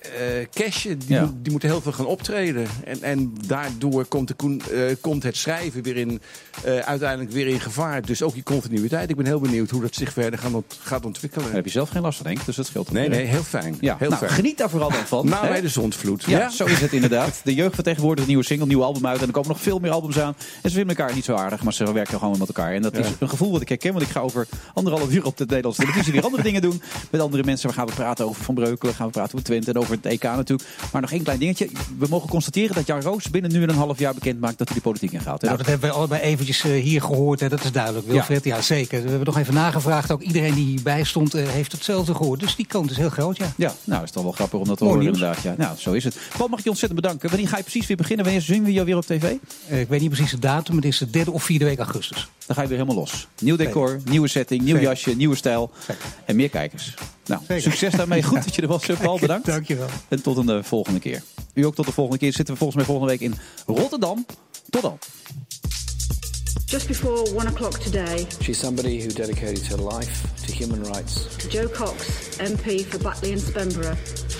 eh cashen. Die, Ja. die moeten heel veel gaan optreden. En, en daardoor komt, de, koen- eh, komt het schrijven weer in, eh, uiteindelijk weer in gevaar. Dus ook die continuïteit. Ik ben heel benieuwd hoe dat zich verder gaat, ont- gaat ontwikkelen. Daar heb je zelf geen last van, denk ik. Dus dat scheelt Nee, weer. nee, heel fijn. Ja, heel nou, fijn. geniet daar vooral dan van. Hè? bij de zondvloed. Ja, zo is het inderdaad. De jeugd van tegenwoordig, een nieuwe single, nieuw album uit. En er komen nog veel meer albums aan. En ze vinden elkaar niet zo aardig, maar ze werken gewoon met elkaar. En dat is een gevoel wat ik herken. Want ik ga over anderhalf uur op de Nederlandse televisie weer andere dingen doen. Met andere mensen. We gaan we praten over Van Breukelen, gaan we praten over Twente en over het EK natuurlijk. Maar nog één klein dingetje. We mogen constateren dat Jan Roos binnen nu en een half jaar bekend maakt dat hij de politiek ingaat. hè? Nou, dat hebben we allebei eventjes eh, hier gehoord. Hè. Dat is duidelijk, Wilfred. Ja. zeker. We hebben nog even nagevraagd. Ook iedereen die hierbij stond eh, heeft hetzelfde gehoord. Dus die kant is heel groot, ja. Ja, nou is het dan wel grappig om dat te horen inderdaad. Ja. Nou, zo is het. Paul, mag ik je ontzettend bedanken. Wanneer ga je precies weer beginnen? Wanneer zien we jou weer op tv? Eh, ik weet niet precies de datum. Het is de derde of vierde week augustus. Dan ga je weer helemaal los. Nieuw decor, nieuwe setting, nieuw Zeker. jasje, nieuwe stijl. En meer kijkers. Nou, Zeker. succes daarmee. Goed dat je er was, Paul. Bedankt. Dankjewel. En tot een eh, volgende keer. U ook tot de volgende keer. Zitten we volgens mij volgende week in Rotterdam. Tot dan. Just before one o'clock today, She's somebody who dedicated her life to human rights. Joe Cox, MP for Batley and Spenborough,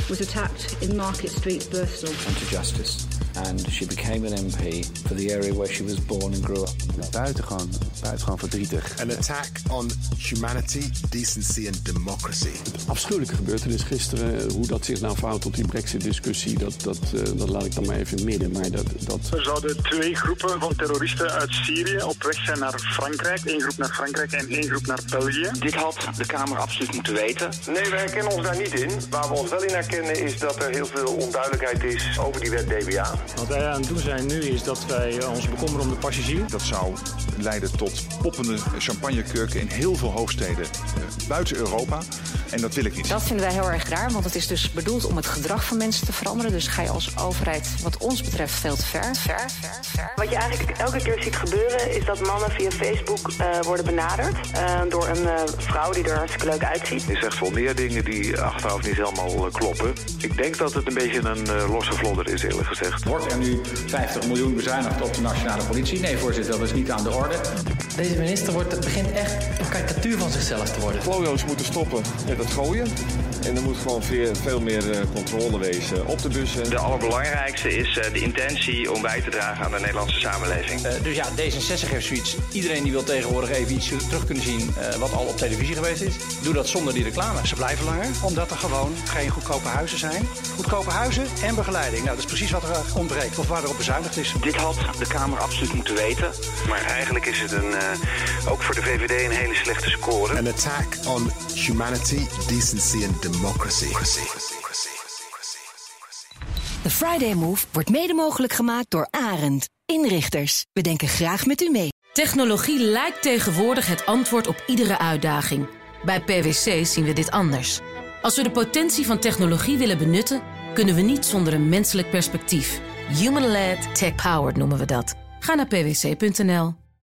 was attacked in Market Street, Bristol. and to justice. And she became an MP for the area where she was born and grew up. Buitengewoon, buitengewoon verdrietig. An attack on humanity, decency and democracy. Afschuwelijke gebeurtenis gisteren. Hoe dat zich nou verhoudt tot die brexit-discussie, dat, dat, eh, dat laat ik dan maar even het midden. Maar dat, dat... Er zouden twee groepen van terroristen uit Syrië op weg zijn naar Frankrijk. Eén groep naar Frankrijk en één groep naar België. Dit had de Kamer absoluut moeten weten. Nee, wij herkennen ons daar niet in. Waar we ons wel in herkennen is dat er heel veel onduidelijkheid is over die wet DBA. Wat wij aan het doen zijn nu is dat wij eh, ons bekommeren om de passagier. Dat zou leiden tot poppende champagnekurken in heel veel hoofdsteden eh, buiten Europa. En dat wil ik niet. Dat vinden wij heel erg raar, want het is dus bedoeld om het gedrag van mensen te veranderen. Dus ga je als overheid, wat ons betreft, veel te ver. Ver, ver, ver. Wat je eigenlijk elke keer ziet gebeuren is dat mannen via Facebook eh, worden benaderd eh, door een eh, vrouw die er hartstikke leuk uitziet. Je zegt wel meer dingen die achteraf niet helemaal kloppen. Ik denk dat het een beetje een eh, losse vlodder is, eerlijk gezegd. Wordt er nu 50 miljoen bezuinigd op de nationale politie? Nee, voorzitter, dat is niet aan de orde. Deze minister wordt, begint echt een karikatuur van zichzelf te worden. Klojo's moeten stoppen met het gooien. En er moet gewoon veel, veel meer eh, controle wezen op de bussen. De allerbelangrijkste is eh, de intentie om bij te dragen aan de Nederlandse samenleving. Eh, dus ja, D66 heeft zoiets. Iedereen die wil tegenwoordig even iets terug kunnen zien eh, wat al op televisie geweest is. Doe dat zonder die reclame. Ze blijven langer, omdat er gewoon geen goedkope huizen zijn. Goedkope huizen en begeleiding. Nou, dat is precies wat er ontbreekt, of waar er op bezuinigd is. Dit had de Kamer absoluut moeten weten. Maar eigenlijk is het een, eh, ook voor de VVD een hele slechte score. An attack on humanity, decency and democracy. De Friday Move wordt mede mogelijk gemaakt door Arend. Inrichters, we denken graag met u mee. Technologie lijkt tegenwoordig het antwoord op iedere uitdaging. Bij PwC zien we dit anders. Als we de potentie van technologie willen benutten, kunnen we niet zonder een menselijk perspectief. Human-led, tech-powered noemen we dat. Ga naar pwc.nl.